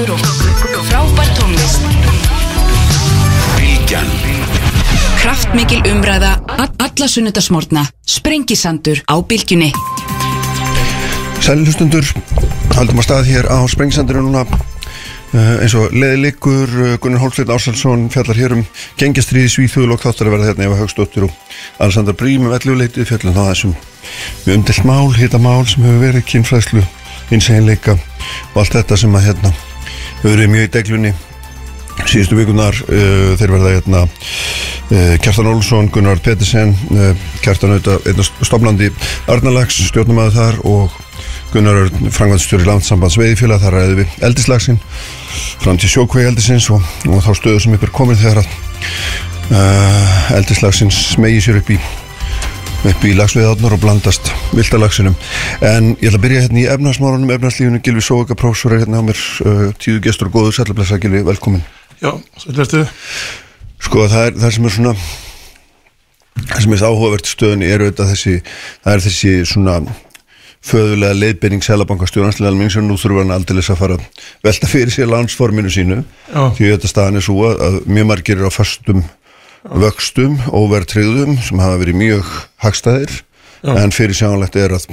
Söngur og frábær tónlist. Bilgjan Kraftmikil umræða a- Alla sunnudasmórna Sprengisandur á bylgjunni. Sælilustundur, haldum að stað hér á Sprengsandinu núna. Uh, eins og leðilikur, uh, Gunnar Hólfsveit Ásalsson fjallar hér um gengjastriði Svíþjóðul og þáttar að verða hérna Eva Högstóttir og Alessandra Brím um elluleitið fjallum þá þessum við umdelt mál, hita mál sem hefur verið kynfræðslu, innsæðinleika og allt þetta sem að hérna hefur verið mjög í deglunni. Síðustu vikunar uh, þeir verða hérna uh, Kjartan Olsson, Gunnar Pettersen uh, Kjartan auðvitað einn stofnandi Arnalags, stjórnumæðu þar og Gunnar Örn, frangvæðstjóri landsambands veiðifélag, þar ræði við eldislagsin fram til sjókvegi eldisins og, og þá stöðu sem er komin þegar að eldislagsins smegi sér upp í upp í lagsveiðarnar og blandast viltalagsinum en ég ætla að byrja hérna í efnarsmárunum efnarslífinu, Gilvi Sóka, prófessor er hérna á mér uh, tíu gestur og góður, sætlablessa Gilvi, velkomin. Já, svolítið Sko það er það sem er svona það sem er áhugavert í stöðunni er auðvitað þessi það er þessi svona föðulega leiðbyrning selabankastjóðanslega alveg sem nú þurfa hann aldrei að fara velta fyrir sér landsforminu sínu. Já. því þetta staðan er svo að, að mjög margir eru á föstum vöxtum, óvertriðum sem hafa verið mjög hagstæðir. Já. en fyrir sjáanlegt er að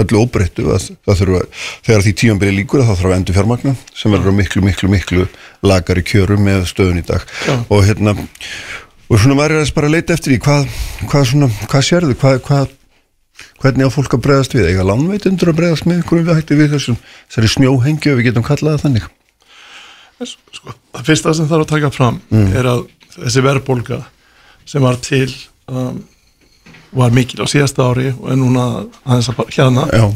öllu óbreyttu að það þurfa þegar því tíumbyrði líkur að það þarf að endur fjármagna sem verður miklu, miklu, miklu lagari kjörum með stöðun í dag. Já. og hérna og svona maður er að bara leita eftir því hvað, hvað svona, hvað sérðu, hvað, hvað hvernig á fólk að bregðast við? Eiga lánveitundur að bregðast með einhverjum við hætti við þessum þessari snjóhengju við getum kallað það þannig? Sko, Það fyrsta sem þarf að taka fram er að þessi verðbólga sem var til um, var mikil á síðasta ári og er núna aðeins að hérna. Já,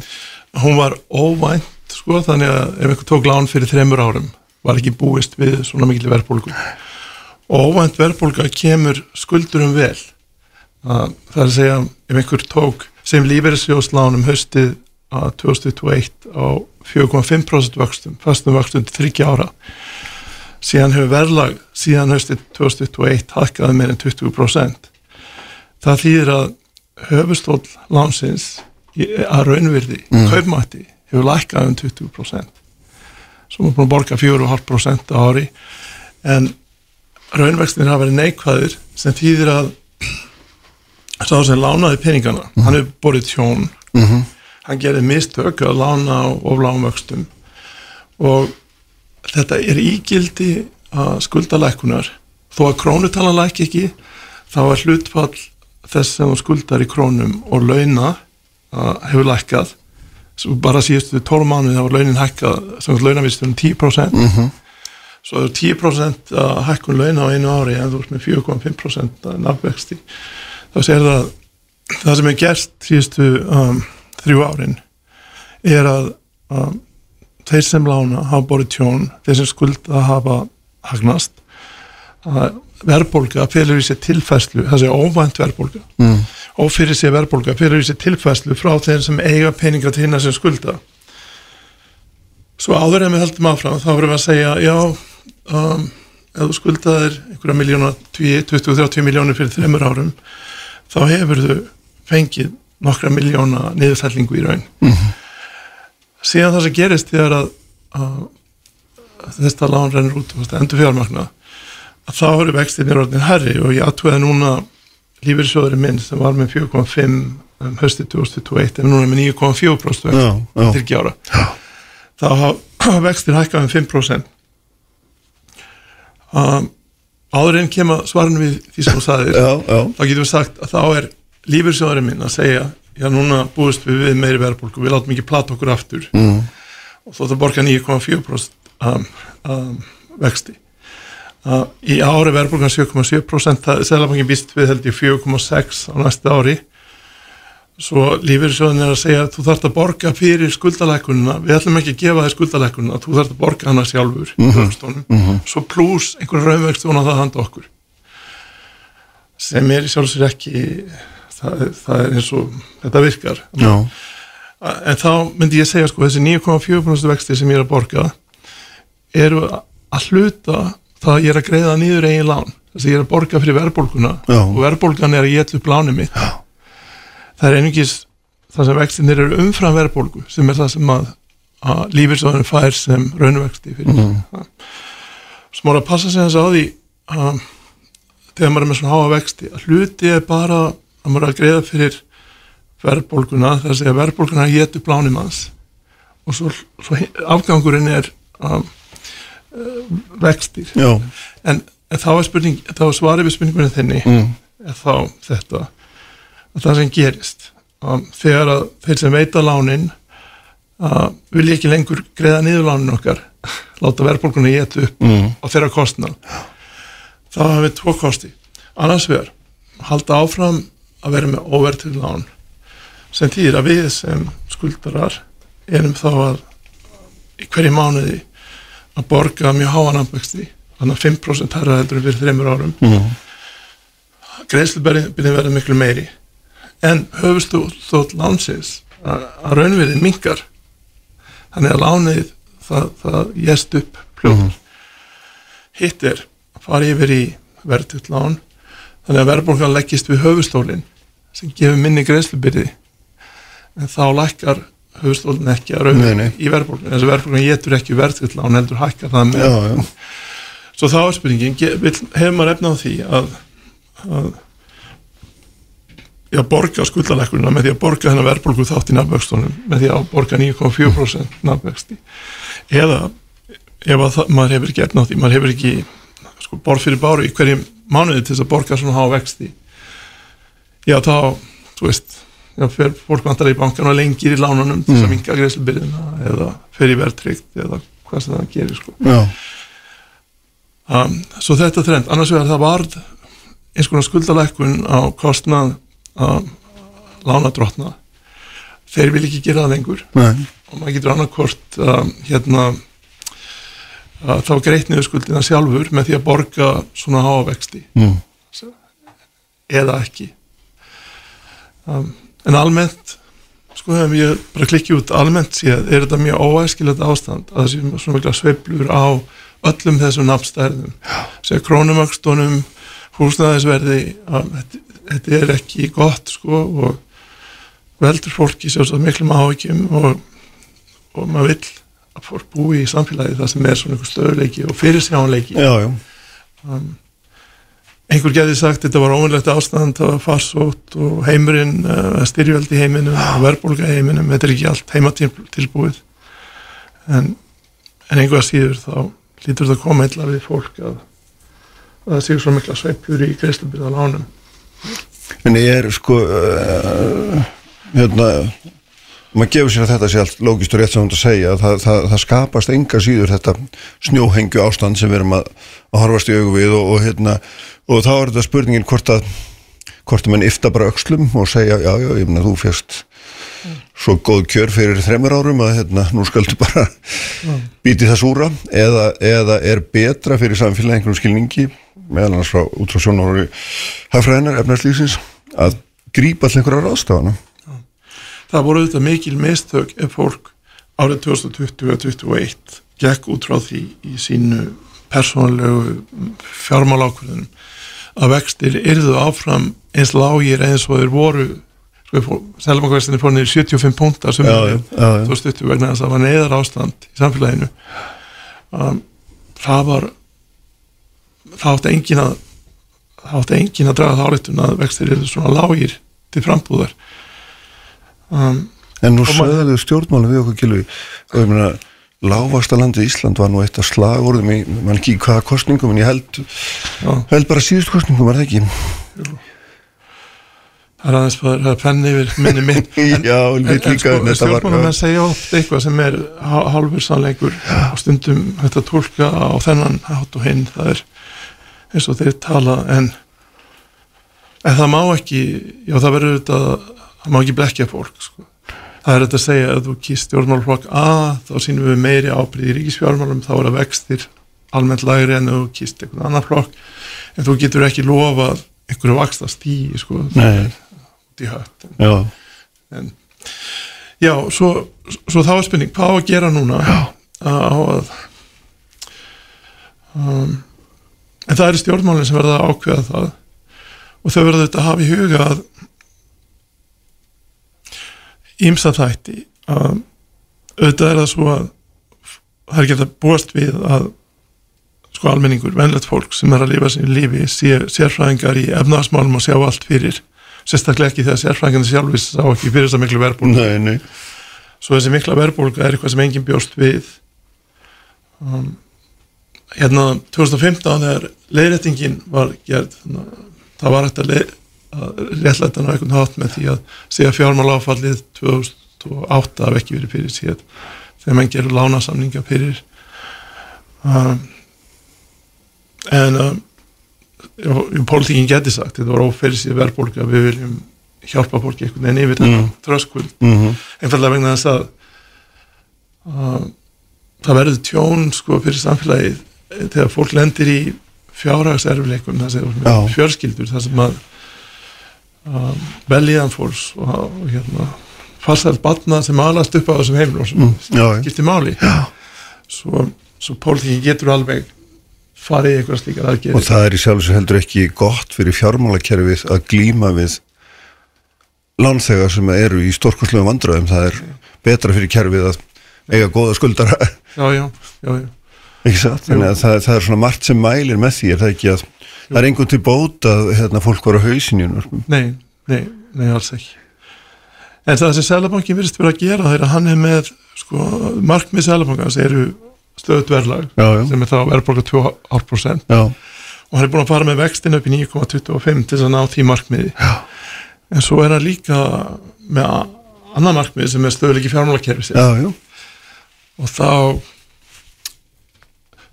hún var óvænt sko, þannig að ef einhver tók lán fyrir þremur árum var ekki búist við svona mikil verðbólgu. Og óvænt verðbólga kemur skuldurum vel. Að, það er að segja ef einhver tók sem lífeyrissjóðslánum haustið að 2021 á 4,5% vöxtum fastum vöxtum til 30 ára síðan hefur verðlag síðan haustið 2021 hakkaði meir en 20% það þýðir að höfustól lánsins í- að raunvirði, mm. kaupmætti hefur lækkað um 20% sem er búin að borga 4,5% á ári. En raunvextin hafa verið neikvæðir sem þýðir að sá sem lánaði peningana hann hefur borið tjón. Hann gerði mistök að lána á ofláum vöxtum. Og þetta er ígildi að skuldalækunar þó að krónutalan læk ekki þá er hlutfall þess sem skuldar í krónum og launa uh, hefur lækkað. Svo bara síðustu 12 mánuði þá var launin hækkað sem launavistur um 10% Mhm. svo er 10% að hækkun launa á einu ári en þú ert með 4,5% nafnvexti. Þá sér það það sem er gert síðustu um, þrjú árin er að um, þeir sem lána hafa borið tjón, þeir sem skulda hafa hagnast. Að verðbólga í sér tilfæslu það sé óvænt verðbólga. Mm. ófyrir sér verðbólga felur í sér tilfæslu frá þeir sem eiga peninga til hinna sem skulda. Svo áður en við heldum áfram þá verðum við að segja já um, ef þú skuldaðir einhverja miljóna 20-30 miljónir fyrir þreymur árum þá hefur þú fengið nokkra miljóna niðurfællingu í raun síðan það sem gerist þegar að, að þetta lán rennur út og endur fjármagna að þá eru vextinir orðin herri og ég aðtúiði núna lífyrsjóðurinn minn sem var með 4,5 um, höstið 2021 en núna er með 9,4% Já, já. til ekki ára. Þá hafa vextir hækkað um 5% um, áður en kemur svarinu við því sem þú sagðir já, já, þá getum við sagt að þá er lífyrsjóðurinn minn að segja já núna búist við við meiri verðbólku við látum ekki plata okkur aftur. Mm. og þó það borga 9,4% um, um, vexti. Uh, í ári verðbólkan 7,7% það er selabangin býst við held ég 4,6 á næsta ári. Svo lífyrsjóðin er að segja að þú þarft að borga fyrir skuldalækununa við ætlum ekki að gefa þér skuldalækununa þú þarft að borga hana sjálfur mm -hmm. svo pluss einhverja raunvegst og það handa okkur. Sem er í sjálfsveir ekki það, það er eins og þetta virkar. Já, en þá myndi ég segja sko þessi 9,4% vexti sem ég er að borga eru að hluta það að ég er að greiða nýður eigin lán. Þess að ég er að borga fyrir verðbólguna Já. og verðbólgan er að ég ætla upp lánið mitt. Það er einungis það sem vextinir eru umfram verðbólgu sem er það sem að að lífyrsóðurinn fær sem raunvexti fyrir. Mm. að passa sig þess að því að þegar maður er með svona háa vexti að hluti er bara að maður er að greiða fyrir verðbólguna þess að verðbólguna getur blánum hans og svo, svo afgangurinn er um, uh, vextir en, en þá er spurning þá svarið við spurningunni þinni mm. þá þetta að það sem gerist um, þegar að þeir sem veita lánin uh, vilja ekki lengur greiða niður lánin okkar láta verðbólguna geta upp Mm. á þeirra kostnað þá hafum við tvo kosti annars vegar, halda áfram að vera með óvertið lán. Sem þýðir að við sem skuldarar erum þá að í hverju mánuði að borga mjög háan afvexti þannig að 5% herra heldur fyrir þreymur árum. Mm. greiðslubyrðin verður miklu meiri. En höfustótt lánsins að að raunverðin minkar þannig að lánið það, það jæst upp pljóður hitt er að fara yfir í verðtugt lán þannig að verðbólgan leggist við höfustólin sem gefur minni greiðslubyrði. En þá lækkar höfustólin ekki að raunverðin í verðbólgan þess að verðbólgan getur ekki verðtugt lán heldur hækkar það með. Já, já, Svo þá er spurningin, hefur maður efna á því að, að já, borga skuldalækkurina með því að borga þennan verðbólgu þátt í nafnvöxtunum með því að borga 9,4% nafnvöxti eða ef að það, maður hefur ekki efna á því maður hefur ekki sko, borð fyrir báru í hverjum mánuði til þess að borga svona há vexti. Já þá, þú veist já, fer fólk vantar í bankan og lengir í lánunum til þess að minka greiðslubyrðina eða fer í verðtryggt eða hvað sem það gerir sko. Um, svo þetta trend, annars vegar það varð eins konar skuldalækkun á kostnað um, lánadrottna þeir vil ekki gera það lengur. Nei, og maður getur annarkort um, hérna að þá greitt niður skuldina sjálfur með því að borga svona háa vexti. Mm. eða ekki. Um, en almennt sko hefum ég bara klikkið út almennt séð er þetta mjög óæskilegt ástand að það sé svona mikla sveiflur á öllum þessum nafnstærðum. Sem krónumöxtunum húsnæðisverði að þetta, þetta er ekki gott sko og veldur fólki sjálfsagt miklum áhyggjum og, og maður vill að fólk búi í samfélagi það sem er svona einhver stöðuleiki og fyrirsjáanleiki. Já, já, einhver geði sagt þetta var ómulegt ástand, það var farsótt og heimurinn, uh, styrjöld í heiminum og verðbólga í heiminum, þetta er ekki allt heimatilbúið. En, en einhver síður þá lítur það koma illa við fólk að, að það séu svo mikla sveipjur í greiðslubyrða lánum. En ég er sko uh, hérna maður gefur sér að þetta sé allt lógist og rétt sem hún að segja. Að það, það, það skapast enga síður þetta snjóhengju ástand sem við erum að, að horfast í augu við og, og hérna og þá er þetta spurningin hvort að hvort að mann yfta bara öxlum og segja já, já, ég meina þú fjast svo góð kjör fyrir þremur árum að hérna, nú skaldu bara býti það súra eða, eða er betra fyrir samfélagi einhverjum skilningi meðal annars frá út frá sjónári hafræðinar efnarslýsins að grípa allir einhverja ráðstafana það voru auðvitað mikil mistök ef fólk árið 2020 og 2021 gekk út frá því í sínu persónulegu fjármálákvörðunum að vextir yrðu áfram eins lágir eins og þeir voru sko, selmakvæstinni fór niður 75 punktar sem já. 2020 vegna þess að það var neyðar ástand í samfélaginu um, það var það átti engin að það átti engin að draga það áleitun að vextir yrðu svona lágir til frambúðar um, En nú sögðu stjórnmálum við okkur gilvi og ég meina lágvasta landi Ísland var nú eitt af slagorðum í, mann ekki hvaða kostningum en ég held, já, held bara síðust kostningum var það ekki? Það er aðeins bara það er penni yfir minni minn Já, en líka en þetta var- stjórnmálum að segja oft eitthvað sem er halvur sannleikur og stundum þetta tólka á þennan hátt og hinn það er eins og þeir tala en, en það má ekki já það verður þetta það má ekki blekja fólk sko. það er þetta að segja að þú kýst stjórnmálflokk A þá sínum við meiri ábyrði í ríkisfjármálum þá er að vextir almennt lægri en þú kýst einhvern annan flokk. En þú getur ekki lofað einhverju vaksta stíi sko, það út í hött. En Já, en, já, svo, svo þá er spurning hvað á að gera núna? Já. á að um, en það eru stjórnmálinn sem verða að ákveða það. Og þau verða þetta að hafa í huga að ímsa þætti að auðvitað er það svo að það er hægt að búast við að sko almenningur, venlegt fólk sem er að lifa sinni lífi, sé, sérfræðingar í efnaðasmálum og sjá allt fyrir sérstaklega ekki þegar sérfræðingarnir sjálfis sá ekki fyrir þess að miklu nei, svo þessi mikla verbulga er eitthvað sem enginn bjóst við. Um, hérna 2015 þegar leiðrættingin var gerð þannig að það var hægt að, réttlæta ná einhvern hátt með því að segja fjármál áfallið 2008 af ekki verið fyrir síðan þegar mann gerur lánasamninga fyrir. Um, en um, pólitíkin geti sagt þetta var óferðis í verðbólka við viljum hjálpa fólki einhvern veginn yfir þetta Mm. tröskuld mhm, einfallega vegna þess að uh, það verður tjón sko fyrir samfélagið þegar fólk lendir í fjárhagserfileikum það sem fjörskildur það sem að uh, velíðan fólks og, og hérna farsælt batna sem alast upp á þessum heimilum sem mm, já, já. skiptir máli svo, svo pólitíkin getur alveg farið eitthvað slíkar Og aðgerðir það er í sjálf sem heldur ekki gott fyrir fjármálakerfið að glíma við lánþegar sem eru í stórkoslega vandröðum. Það er betra fyrir kerfið að eiga góða skuldara, já, já, já, já. ekki satt? Þannig að það, það er svona margt sem mælir með því, er það ekki að það er einhvern til bót að hérna, fólk var á hausinu. Nei, nei, nei, alls ekki. En það sem Sælabankin virðist vera að gera er að hann er með, sko, markmið Sælabankans eru stöðut verðlag sem er þá verðbólka 2,5% já, og hann er búin að fara með vextin upp í 9,25 til þess að ná því markmiði. Já. En svo er hann líka með a- annað markmið sem er stöðuleiki fjármálakerfi já, já, og þá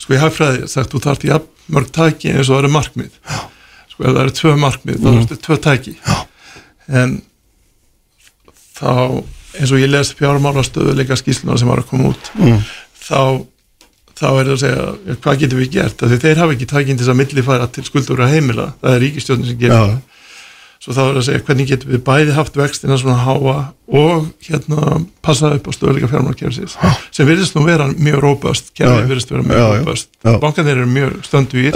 sko ég hafði sagt þú þarft í mörg tæki eins og það eru markmið. Já. sko ef það eru tvö markmið þá Mhm. er þetta tvö tæki. Já. en þá eins og ég les fjármála stöðuleika skýsluna sem var að koma út mm, þá þá er það að segja, ja, hvað getum við gert? Af því þeir hafa ekki tækinn til þess að millifæra til skuldur að heimila, það er ríkistjórnin sem gerir svo þá er að segja hvernig getum við bæði haft vextina svona háa og hérna passa upp á stöðleika fjármálkerfisins sem virðist nú vera mjög róbast kerfið virðist vera mjög já. róbast Já. bankanir eru mjög stöndu í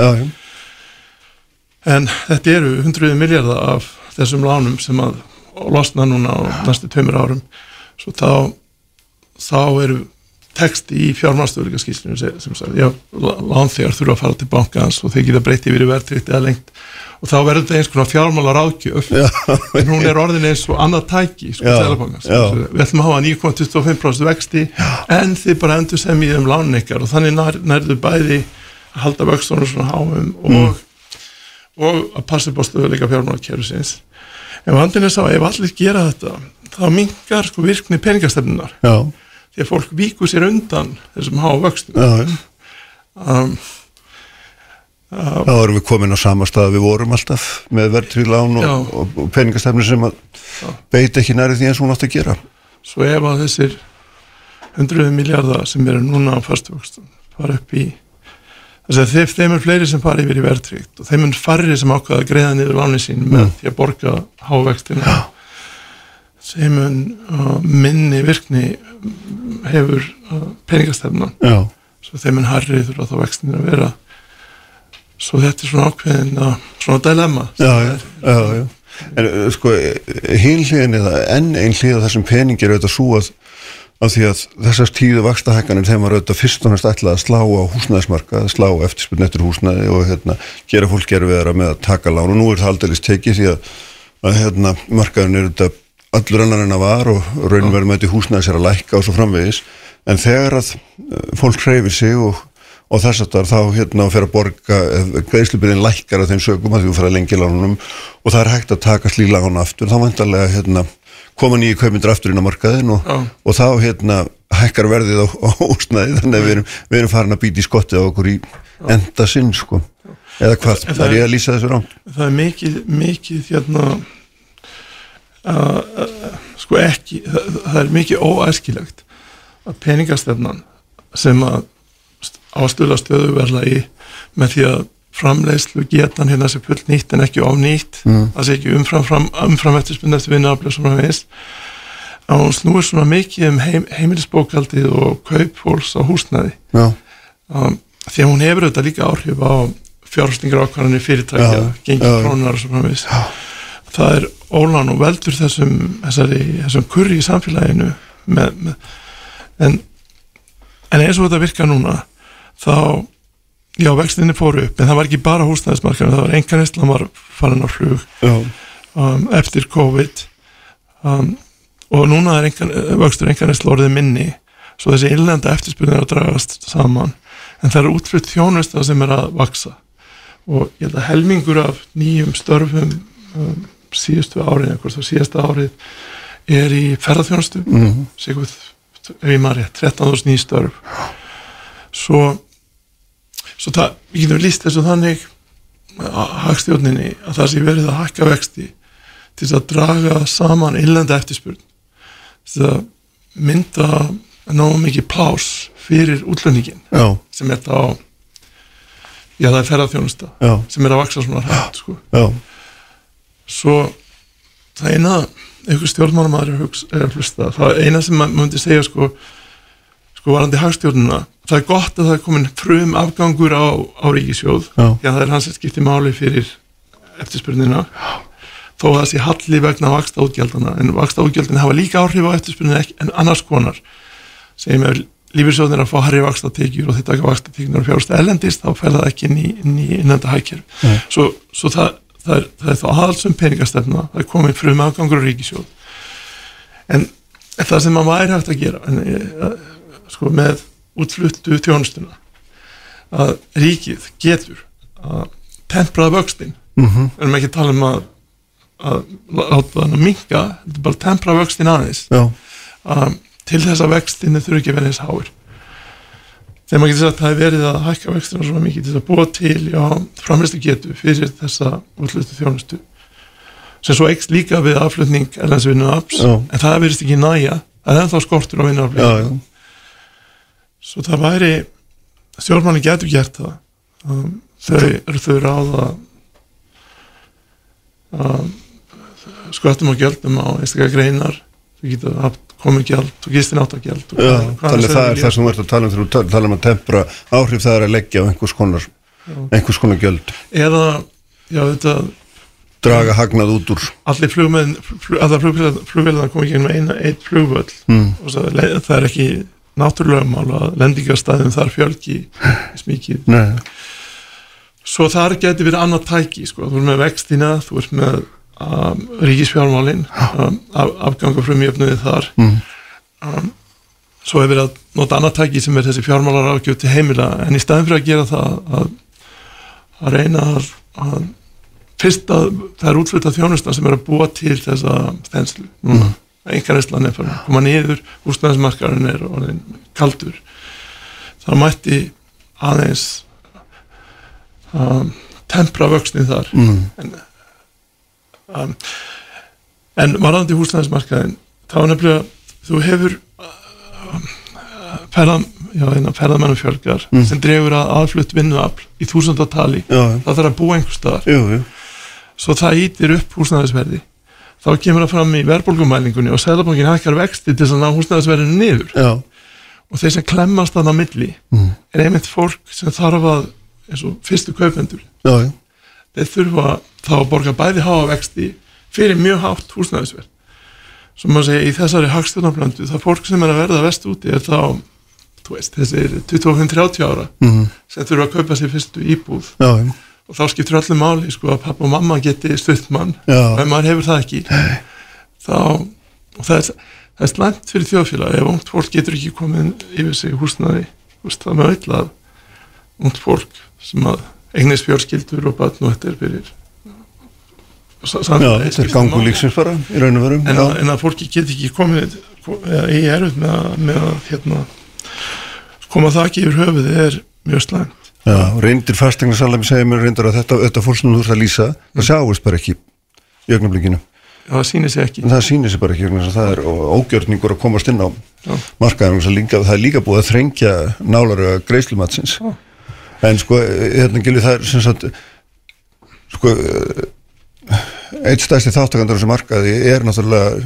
en þetta eru hundruði miljardar af þessum lánum sem að losna núna á næstu tveimur árum. Svo þá þá eru texti í fjármálstöðleika skýslinu sem, sagði, já, lán þegar þurfa að fara til bankans og þeir geta breytti yfir í verðtrykt eða lengt. Og þá verður þetta eins konar fjármálar ágjöf en hún er orðin eins og annað tæki sko, við ætlum að hafa 9,25% vexti en þið bara endur sem í um lánin ykkar og þannig nær, nærðu bæði að halda vöxtunum svona háum og, og að passa upp á stöðuleika fjármálakerfisins. En vandinn er sá að ef allir gera þetta þá mingar sko virkni peningastefnunar já, því að fólk víkur sér undan þessum háa vöxtum. Um, uh, Þá erum við komin á sama stað að við vorum alltaf með verðtrið lán og, og, og peningastefni sem að beita ekki næri því eins og hún átt að gera. svo ef að þessir hundruði miljardar sem eru núna á fastvöxtum fara upp í þess að þeim, er fleiri sem fara yfir í verðtrykt og þeim er farri sem ákvaða að greiða niður lánin sín með Mm. því að borga hávextina sem mun uh, minni virkni hefur uh, peningastefnan. Já, svo þeim mun harri þurfa þá vextin að vera. Svo þetta er svona ákveðin uh, svona dilemma. Já, já, já. En sko, hinn hliðin eða enn einn hlið þessum peningi er auðvitað svo að af því að þessast tíðu vakstahækkanir þeim var auðvitað fyrst og næst ætlað að slá á húsnæðismarka, slá eftirspurn eftir húsnæði og hérna, gera fólk gerfi þeirra með að taka lán. Og nú er það aldeilis tekið því að, að hérna, markaðin er auðvitað allur annar en að var og raunverðum með húsnæðis er að lækka og svo framvegis. En þegar að uh, fólk hreyfir sig og, og þess að þá hérna fer að borga greiðslubyrðin lækkar af þeim sögum að því þú fer að lengi lánunum og það er hægt að taka slí lán aftur. Þá vantarlega hérna koma nýju kaumindur aftur inn á markaðin og, Já. og þá hérna hækkar verðið á, á húsnæði þannig að við erum, við erum farin að býta í skottið á okkur í enda sinn sko. Eða hvað, það er ég að lýsa þessu rám það er mikið, mikið hérna sko ekki það, það er mikið óæskilegt að peningastefnan sem að ástuðla stöðuverla í með því að framleiðslu getan hérna sé fullt nýtt en ekki ofnýtt Mm. það sé ekki umfram, fram, umfram eftirspunni eftir vinnaaflega svona veist að hún snúir svona mikið um heim, heimilisbókaldið og kaupfólks á húsnæði já, um, því að hún hefur þetta líka áhrif á fjárhustingar ákvarðanir fyrirtækja, Já, gengi já. krónar og svo framvegis. Það er ólán og veldur þessum, þessari, þessum kurri í samfélaginu með, með en, en eins og þetta virka núna þá já, vextinni fóru upp en það var ekki bara húsnæðismarkaðin það var enganistlan var farin á flug um, eftir COVID um, og núna er engan, vöxtur enganistla orðið minni svo þessi innlenda eftirspurning er að dragast saman en það er útflutt þjónusta sem er að vaksa og ég held að helmingur af nýjum störfum um, síðustu árið, eitthvað svo síðasta árið er í ferðarþjónustu mm -hmm. sér ef ég maður rétt 13.000 ný störf. Svo svo það, við getum líst þessu þannig að hagstjórninni að það sé verið að hækka vexti til þess að draga saman innlenda eftirspurn. Til að mynda náðu mikið plás fyrir útlönningin sem er þá já það er ferðarþjónusta sem er að vaksa svona hrætt sko. já, svo það eina einhver stjórnmálamaður er, að er að hlusta. Það eina sem maður myndi segja sko, sko varandi hagstjórnuna það er gott að það er komin frum afgangur á, á ríkisjóð Já. já það er hans sem skiptir máli fyrir eftirspurnina. Þó að það sé halli vegna vaksta útgjaldana en vaksta útgjaldana hafa líka áhrif á eftirspurnina en annars konar. Segjum við lífyrsjóðnir að fá harri vaksta tekjur og þetta ekki vaksta tekjur og fjárst ellendist þá fer það ekki inn í, inn í innenda hækjör svo, svo það, það, er, það er þá aðalsum peningastefna það er komin frum afgangur á ríkisjóð en, það sem maður væri hægt að gera en, e, sko með útfluttu þjónustuna að ríkið getur að tempraða vöxtin mm -hmm. erum ekki að tala um að að láta þannig að minka þetta er bara að tempra vöxtin aðeins. Að til þess að vextinni þurfi ekki vera eins háir þegar maður getur sagt að það er verið að hækka vextina svo mikið til að búa til já, framlistu getu fyrir þessa útlustu þjónustu. Sem svo eikst líka við afflutning Já. en það verðist ekki næja það er ennþá skortur á vinnu já, já, svo það væri stjórnmanni getur gert það. Um, þau eru þau ráða að skvættum og gjöldum á einstaklega greinar. Þau geta haft komið gjald og gistin átt að gjald og já hvað- hvað þannig það er það sem ert að tala um þegar þú tal- tala um að tempra áhrif það er að leggja á einhvers konar einhvers konar gjöld, eða já þetta draga hagnað út úr allir flugmenn flug, allar flugvelðar komið gegnum eina eitt flugvöll. Mm. og le- það er ekki náttúrulegumál að lendingarstæðum þar fjölgi eins mikið. Nei, svo þar geti verið annað tæki sko. þú ert með vextina, þú ert með um, ríkisfjármálin um, af, afganga frumjöfnuði þar Mm. um, svo hefur að nota annað tæki sem er þessi fjármálar ágjöf til heimila en í staðin fyrir að gera það að, að reyna að, að fyrst að það er útflutað þjónusta sem er að búa til þessa núna, mm. einhverjastlan er farin að koma niður húsnæðismarkarinn er kaldur það mætti aðeins um, tempra vöxtin þar mm. en, um, en varðandi húsnæðismarkaðin þá er nefnilega þú hefur um, ferðam, já, hérna, ferðamennum fjölgar sem dregur að aðflutt vinnuafl í þúsundatali. Það þarf að búa einhver staðar. Svo það ítir upp húsnæðisverði. Þá kemur það fram í verðbólgumælingunni og Sæðlabankin hækkar vexti til að ná húsnæðisverðinu niður. Já, og þeir sem klemmast þannig á milli Mm. er einmitt fólk sem þarf að eins og fyrstu kaupendur þeir þurfa þá að borga bæði háa vexti fyrir mjög hátt húsnæðisverð. Sem maður segja í þessari hagstjórnarblöndu það fólk sem er að verða vest úti er þá veist, þessir 25-30 ára mm. sem þurfa að kaupa sér fyrstu íbúð. Já, og þá skiptir öllu máli sko að pappa og mamma geti stutt mann. Já. og ef maður hefur það ekki. Þá og það er, það er slæmt fyrir þjóðfélag ef ungt fólk getur ekki komið yfir sig húsnaði veist, það með öll að ungt fólk sem að eignist fjölskyldur og batn og þetta er gangu líksins bara í raun og veru en, en að fólki get ekki komið eða í erfið með að, með að hérna, koma það ekki yfir höfuð er mjög slæmt. Já, reyndir fastegnasalami segir mér reyndar að þetta, þetta fólk sem þú ert að lýsa það sjáist bara ekki í augnablikinu. Það sýnir sig ekki. En það sýnir sér bara ekki vegna það er ógjörningur að komast inn á markaðum það er líka búið að þrengja nálaru að greiðslumatsins en sko, hérna gilur það er sem sagt sko eitt stæsti þáttakandur á þessu markaði er náttúrulega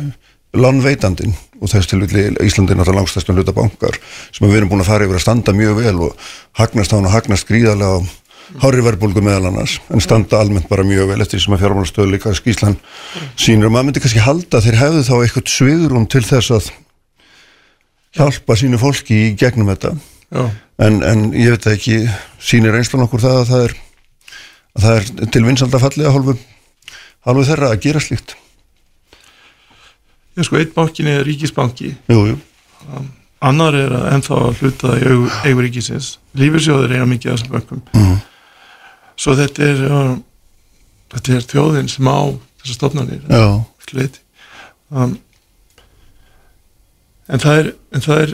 lánveitandin og þess til Íslandi er náttúrulega langstæstum hluta bankar sem við erum búin að fara yfir að standa mjög vel og hagnast á hann og hagnast gríðarlega á hári verðbólgu meðal annars en standa almennt bara mjög vel eftir því sem að fjármálastöðu líka skýslan sínur og maður myndi kannski halda þeir hefðu þá eitthvað sviðrum til þess að hjálpa sínu fólki í gegnum þetta. En, en ég veit ekki sýnir einslan okkur það að það er að það er til vinsaldafalli að hálfu þeirra að gera slíkt. Ég sko, einn bankin er ríkisbanki. Jú, jú, annar er að ennþá að hluta í eigu, eigu ríkisins. Lífersjóður eiga mikið af þessum bönkum. Mhm. svo þetta er uh, þetta er þjóðin sem á þessar stofnanir já, leiti um, en það er en það er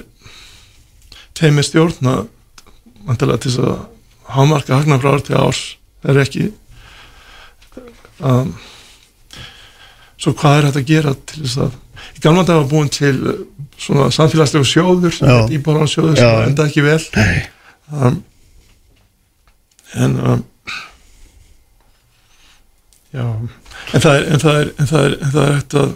teimi stjórna vantilega til þess að hámarka hagna frá ár til árs það er ekki. Um, svo hvað er þetta að gera til þess að í gamla dag var búin til uh, svona samfélagslegu sjóður Já. sem enda ekki vel um, en um, já en það er en það er, en það er, en það er eftir að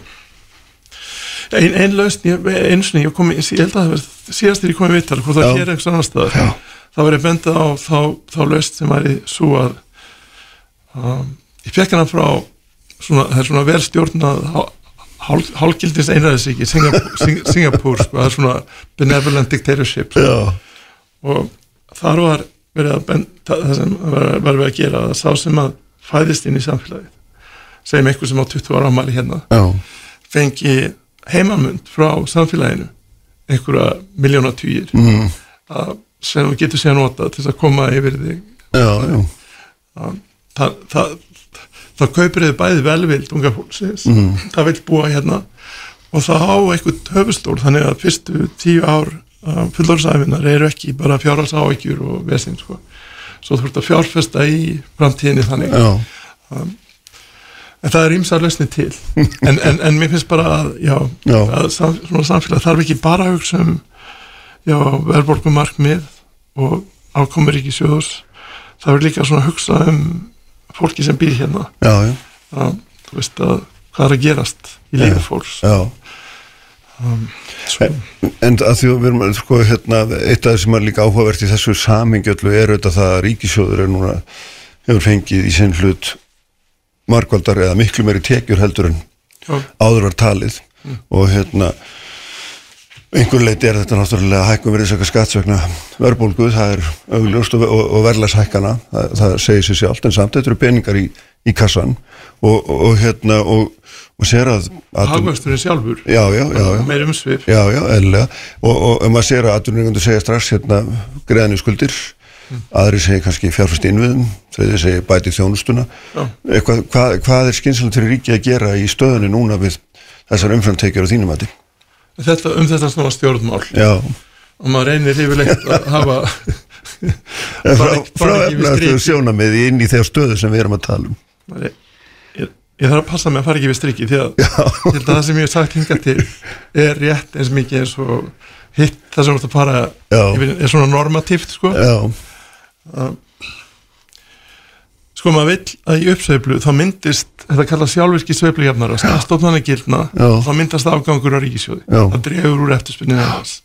ein, ein lausn, einu sinni ég, kom, í- ég held að það var síðast þegar ég kom í vittal hvort það hér eitthvað annar staðar Já. þá var ég benda á þá, þá lausn sem væri svo að um, ég fekk hana frá svona, það er svona vel stjórnað hál, hálgildins einræðisíki Singapúr, Sing, Singapúr sko, það er svona benevolent dictatorship sko. og þar var verið að benda það sem var, var verið að gera að sá sem að fæðist inn í samfélagið segjum einhver sem á 20 ára ámæli hérna já, fengi heimamund frá samfélaginu einhverja miljónatýr mm, að sem getur sér nota til að koma yfir þig. Já, já, það, það, það kaupir þið bæði velvild unga fólksins Mm. það vil búa hérna og það á eitthvað höfustól þannig að fyrstu tíu ár fullorðsæfinar eru ekki bara fjárhals áhyggjur og vesinn sko. svo þú ert að fjárfesta í framtíðinni þannig já, en það er ýmsar lausni til en, en, en mér finnst bara að, já, Já. að sam, svona samfélag þarf ekki bara að hugsa um verðborgumarkmið og ákomur ekki sjóðs það er líka svona að hugsa um fólki sem býr hérna. Já, já, að, þú veist að hvað er að gerast í lífi fólks? Já. Svo, En að því við erum, sko, hérna, eitt af það sem er líka áhugavert í þessu samingöllu er auðvitað það að ríkisjóður er núna, hefur fengið í sinn hlut margvaldar eða miklu meiri tekjur heldur en já, áður var talið. Og hérna einhver leiti er þetta náttúrulega hækkum verið þess að skattsvegna verðbólgu, það er augljóst og, og, og verðlæshækkana, það, það segir sér sjálft en samt þetta eru peningar í, í kassan og, og, og hérna og, og sér að, að hagvöxturinn sjálfur? Já, já, já, meir umsvif Já, já, eðlilega. Og, og maður sér að atvinningundur segja strax hérna greiðan í skuldir. Aðri segja kannski fjárfæst innviðum þriði segja bæti þjónustuna. Eitthvað, hvað, hvað er skynsalegt fyrir ríki að gera í stöðunni núna við þessar umframtekjur á þínum mati? Þetta, um þetta svona stjórnmál. Já, og maður reynir yfirleitt að hafa Bara ekki- frá efnaðstöðu sjónamiði inn í þegar stöðu sem við erum að tala um. Maður er, ég, ég þarf að passa mig að fara ekki við strikki því að að það sem ég hef sagt hingað til er rétt eins mikið eins og hitt það sem þú ert að fara er svona normatíft sko. Já, sko maður vill að í uppsveiflu þá myndist þetta kalla sjálfvirki sveiflujafnara stafstofnana gildna þá myndast afgangur á ríkisjóði Já. það dregur úr eftirspunni þess.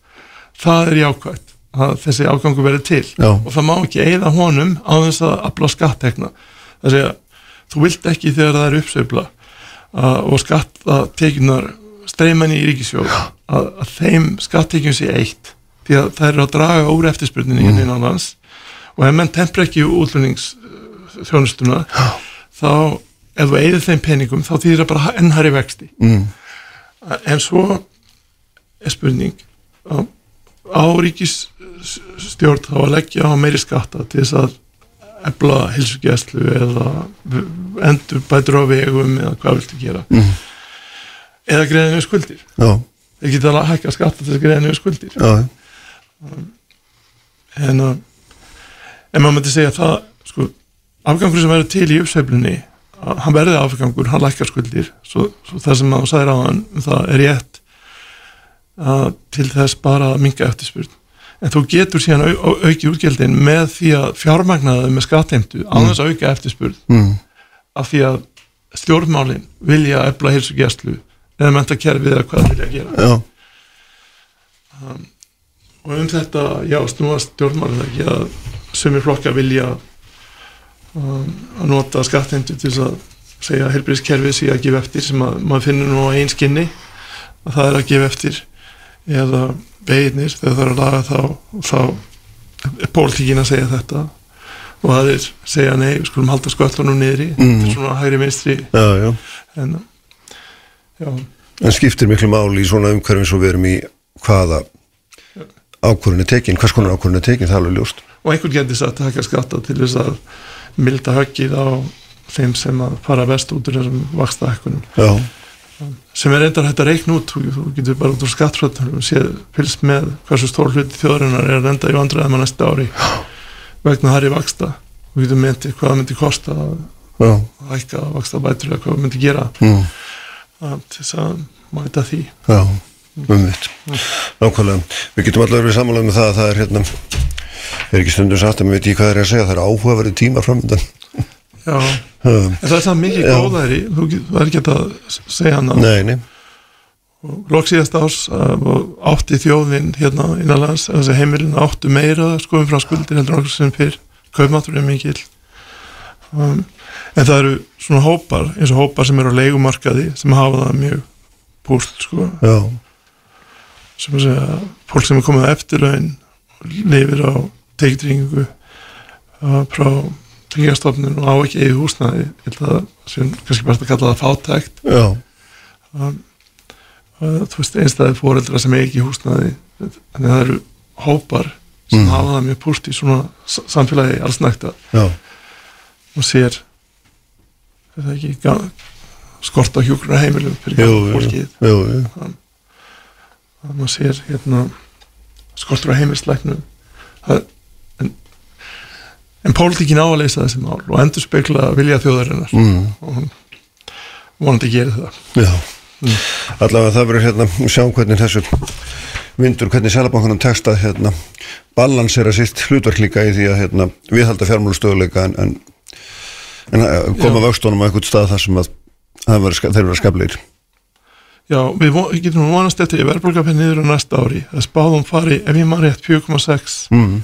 Það er jákvægt að þessi afgangur verði til. Já. og það má ekki eigða honum á þess að afla skattekna það segja, þú vilt ekki þegar það er uppsveifla að, og skattatekjunar streyman í ríkisjóð að, að þeim skattekjum sé eitt því að það er að draga úr eftirspurninni mm. og ef menn tempra ekki útlunningsþjónustuna þá ef þú eigðir þeim peningum þá þýðir það bara ennhæri vexti. Mm, en svo er spurning á, á ríkisstjórn þá að leggja á meiri skatta til þess að efla hilsugjæslu eða endur bætur á vegum eða hvað viltu gera. Mhm. eða greiða niður skuldir. Já, þeir geta að hækka skatta til þess að greiða niður skuldir. Já, en að en maður myndi segja það sko, afgangur sem verður til í uppsveiflunni að hann verði afgangur, hann lækkar skuldir. Svo, svo það sem maður sagði á hann það er rétt að til þess bara að minga eftirspurn. En þú getur síðan au, au, auki útgjöldin með því að fjármagnaði með skattheimtu á þess að auka eftirspurn. Mm, af því að stjórnmálin vilja efla heilsugjæslu eða mentakerfið eða hvað það vilja gera. Já, og um þetta, já, snúast stjórnmálið ekki að sumir flokka vilja um, að nota skattheimtu til þess að segja að heilbríðiskerfið sé að gefa eftir sem að maður finnur nú á einskinni að það er að gefa eftir eða beginir þegar það er að laga þá og þá er pólitíkin að segja þetta og það er segja nei, við skulum halda sköllunum niðri mm. þetta er svona hægri minstri Já, já en já, En skiptir miklu máli í svona umhverfum svo við erum í hvaða ákvörðin er tekin, hvers konar ákvörðin er tekin, það er alveg ljóst. og einhvern getur sagt taka skatta til þess að milda höggið á þeim sem að fara best út úr þessum vaksta hækkunum Já, sem er reyndar hægt að reikna út þú, þú getur bara út úr skattfröndunum séð fylgst með hversu stór hluti þjóðarinnar er að renda í vandræðum að næsta ári vegna þar í vaksta þú getur myndi hvað það myndi kosta að hækka vaksta bætur eða hvað það myndi gera. Mm, að, til þess að mæta því. Já, um mitt. Nákvæmlega. Við getum allavega verið sammála með það að það er hérna, er ekki stundum satt að við veit ég hvað það er að segja, það er áhugaverði tíma framöndan. Já, en það er það mikið góðæri þú er ekki að segja hann nei, nei, lók síðast ás uh, átti þjóðin hérna innanlands heimilin áttu meira sko umfram skuldir heldur okkur sem fyrr. Kaupmáttur er mikill. Um, en það eru svona hópar eins og hópar sem eru á leigumarkaði sem hafa það mjög púst sko. Já, sem að segja fólk sem er komið eftirlaun lifir á teikdringu uh, frá tryggingastofnun og á ekki eigi húsnæði. Ég held að sé kannski bara að kalla það fátækt. Já, uh, þú veist einstæði fóreldra sem eigi ekki húsnæði þannig að það eru hópar sem Mm. hafa það mjög púst í svona samfélagi allsnækta já, og sér er það ekki ga- skort á hjúkrunar heimilum fyrir fólkið? Jú, að maður sér hérna skortur á heimilslæknum en, en pólitíkin á að leysa þessi mál og endur spekla vilja þjóðarinnar. Mm, og hún vonandi gerir það. Já. Allavega það verður hérna, sjáum hvernig þessu vindur, hvernig Sælabankunum tekst að hérna, balansera sitt hlutverk líka í því að hérna, viðhalda fjármálustöðuleika en, en, en að koma vöxtunum á einhvern stað þar sem að það verður, ska- þeir verður skapleir. Já, við getum vonast eftir að verðbólga fyrir niður á næsta ári. Það spáðum fari, ef ég maður rétt 4,6 Mm,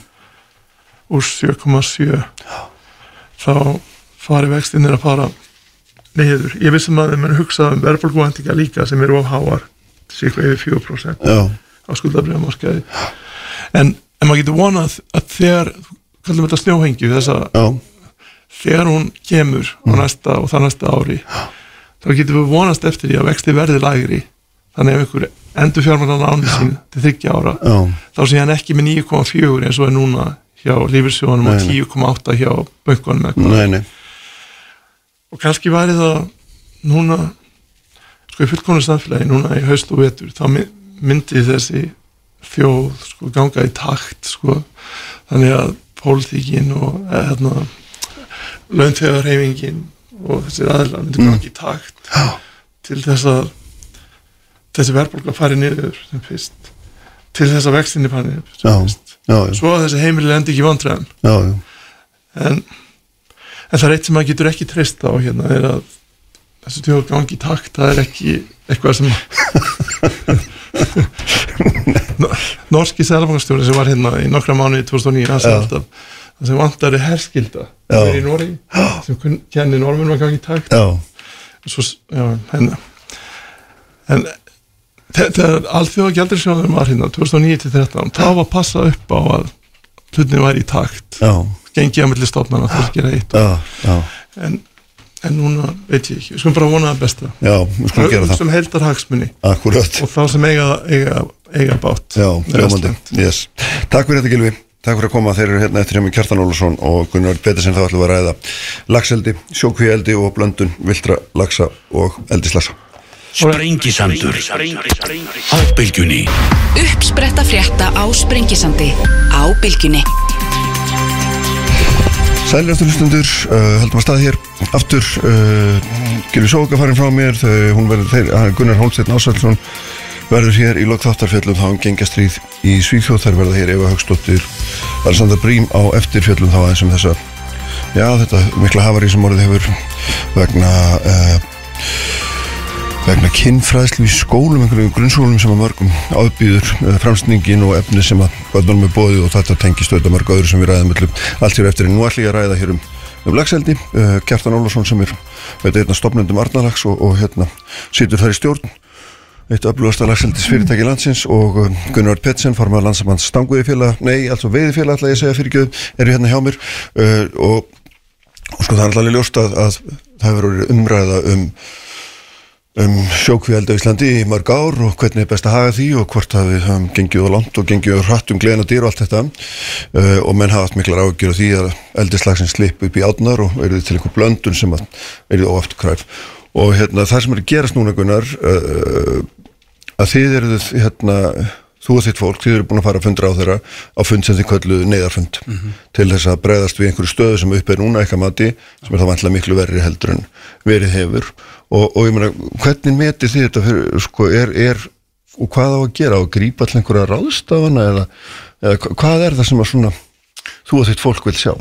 úr 7,7 þá fari vextinir að fara niður. Ég vissum að þeim er hugsað um verðbólguvæntinga líka sem eru of háar sikla yfir 4% já, á skuldabriðamarkaði en, en maður getur vonað að þegar kallum þetta snjóhengju þessa, já, þegar hún kemur á næsta og það næsta ári þá getur við vonast eftir því að vexti verði lægri. Þannig ef einhver endur fjármælan áni sín til þryggja ára já, þá sé hann ekki með 9,4 eins og er núna hjá lífyrsjóðunum og Nei, nei. 10,8 hjá nei, og kannski væri það núna sko í fullkonu samfélagi núna í haust og vetur þá my- myndi þessi þjóð sko ganga í takt sko. Þannig að pólitíkin og eða, hérna launþegarheifingin og þessi aðla myndi Mm. í takt til þess að þessi verðbólga fari niður sem fyrst til þess að vextinni fari niður sem Já. fyrst já, já, svo að þessi heimili endi ekki já, já, en, en það er eitt sem maður getur ekki treyst á hérna er að þessi tjóð gangi í takt það er ekki eitthvað sem Nor- norski sælfangastjóri sem var hérna í nokkra mánuði 2009 hann sagði Já. alltaf það sem vantar er herskilda það er í Nóri sem kennir normunum að gangi í takt. Já, svo, já, en, en þe- þegar alþjóða gjaldirsjóðum var hérna 2009-13 þá var passa upp á að hlutin væri í takt. Já, gengi að milli stofnana en, en núna veit ég ekki, við skulum bara vona það besta. Já, við skulum gera það, sem heldar hagsmunni akkurat, og þá sem eiga, eiga, eiga bát já, yes. Takk fyrir þetta Gilvi, takk fyrir að koma, þeir eru hérna eftir hjá mig Kjartan Ólason og Gunnar Petersen þá ætlum við að ræða lagseldi, sjókvíeldi og blöndun, viltra, lagsa og eldislagsa. Sprengisandur. Á bylgjunni Uppspretta frétta á Sprengisandi á Bylgjunni. Sæljastu hlustundur, uh, heldum að stað hér aftur, uh, Gilvi Sóka farin frá mér, þau, hún verður, þeir, Gunnar Hólsteinn Ásælsson verður hér í lokþáttarfjöllum þá um gengastríð í Svíþjóð, þær verða hér Eva Högstóttir, Alessandra Brím á eftirfjöllum þá aðeins um þessa, já þetta mikla hafari sem orðið hefur vegna uh, vegna kinnfræðslu í skólum, einhverjum grunnskólum sem að mörgum áðbýður uh, framsningin og efni sem að börnum er bóðið og þetta tengist auðvitað mörg öðru sem við ræðum öllum allt hér eftir en nú ætlum ég að ræða hér um, um lagseldi, uh, Kjartan Ólafsson sem er veit einna stopnendum Arnalags og, og hérna situr þar í stjórn eitt öflugasta lagseldis fyrirtæki landsins og um, Gunnar Petsen, formar landsamanns stanguði félag, nei, altså veiði félag ætla ég að segja fyrir göð, eru hérna hjá mér. Uh, og, og sko það er alltaf ljóst að, að það hefur verið umræða um um sjókvíaldi á Íslandi í mörg ár og hvernig er best að haga því og hvort að við höfum gengið á langt og gengið á hratt um gleðina dýr og allt þetta. Uh, og menn hafa haft miklar ágjör á því að eldislagsins slip upp í átnar og eru til einhver blöndun sem að eru óaftur kræf og hérna það sem er að gerast núna Gunnar uh, að þið eruð hérna þú og þitt fólk, þið eru búin að fara að fundra á þeirra á fund sem þið kölluð neyðarfund. Til þess að bregðast við einhverju stöðu sem upp er núna eitthvað mati, sem er það vantilega miklu verri heldur en verið hefur. Og, og ég meina, hvernig metið þið þetta fyrir, sko, er, er og hvað á að gera, á að grípa allir einhverja ráðstafana eða, eða hva- hvað er það sem að svona þú og þitt fólk vil sjá?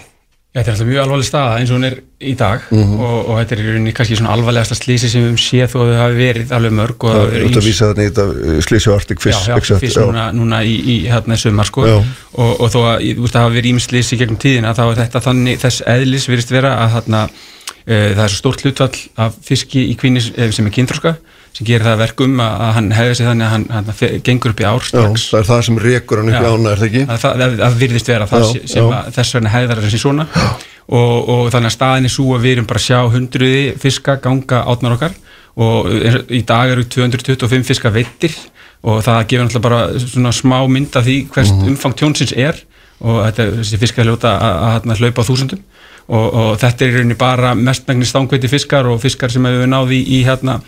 Þetta er alltaf mjög alvarleg staða eins og hún er í dag Mhm. og, og þetta er í rauninni kannski svona alvarlegasta slísi sem við höfum séð þó að þau hafi verið alveg mörg og Það það er eru út að ýmis- vísa þetta í þetta slísi og artik Já, fyrst, já, fyrst núna, núna í, í hérna sumar sko Já. og, og þó að þú veist að hafa verið ímislýs í gegnum tíðina þá er þetta þannig þess eðlis virðist vera að þarna uh, það er svo stórt hlutfall af fiski í kvínis uh, sem er kynþróska sem gerir það að verkum að, hann hefði sig þannig að hann, hann gengur upp í ár Já, strax það er það sem rekur hann upp í Já. ána, er það ekki? að það, það, það virðist vera það Já, sem, já. að, þess vegna hefðar þessi svona og, og þannig að staðin er svo að við erum bara að sjá hundruði fiska ganga átnar okkar og í dag eru 225 fiska veittir og það gefur náttúrulega bara svona smá mynd af því hvers Mhm. umfang tjónsins er og þetta, þessi fiska hljóta að, að, að hlaupa á þúsundum og, og þetta er í rauninni bara mestmengni stangveiti fiskar og fiskar sem hefur náði í, í hérna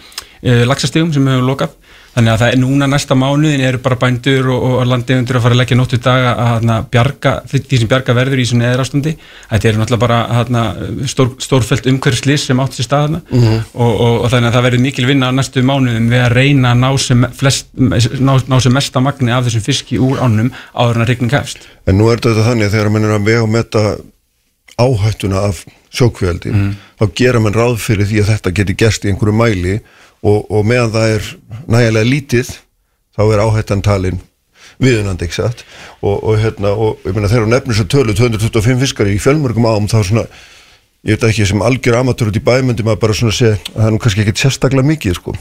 e, laxastegum sem hefur lokað. Þannig að það er núna næsta mánuðin eru bara bændur og, og landegundur að fara að leggja nóttu dag að hérna, bjarga, því sem bjarga verður í svona eðra ástandi þetta er náttúrulega bara hérna, stór, stórfælt umhverfslis sem átt sér stað þarna og, og, og þannig að það verður mikil vinna næstu mánuðum við að reyna að ná sem, flest, ná, ná sem mesta magni af þessum fiski úr ánum áður en að rigning hefst. En nú er þetta þannig að þegar mann er að vega og metta áhættuna af sjókvíaldi þá gera mann ráð fyrir því að þetta geti gerst í einhverju mæli og, og meðan það er nægilega lítið þá er áhættan talin viðunandi, ekki satt? Og, og hérna, og ég meina þegar hún nefnir svo tölu 225 fiskar í fjölmörgum ám þá svona, ég veit ekki sem algjör amatúr út í bæmyndi maður bara svona segja að það er nú kannski ekki sérstaklega mikið sko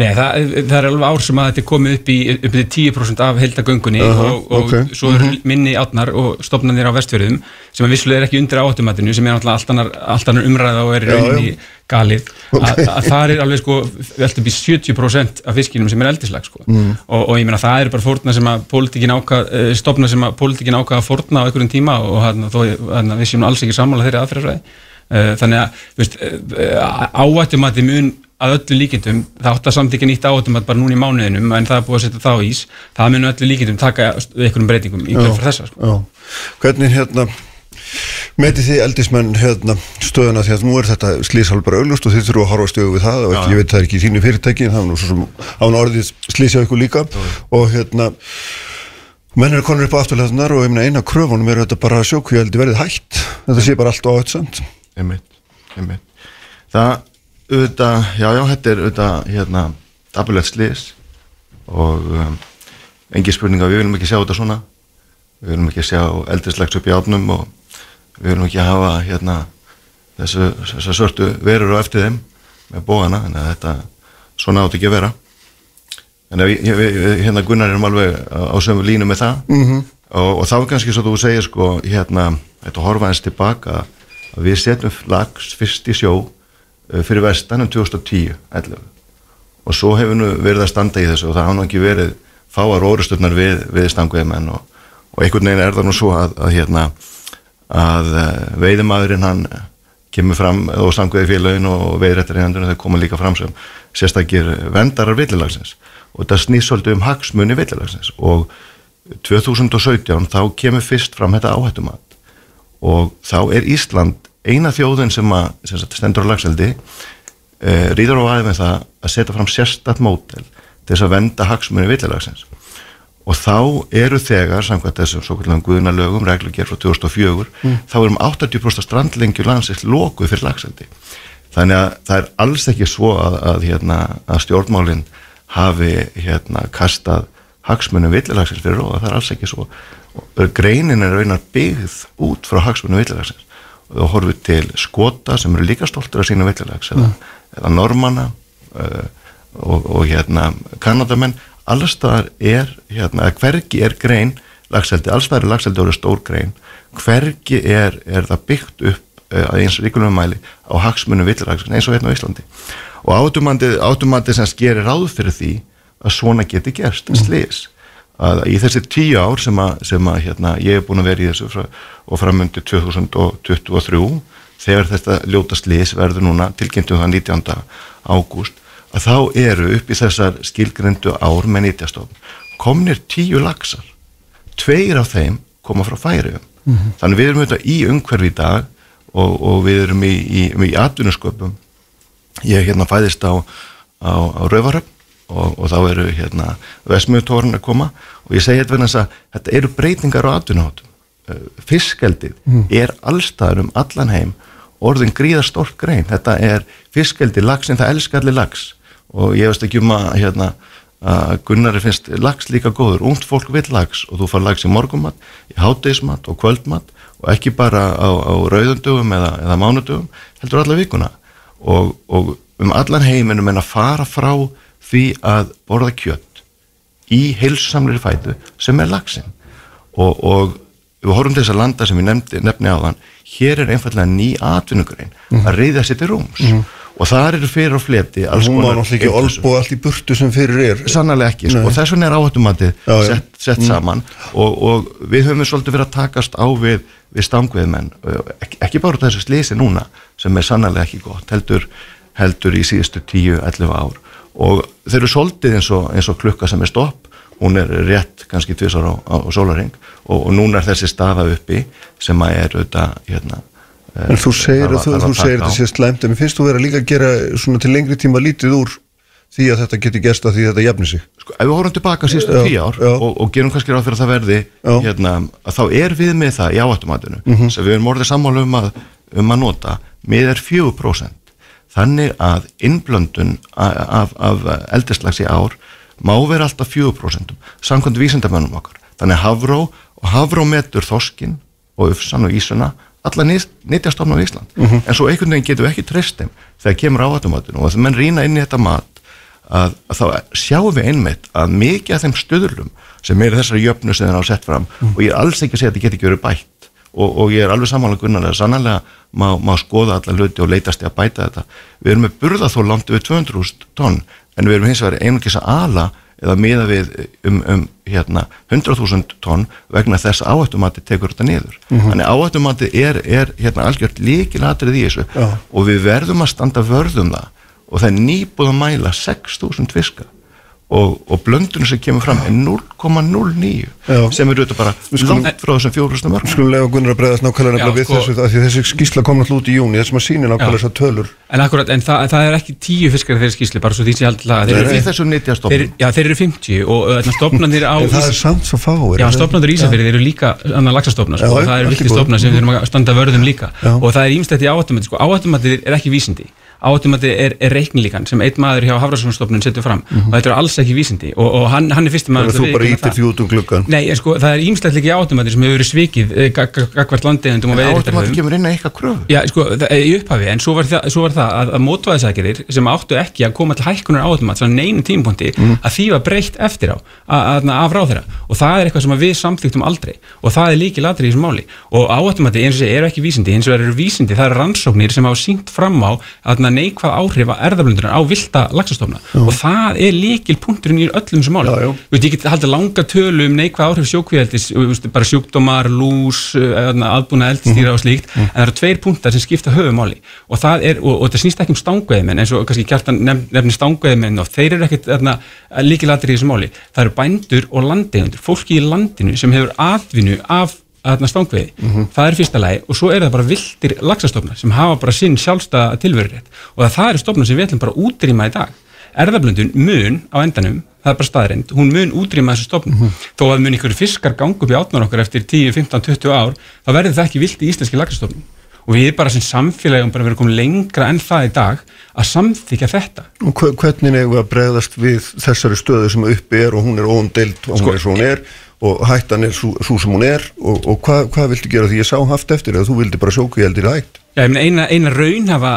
Nei, það, það er alveg ár sem að þetta er komið upp í upp í 10% af heildagöngunni Aha, og, og ok. svo eru minni átnar og stopnarnir á vestfjörðum sem að vissulega er ekki undir áhættumatinu sem er náttúrulega allt annar, umræða og er í rauninni galið Ok. að, að það er alveg sko veltum í 70% af fiskinum sem er eldislag sko. Mm. og, og ég meina það er bara fórna sem að pólitíkin ákvað, eh, stofna sem að pólitíkin ákvað að fórna á einhverjum tíma og þó hann, við séum alls ekki sammála þeirri aðferðafræði Eh, þannig að þú veist, áættumati mun að öllu líkindum, það átt að samtíka nýtt áættumat bara núna í mánuðinum en það er búið að setja það á ís, það mun öllu líkindum taka einhverjum breytingum í hverf fyrir þessa sko. Já, hvernig hérna metið þið eldismenn hérna stöðuna? Því að nú er þetta slísál bara auglust og þið þurfum að horfa stöðu við það. Og ekki, ég veit það er ekki í þínu fyrirtæki en það er nú svo sem án orðið slísja ykkur líka. Og hérna menn eru konur upp á afturleðunar og eina kröfunum er þetta bara að sjókvíaldi verðið hætt. Þetta sé bara allt á áhættsamt einmitt, einmitt. það auðvitað, já já, þetta er auðvitað hérna, dapulegt slis og um, engi spurninga, við viljum ekki sjá þetta svona. Við viljum ekki sjá eldrislags upp í átnum og við viljum ekki hafa hérna þessu, þessu svörtu verur á eftir þeim með bóðana, að þetta svona átt ekki að vera. En við, hérna Gunnar erum alveg á sömu línu með það. -hmm. og, og þá er kannski svo þú segir sko hérna, þetta horfa eins tilbaka að við setjum lags fyrst í sjó fyrir vestan um 2010 11. og svo hefur nú verið að standa í þessu og það hafa nú ekki verið fáar orusturnar við, við stanguðmenn og, og einhvern veginn er það nú svo að, að hérna að uh, veiðimaðurinn hann kemur fram og stanguði félagin og veiðrættarinn þau koma líka fram sem sérstakir vendarar villilagsins og það snýst svolítið um hagsmunni villilagsins og 2017 þá kemur fyrst fram þetta áhættumat. Og þá er Ísland eina þjóðin sem, að, sem sagt, stendur á lagseldi e, rýður á aðeins það að setja fram sérstatt mótel til þess að venda hagsmunni villilagsins og þá eru þegar, samkvæmt þessum svo kallan guðunalögum, reglugjör frá 2004 þá er um 80% strandlengju landsins lokuð fyrir lagseldi þannig að það er alls ekki svo að, að, hérna, að stjórnmálinn hafi hérna, kastað hagsmunum villilagsins fyrir róða, það er alls ekki svo. Greinin er raunar byggð út frá hagsmunum villilagsins og við til skota sem eru líka stoltur af sínu villilags eða, eða normanna uh, og, og hérna Kanadamenn, allstaðar er hérna, hvergi er grein lagseldi, allstaðar er lagseldi orðið stór grein. Hvergi er, er það byggt upp uh, eins ríkulum mæli á hagsmunum villiræksins eins og hérna á Íslandi. Og átumandi, sem gerir ráð fyrir því að svona geti gerst, slis að í þessi tíu ár sem að, sem að hérna, ég hef búin að vera í þessu frá, og framöndi 2023 þegar þetta ljóta slis verður núna tilkynntum það 19. ágúst að þá eru upp í þessar skilgrendu ár með nýtjastofn komnir tíu lagsar tveir af þeim koma frá færiðum mm -hmm. þannig við erum auðvitað í umhverfi í dag og, og við erum í, í, í atvinnusköpum ég hérna fæðist á, á, á Rauvaröfn og, og þá eru hérna Vesmiðutórun að koma. Og ég segi þetta að þetta eru breytingar á atvinnuhóttum fiskaldið mm. er allstaður um allan heim orðin gríðarstort grein. Þetta er fiskaldið lagsinn, það elskar allir lags og ég veist ekki um að hérna að Gunnari finnst lags líka góður, ungt fólk vil lags og þú far lags í morgumat, í háteismat og kvöldmat og ekki bara á, á rauðundugum eða, eða mánudugum heldur alla vikuna. Og, og um allan heiminum en að fara frá því að borða kjött í heilsamlir fætu sem er lagsin og, og við horfum þess að landa sem ég nefndi, nefni á þann hér er einfallega ný atvinnugurinn mm. að reyða sér til rúms. Mm og það eru fyrir og fleti hún var náttúrulega ekki olbu allt í burtu sem fyrir er. Sannlega ekki, sko, og þess vegna er áhættumatið sett, sett mm. saman. Og, og við höfum svolítið verið að takast á við, við stangveðmenn, ekki, ekki bara þessu slísi núna, sem er sannlega ekki gott heldur, heldur í síðustu 10-11 ár og þeir eru svolítið eins og, eins og klukka sem er stopp. Hún er rétt kannski tvisar á, á sólaring og, og núna er þessi staða uppi sem að er auðvitað hérna En þú segir þetta sé slæmt. En finnst þú verið að líka gera svona til lengri tíma lítið úr því að þetta getur gerst að því að þetta jafnir sig. Sko, ef við horfum tilbaka síðustu tíu ár já. og, og gerum kannski ráð fyrir að það verði hérna, að þá er við með það í áhættumatinu. Mm -hmm. sem við erum orðið sammálu um að, um að nota. Með er 4% þannig að innblöndun af, af eldislags í ár má vera alltaf 4% samkvæmt vísindamönnum okkar þannig að Havró og Havró metur þoskin og Ufsan og Ísuna alla nýttjastofn á Ísland mm -hmm. en svo einhvern veginn getum við ekki treyst þeim þegar kemur áhættumatinu og þegar menn rýna inn í þetta mat að, að þá sjáum við einmitt að mikið af þeim stöðlum sem er þessari jöfnu sem þeir á sett fram mm. og ég er alls ekki að segja að þetta getur ekki verið bætt og, og ég er alveg samanlega gunnarlega sannlega má, má skoða alla hluti og leitast í að bæta þetta við erum með burðaþól langt við 200.000 tonn en við erum hins vegar einungis að ala eða miða við um, um hérna, 100.000 tonn vegna þess áhættumati tekur þetta niður. Mm -hmm. Þannig áhættumati er, er hérna, algjört líkilatrið í þessu Já. og við verðum að standa vörðum það og það er nýbúð að mæla 6.000 fiska og, og blöndunum sem kemur fram er 0,09 sem eru þetta bara skulum, langt frá þessum fjórlustum mörgum. Skulum lega Gunnar að bregðast nákvæmlega við sko, þessu því þessi skísla kom náttúrulega út í júni þessum að síni nákvæmlega þessar tölur. En akkurat, en það, það er ekki tíu fiskar þeirri skísli bara svo því sem ég held að þeir eru stofnum Já, þeir eru 50 og stofnandir á En það er samt svo fáir Já, stofnandir í Ísafjörði eru líka annar lagsastofnar og það eru vikti stofnar sem við þurfum að standa vörðum líka. Og það er ímstætt í áhættumati sko, áhættumati er ekki vísindi átumandi er, er reiknilíkan sem einn maður hjá Hafrarssonstofnun setur fram. Mm -hmm. og þetta er alls ekki vísindi. Og, og hann, hann er fyrstum maður Þú bara ítir því út um gluggan Nei, sko, það er ímslægt líka átumandi sem hefur verið svikið eh, gagvart landegjandum og veðir Átumandi kemur inn að eitthvað kröfu. Já, sko, það er í upphafi, en svo var það, svo var það að, að mótvæðisækjarir sem áttu ekki að koma til hækkunar átumand svona neinu tímpunkti mm. að því var breytt eftir á af ráð þeirra og það er eitthvað sem við samþýttum aldrei. Og það er líki ladri í þessu máli. Og átumandi eins og þessi eru ekki vísindi. Eins og eru vísindi, það eru rannsóknir sem hafa sínt fram á að neikvað áhrif áhrifa erðablundunar á vilda laxastofna já. og það er líkil punkturinn í öllum sem málum. Þú veit, ég get haldið langa tölu um neikvað áhrif sjókvíðeldis, bara sjúkdómar, lús, aðbúna eldstýra og slíkt, mm. en það eru tveir punktar sem skipta höfumáli og það er, og, og það snýst ekki um stangveðimenn eins og kannski kjartan nefnir stangveðimenn og þeir eru ekkit líkilatri í þessu máli. Það eru bændur og landegundur, fólki í landinu sem hefur atvinnu af aðna stangveiði, mm -hmm. það er fyrsta lagi og svo er það bara vildir lagsastofnar sem hafa bara sinn sjálfstæða tilverðrétt og það, eru stofnar sem við ætlum bara að útrýma í dag. Erðablöndun mun á endanum það er bara staðrind, hún mun útrýma þessu stofnum. Mm -hmm. þó að mun ykkur fiskar gangu upp í átnar okkar eftir 10, 15, 20 ár þá verður það ekki vilt í íslenski lagsastofnum og við bara sem samfélagum bara verðum komið lengra enn það í dag að samþykja þetta. Og hvernig er við að bregðast við þessari stöðu sem uppi er og hún er óumdelt og hún sko, er svo hún er og hættan er svo sem hún er. Og, og hvað hva viltu gera? Því ég sá haft eftir að þú vildi bara sjóku ég heldur hætt. Já, ég meina eina, eina raunhafa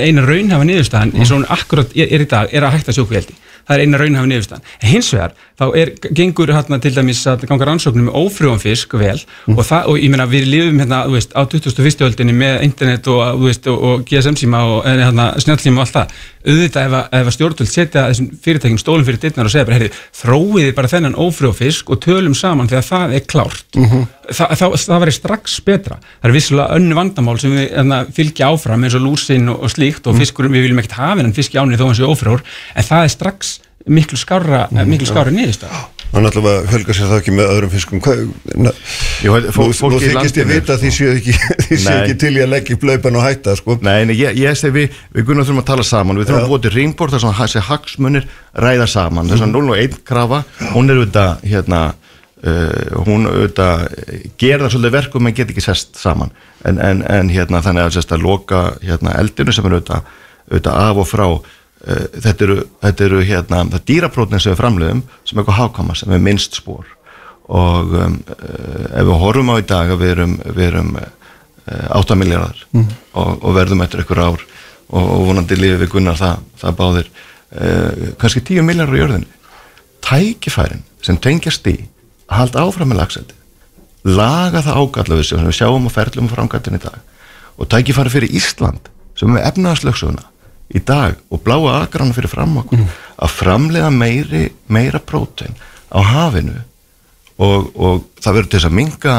eina raunhafa niðurstaðan eins og hún akkurat er, er í dag er að hætta sjókveldi það er eina raunhafa niðurstaðan. En hins vegar þá er, gengur hérna til dæmis að ganga rannsóknum með ófrjóðan fisk vel og, það, og ég meina við lifum hérna þú veist, á 2001. öldinni með internet og, þú veist, og, og GSM síma og hérna, snjálfsíma og allt það. Auðvitað ef, að- ef að stjórnvöld setja þessum fyrirtækjum stólum fyrir dittnar og segja bara, heyrði, þróiði bara þennan ófrjófisk og tölum saman þegar það er klárt. Þa, það, það væri strax betra. Það er vissulega önnu vandamál sem við hérna, fylgja áfram eins og lúsin og, og slíkt og fiskur, við viljum ekkert hafa hennan fisk í ánni þó hann sé ófrjór, en það er strax miklu skára, miklu skára niðurstað Hann allavega helgar sér það ekki með öðrum fiskum. Nú, fólk- nú þykist ég vita að því sko. séu ekki, ekki til í að leggja laupan og hætta sko. Nei, nei, ég, ég segi við, við Gunnar þurfum að tala saman. Við þurfum að búa til ringbort þar sem þessi hagsmunir ræða saman, þess að 001 krafa hún er auðvitað hérna, uh, hún auðvitað gera það svolítið verkum en get ekki sest saman. En, en, en hérna þannig að, sest, að loka hérna, eldinu sem er auðvitað, auðvitað af og frá uh, þetta eru, þetta eru hérna, það dýraprótin sem við framleiðum sem er eitthvað hákama sem er minnst spór og um, uh, ef við horfum á í dag að við erum, við erum uh, 8 miljardar og, og verðum eftir ykkur ár og, og vonandi lífið við gunnar það, það báðir. Kannski 10 miljardar í jörðinni. Tækifærin sem tengjast í að halda áfram með lagseldi laga það ágallu sem við sjáum og ferlum og framgættin í dag. Og tækifæri fyrir Ísland sem er með efnaðarslöksuguna í dag og bláa agrana fyrir fram okkur að framleiða meiri, meira prótein á hafinu og, og það verður til þess að minga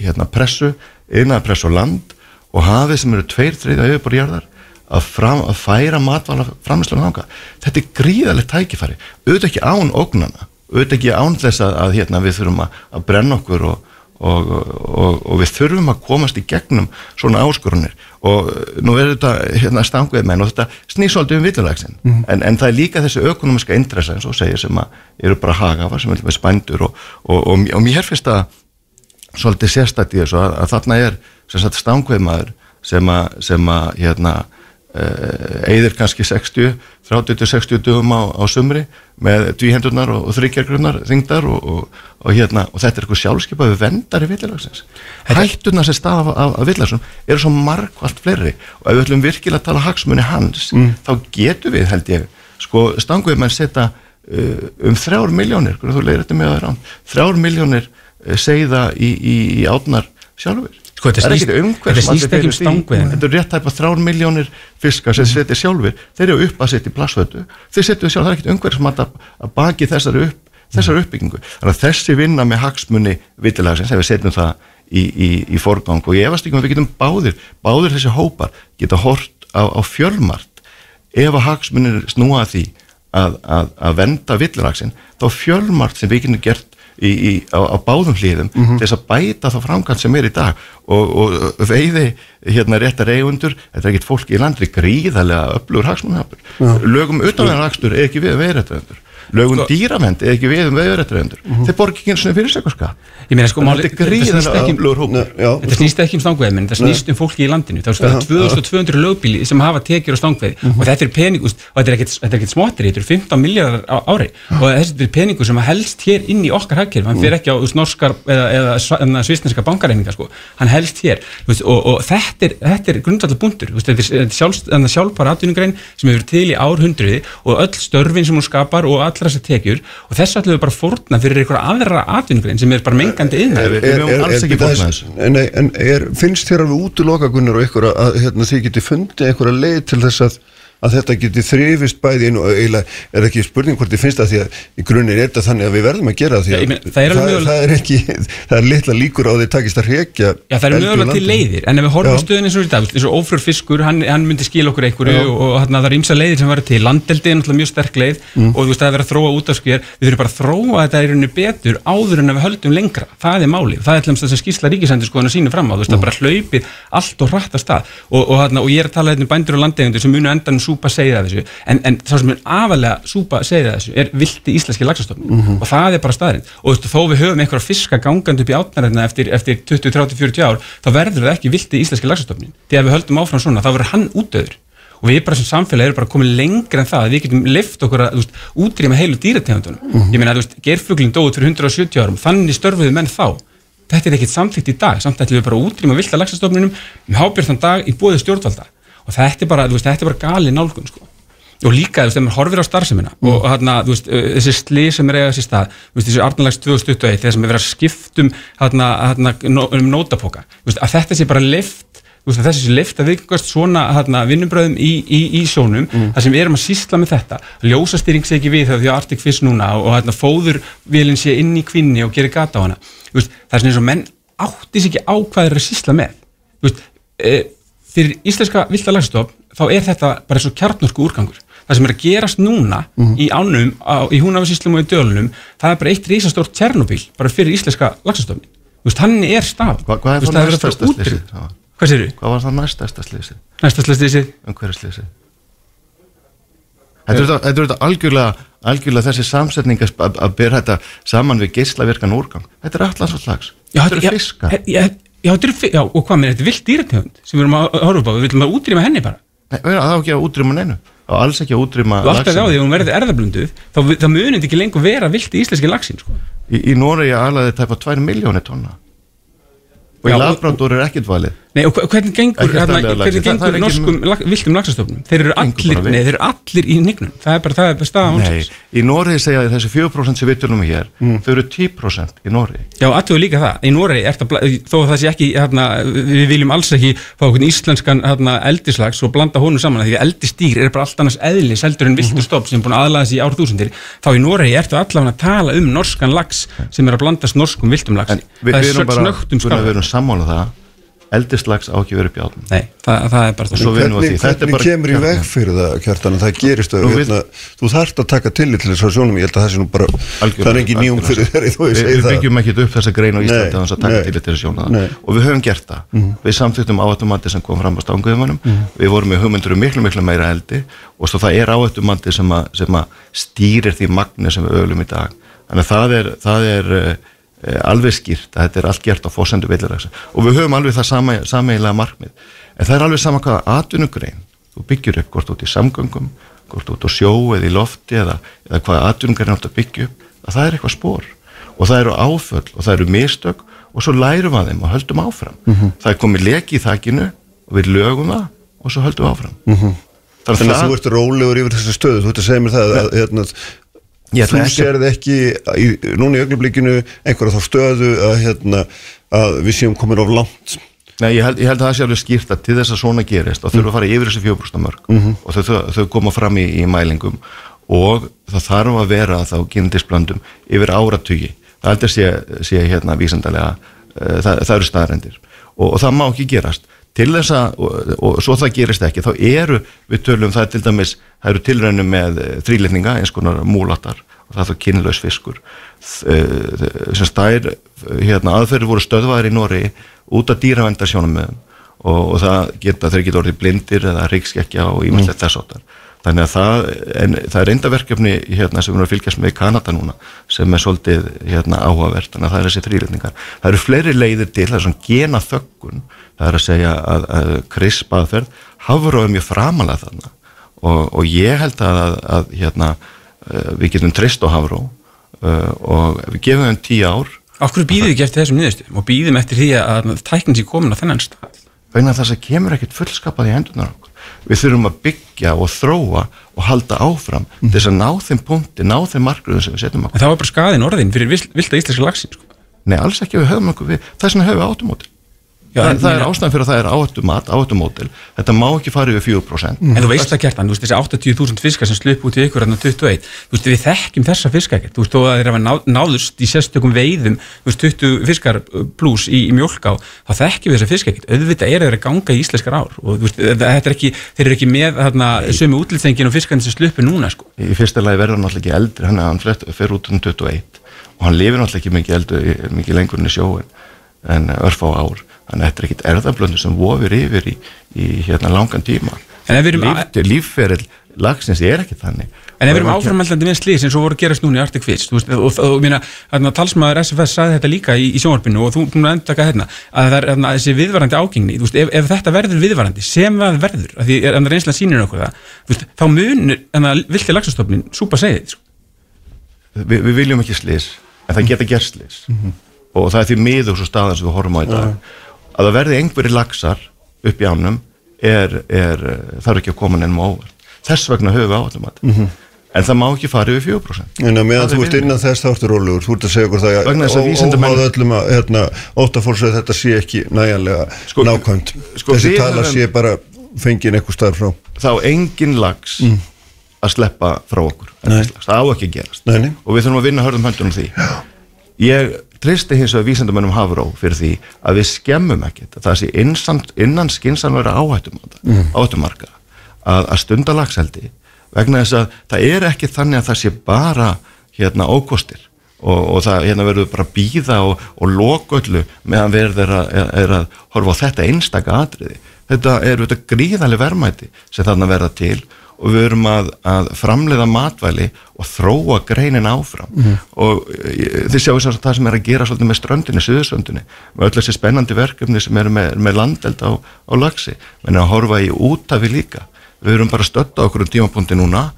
hérna, pressu, yfirnaða pressu á land og hafið sem eru tveir, þriðja yfirbúrjarðar að, fram, að færa matvala framlýslega þanga. Þetta er gríðalegt tækifæri, auðvitað ekki án ógnana, auðvitað ekki án þess að, að hérna, við þurfum að, að brenna okkur og, og, og, og við þurfum að komast í gegnum svona áskorunir og nú er þetta hérna, stanguðið menn og þetta snýsóldi um villulegsin en, en það er líka þessi ökonomiska interessa eins og segir sem að eru bara hagafar sem er spændur og, og, mér finnst það svolítið sérstætt í þessu að, að þarna er sem að, sem að hérna eðir kannski 60 30-60 dögum á, á sumri með dvíhendurnar og, og þryggjargrunnar þingdar og, og, og hérna og þetta er eitthvað sjálfskeipa við vendar í villilagsins hætturnar sem stað af, af, villagsum eru svo margvalt fleiri og ef við ætlum virkilega að tala hagsmunni hans þá getum við held ég sko stanguðum að setja uh, um þrjár miljónir, þú leiðir þetta með það rám þrjár miljónir uh, segða í, í, í átnar sjálfur Sko, þetta Það er snýst- ekki um stangveiðina. Þetta er rétt tæpa þrjár miljónir fiskar sem setja sjálfur þeir eru upp að setja í plasshötu þeir setja sjálf, það er ekkert umhverfismat að, að baki þessari, upp, þessari uppbyggingu. Þannig að þessi vinna með hagsmunni vitilagsins, ef við setjum það í, í, í forgang og ég efast ekki um að við getum báðir báðir þessi hópar geta hort á, á fjölmart ef að hagsmunir snúa að því að, að, að venda villiragsin þá fjölmart sem við getum gert í, í, á, á báðum hlýðum til þess að bæta þá framkvæmt sem er í dag. Og, og veiði hérna réttar eigundur, þetta er ekkit fólk í landri gríðarlega öflugur hagsmunahafur lögum utanverðarakstur er ekki við veiðrætturendur lögum Sko- dýravend er ekki við um veiðrætturendur þeir borgi ekki eins og fyrir sig ska Ég meina sko, máli- þetta er þetta snýst ekki um- Já, Þetta snýst um þetta fólki í landinu. Það er sko, það er 2200 lögbíli sem hafa tekjur á og þetta er pening úst, og þetta er ekkert, þetta er ekkert smottir, þetta er 15 miljardar á ári. Og þessi er peningur sem helst hér inn í okkar hagkerf, hann fer ekki á norskar eða, eða, eða svisneska bankareininga sko. hann helst hér og, og þetta er, þetta er grundvallar bundur þetta er, þetta þetta sjálfbara atvinnugrein sem hefur til í árhundruði og öll störfin sem hún skapar og allra þessar tekjur og þess ætlum við bara að fórna fyrir einhverja aðra atvinnugrein sem er bara mengandi yðnaður. Við höfum alls ekki fórnað er- Nei, en er, finnst þér alveg útiloka Gunnar og ykkur að, að hérna, þið geti fundið einhverja leið til þess að, að þetta geti þrifist bæði einu og eiginlega er ekki spurning hvort þið finnst það því að í grunninn er þetta þannig að við verðum að gera það því Já, að ég meina, það er það, það er ekki, það er litla líkur á því takist að hrekja Já, það í mögulega til leiðir, en ef við horfum Já. stöðin eins og í dag, eins og ófrur fiskur, hann, hann myndi skila okkur einhverju og, og hann, það er ímsa leiðir sem verður til, landeldi er náttúrulega mjög sterk leið Mm. og þú veist, það er verið að þróa út af skvér, við þurfum bara að þróa þetta í rauninni betur áður en að við höldum lengra, það er máli, það er til þess að skýrsla ríkisendur skoðan að sína fram á, þú veist, það bara hlaupið allt og hratt að stað. Og, og, og, ég er að tala hérna um bændur og landegundur sem munu endan súpa segja þessu, en, en það sem er afalega súpa segja þessu er vilti íslenski laxastofni Mhm. og það er bara staðrind og þó við höfum einhverja fiska gangandi upp í átnarinn eftir, eftir 20, 30, 40 ár þá verður það ekki vilti íslenski laxastofnin því að við höldum áfram svona, þá verður hann útöður og við bara sem samfélag erum bara komið lengra en það. Að við getum lift okkur að útrýma heilu dýrategundunum. Ég meina, þú veist, gerfuglin dóið fyrir 170 árum. Þannig störfuðu menn þá. Þetta er ekkit samþykkt í dag, samt ætlum við bara að útrýma vilda laxastofnunum með hábjörntan dag í bóði stjórnvalda og þetta er bara, veist, þetta er bara gali nálgun sko. og líka, þú veist, þegar maður horfir á starfsemina og hérna, þú veist, þessi slið sem er eiga þessi stað, þú veist, þessi Arnalags 2021 þegar sem er verið að skiptum hérna, hérna, um nótapoka, þú veist, að þetta sé bara lift þú veist, að þessi sé lift að viðgast svona hérna, vinnubröðum í, í, í sjónum þar sem við erum að sýsla með þetta. Ljósastýring sé ekki við þegar því að Arctic Fish núna og, hérna, fóðurvélinn sé inn í kvinni og gerir gata á hana. Þú veist, það er svona eins og menn átti sig ekki á hvað þeir eru að sýsla með. Þú veist, e, fyrir íslenska vilda lagstof þá er þetta bara eins og kjarnorku úrgangur það sem er að gerast núna í ánum á, í húnafasíslum og í dölunum það er bara eitt risastórt Tjernobyl bara fyrir íslenska lagsastofni þú veist, hann er staf Hva, hvað er það næstasta slísið? Hvað séru? Hvað var það næstasta slísið? næsta slistið Umhverju slísið? Þetta er þetta- þetta er þetta algjörlega, algjörlega þessi samsetning að, byrja þetta saman við geislavirkan úrgang. Þetta er allans og slags. Þetta eru fiskar. Já, já, og hvað með þetta er vilt dýrategund sem við erum að horfa á, við viljum að útrýma henni bara Nei, Það á ekki að útrýma neinu. Og alls ekki að útrýma og alltaf á laxinu. því að hún verður erðablunduð þá, þá munið ekki lengur vera vilt í íslenski lagsin sko. Í, í Noregi alaði tæpa 2 miljónir tonna. Og Já, í labrándur er ekkert valið. Nei, og hve- hvernig gengur, laxi. hvernig Það- það gengur er norskum lag, viltum lagsastofnum? Þeir eru allir, nei, þeir eru allir í nignum. Það er bara, það er bara staða Nei, ánsins. í Noregi segja þessi 4% sem við tölum um hér, þau eru 10% í Noregi. Já, aðtöðu líka það. Í Noregi, er það, þó að það sé ekki, hérna, við viljum alls ekki fá okkur íslenskan hérna, eldislags og blanda honum saman því að eldistýr er bara allt annars eðlis heldur en viltur stopp sem er búin að aðlaða sig í árþúsundir. Þá í Noregi ertu allavega að tala um norskan lags sem er að blandast norskum viltum lags. Eldislags á ekki verið bjátn. Nei, það, það er bara það. Hvernig, því. Þetta er hvernig bara- kemur í veg fyrir það kjartan að það gerist að við- hérna, þú þarft að taka tillit til þess að sjónum ég held að það sé nú bara, það er engin nýjum fyrir þeirri þó ég Við, við byggjum ekkert upp þessa grein á Íslandi að þess að taka nei. til sjóna Nei. það og við höfum gert það. Við samþýttum áhættumandi sem kom fram á stanguðumannum við vorum með hugmyndur um miklu miklu meira eldi. Og svo það er áhættumandi sem, að- sem að stýrir því magni sem við öglum í dag. Þannig að það er, það er uh, alveg skýrt að þetta er allt gert á fósendu villiræksa og við höfum alveg það sama, sameiginlega markmið. En það er alveg sama hvaða atvinnugrein þú byggjur upp hvort út í samgöngum hvort út á sjó eða í lofti eða, eða hvaða atvinnugrein átt að byggja upp að það er eitthvað spór og það eru áföll og það eru mistök og svo lærum að þeim og höldum áfram. Það er komið leki í þakkinu og við lögum það og svo höldum áfram. Þannig Þannig að að þú ert rólegur yfir þessu stöðu, þú ert að segja mér það að hérna, Ég ætla þú serð ekki í, núna í augnablikinu einhverja þá stöðu að, hérna, að við séum komin of langt. Nei, ég held, ég held að það sé alveg skýrt að til þess að svona gerist þá þurfum við að fara yfir þessi fjóbrústa mörg og þau, þau, þau koma fram í, í mælingum og það þarf að vera þá gindisblöndum yfir áratugi. Það heldur sé, sé hérna vísendalega uh, það, það eru staðrendir og, og það má ekki gerast til þess að, og, og svo það gerist ekki þá eru, við tölum það til dæmis það eru tilraunum með þrýletninga eins konar múlatar og það er þá kynlaus fiskur. Þ- sem stær hérna, aðferður voru stöðvaðir í Nóri út af dýravendarsjónum og, og það geta, þeir geta orðið blindir eða ríkskekkja og ímyndilegt þess áttar þannig að það, en, það er enda verkefni hérna, sem við erum að fylgjast með í Kanada núna sem er svolítið hérna, áhugavert. Þannig að það er þessi þrýletningar það eru fleiri leiðir til, það er svona gena þöggun það er að segja að, að krisp aðferð. Hafur mjög framalega þarna. Og, og ég held að, að, að hérna, uh, við getum treyst á Hafró uh, og við gefum þeim tíu ár. Af hverju býðum við eftir þessum niðurstöðum? Og býðum eftir því að tæknin sé komin á þennan stað? Vegna þess að kemur ekkert fullskapað í hendunar okkur. Við þurfum að byggja og þróa og halda áfram til þess að ná þeim punkti, ná þeim markgröðum sem við setjum okkur. En það var bara skaðin orðin fyrir vilt- villta íslenska lagsin sko. nei, alls ekki að við höfum okkur við þess vegna höfum við átumótil Já, það, en það er ástæðan fyrir að það er áhættumat, áhættumótil þetta má ekki fara yfir 4% En þú veist það kertan, þú veist þessi 80.000 fiskar sem slupp út í ykkur hérna 21 Þú veist við þekkjum þessa fiskar ekkert. Þú veist þó að þeir hafa ná, náðust í sérstökum veiðum Þú veist 20 fiskar pluss í, í mjólká Þá þekkjum við þessa fiskar ekkert. Auðvitað er þeir að ganga í íslenskar ár Og þú veist þetta er ekki, þeir eru ekki með þarna, sömu útlýþengin og fiskarnir sem sluppu núna sko. í fyrsta lagi verður hann náttúrulega ekki eldri hann, hann fer út um 21 og hann lifir náttúrulega ekki mikið, eldur, mikið lengur enn í sjóin en örfá ár. Þannig að þetta er ekkit erðablöndu sem vofir yfir í, í hérna langan tíma. En ef við erum Líf, lífferill lagsins er ekki þannig. En ef við erum áframhaldandi með slís eins og voru að gerast núna í Arctic veist, og, og, og þarna, talsmaður SFS sagði þetta líka í, í sjónvarpinu og þú múin að endaka hérna að það er þarna, þessi viðvarandi ágengni veist, ef, ef þetta verður viðvarandi, sem það verður því er reynsla sínir okkur það veist, þá munur vilti lagsastofnin súpa segið sko. Vi, við viljum ekki slis en það geta gerst slis og það er því miður svo staðan sem við horfum á í dag. Að það verði einhverjir laxar upp í ánum er, er, þarf ekki að koma nefnum á óvart. Þess vegna höfum við áallum að Mhm. en það má ekki fara yfir 4% En meðan þú ert innan þess þá ertu rólegur, þú ert að segja okkur það að hérna, óttafólks að þetta sé ekki næjanlega Sko, nákvæmt. sko, þessi tala sé bara fengin eitthvað starf frá. Þá engin lags að sleppa frá okkur. Mm. Það á ekki að gerast. Nei, nei. og við þurfum að vinna hörðum höndunum því ég tristi hins vegar vísindamönnum Hafró fyrir því að við skemmum ekkert að það sé innan, áhættum Mm. áhættumarka að, að stunda lagseldi vegna þess að það er ekki þannig að það sé bara hérna ókostir og, og það hérna verður bara býða og, og loköllu meðan verður er, að- er að horfa á þetta einstaka atriði þetta er þetta gríðarlega verðmæti sem þarna verða til og við erum að, að framleiða matvæli og þróa greinin áfram. Og e, þið sjáu þess að það sem er að gera svolítið með ströndinni, suðuströndinni með öll þessi spennandi verkefni sem eru með, með landeld á, á lagsi menn að horfa í útafi líka. Við erum bara að stötta okkur um tímapunkti núna.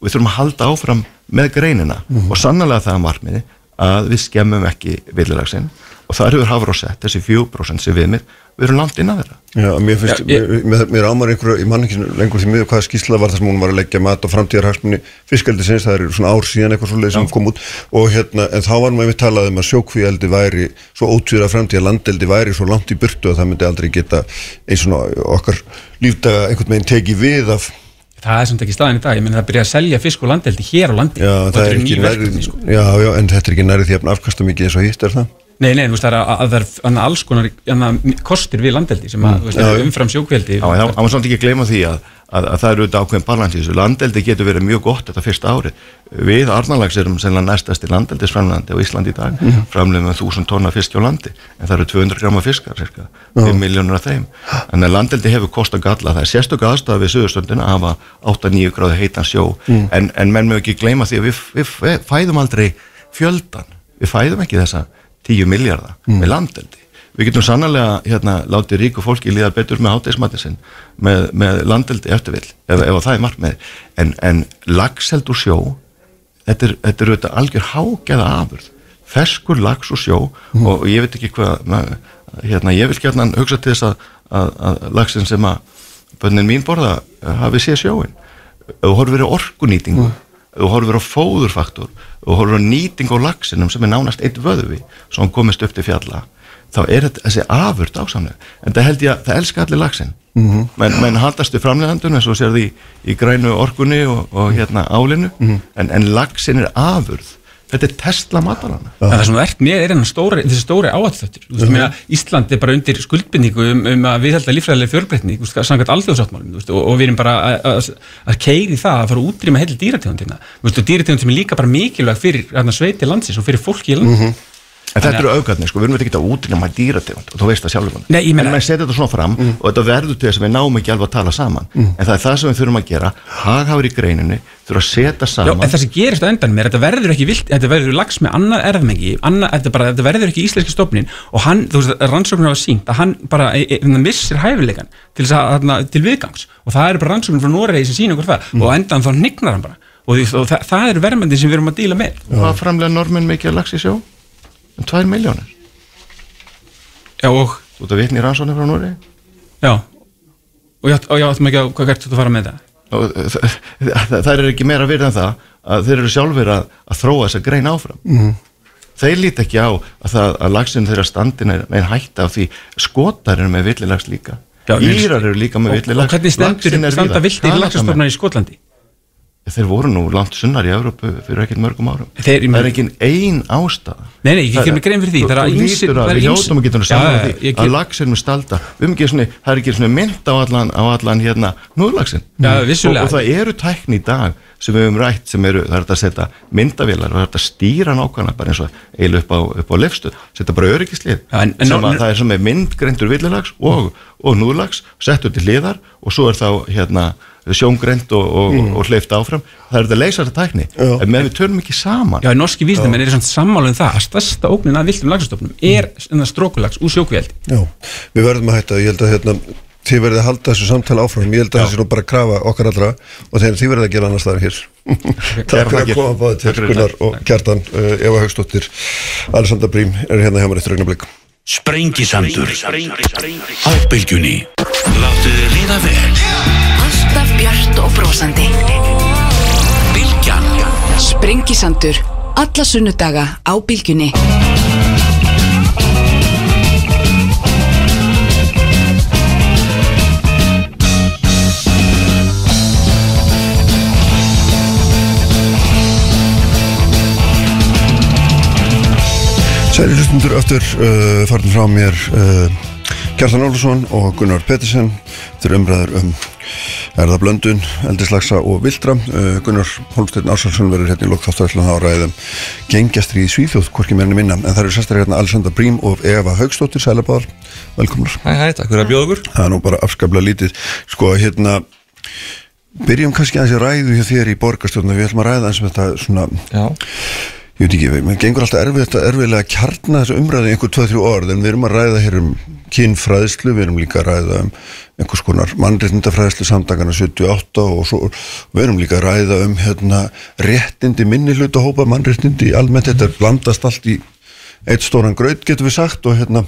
Og við þurfum að halda áfram með greinina. Og sannlega það er markmiði að við skemmum ekki villilagsinn og það eru hafur á sett þessi 4% sem við með, við erum langt inn að þeirra. Já, mér finnst, Já, ég- mér, mér, mér ámar einhverju, ég man ekki lengur því miður hvaða skýrsla var það sem hún var að leggja mat og framtíðarhagsmunni fiskaldi sinns, það er svona ár síðan eitthvað svoleið sem kom út. Og hérna, en þá var maður við talað um að sjókvíaldi væri svo ótvíra framtíða landeldi væri svo langt í burtu að það myndi aldrei geta eins og okkar lífdaga einhvern veginn tekið við af það er samt ekki staðan í dag, ég menn það byrja að selja fisk og landeldi hér á landi. Já, Og það þetta er eru ekki ný nærið, verkefni, sko. já, já, en þetta er ekki nærið því að afkasta mikið eins og hitt er það Nei, nei, þú veist það er að, að það er alls konar kostir við landeldi sem að, Mm. Já. umfram sjókveldi Já, þá má samt ekki gleyma því að, að, að það eru auðvitað ákveðin balans í þessu. Landeldi getur verið mjög gott þetta fyrsta ári. Við Arnalags erum sennilega næstasti landeldisframlandi á Íslandi í dag, mm framleiðum við þúsund tonna fisk á landi, en það eru 200 gráma fiskar, cirka, 5 miljónur af þeim. En að landeldi hefur kost að galla, það er sérstök aðstæða við sögurstöndina að hafa 8-9 gráði heitan sjó, en, en menn með ekki gleyma því að við, við, við fæðum aldrei fjöldan, við fæðum ekki þessa 10 miljardar með landeldi. Við getum sannlega hérna, látið ríku fólki líða betur með hátegismatið sinn með, með landeldi eftirvill ef, ef það er markmið en, en lagseld úr sjó þetta er, þetta er auðvitað algjör hágeða afurð. Ferskur lags úr sjó og ég veit ekki hvað hérna, ég vil gætna hugsa til þess að, að, að lagsin sem að bönnin mín borða hafi séð sjóin þú horfir á orkunýtingu ef þú horfir á fóðurfaktor þú horfir á nýting á lagsinum sem er nánast eitt vöðvi sem komist upp til fjalla þá er þetta þessi afurð ásamlega en það held ég að það elska allir lagsin mm -hmm. menn, menn haldast við framleiðandun eins og sér því í grænu orkunni og, og hérna álinu. En, en lagsin er afurð þetta er Tesla matalana En það sem þú ert með er enn stóri, þessi stóri áhættuþáttur. Þú veist, mm -hmm. Ísland er bara undir skuldbindningu um, um að við held að lífræðilega fjörbreytni samkvæmt alþjóðsáttmálum og, og við erum bara að, að, að keiri það að fara útrýma heilir dýrategundina. Og dýrategund sem er líka bara mikilvæg fyrir hérna, sveiti landsins og fyrir fólki í landi En þetta eru auðgatni, sko, við erum ekki að útrýma dýrategund og þú veist það sjálfur meina- En maður setja þetta svona fram og þetta verður til þess að við náum ekki alveg að tala saman. En það er það sem við þurfum að gera. Haghafur í greininni, þurfum að setja Já, saman en það sem gerist á endanum er að þetta verður ekki vilt, þetta verður lags með annað erðmengi annað, þetta, bara, þetta verður ekki íslenski stofnin og hann, þú veist, rannsóknir hafa sínt að hann bara e, e, hann missir hæfileikan til, að, til viðgangs. Og það eru bara rannsóknir frá Noregi það. Og endan hann og, og það, það eru verðmyndin sem við erum að díla með. Hvað framlega normin mikið að lax í sjó? Um 2 miljónir Já, og, Þú ert að vitni í rannsóknir frá Núri já. Og og já, áttum ekki að, hvað gert þú að fara með þetta? Það er ekki meira virð en það að þeir eru sjálfur að, að þróa þessa grein áfram. Mm. Þeir líti ekki á að, það, að lagsin þeirra standin er neinn hætta af því skotar eru með villilags líka. Já, Írar eru líka með Og, og villilags hvernig stendur, standa viltir lagsastofnar í Skotlandi? Þeir voru nú langt sunnar í Evrópu fyrir ekkert mörgum árum. Þeir- Það er ekki ein ástæða. Nei, nei, ég gerir mig grein fyrir því, Þú- það er þú ýmsir- lítur að er við hjóttum að getum Já, saman já, því að get- lagsin með stalda erum ekki svona, það er ekki svona mynd á allan, á allan hérna núðlagsin Já, vissulega. og, og það eru tækni í dag sem við höfum rætt sem eru, það er að setja myndavélar og það er að stýra nákvæmlega bara eins og eiginlega upp á, á lefstuð setja bara öryggislið Já, en- en sem að það er sem er myndgreindur villilags og, og núðlags settur til hliðar og svo er þá hérna sjóngreind og, og, Mm. og hleyft áfram. Það er þetta að leysa þetta tækni. Já. en með við tölum ekki saman. Já, norski vísindamenn eru samt sammála um það að stærsta ógnin að viltum lagsastofnum er strókulags úr sjókvíaldi Já, við verðum að hætta, ég held að hérna, þið verðið að halda þessu samtala áfram. Ég held að þessi er nú bara að krafa okkar allra og þegar þið verðið að gera annars staðar hér. Takk fyrir að koma báðið til Gunnar og Kjartan uh, Eva Haugsdóttir Alessandra Brím er hérna hjá mér eftir Sprengisandur. Á bylgjunni Láttu þið líða vel Alltaf björt og brosandi. Bylgjan. Sprengisandur Alla sunnudaga á bylgjunni. Særi hlustundur aftur uh, farin frá mér uh, Kjartan Ólusson og Gunnar Pettersen Þetta er umræður um erðablöndun, eldislagsa og vildra uh, Gunnar Holmsteinn Ársalsson verður hérna í lokþáttarallan áræðum gengjastri í Svíþjóð, hvorki meirinu minna. En það eru sestar hérna Alessandra Brím og Eva Haugstóttir Sælabáðar, velkomnar. Hæ, hæ, takk fyrir að bjóða okkur Það er nú bara afskaplega lítið. Sko, hérna Byrjum kannski aðeins í ræðu hjá þér í borgarstjórna Við ætlum að ræða eins og þetta svona Já, Ég veit ekki, mér gengur alltaf erfið, erfiðlega að kjarna þessu umræðu í einhver 2-3 orð en við erum að ræða hér um kynfræðslu, við erum líka að ræða um einhvers konar mannréttindafræðslu samdagana 78 og svo við erum líka að ræða um hérna, réttindi minni hluta hópa mannréttindi almennt, þetta blandast allt í eitt stóran gröð getur við sagt og hérna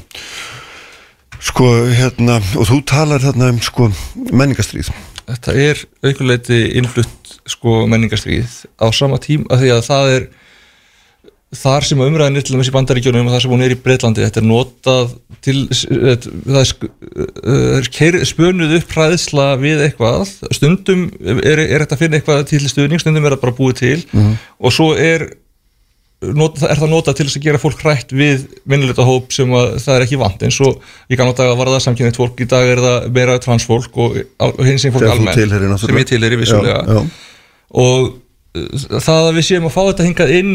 sko hérna og þú talar þarna um sko menningastrýð þetta er aukuleiti innflutt sko menningarstríð á sama tím að því að það er þar sem umræðin er til dæmis í bandaríkjunum og þar sem hún er í Breitlandi, þetta er notað til, það er, uh, er spönuð upp hræðsla við eitthvað, stundum er, er þetta að finna eitthvað til stuðning, stundum er það bara búið til. Og svo er not, er það notað til þess að gera fólk hrætt við minnilegta hóp sem að það er ekki vant. Eins og í gamla daga var það samkynnitt fólk í dag er það meira transfólk og, og hins sem fólk almennt sem ég tilheyri vissulega. Já, já. og uh, það að við séum að fá þetta hingað inn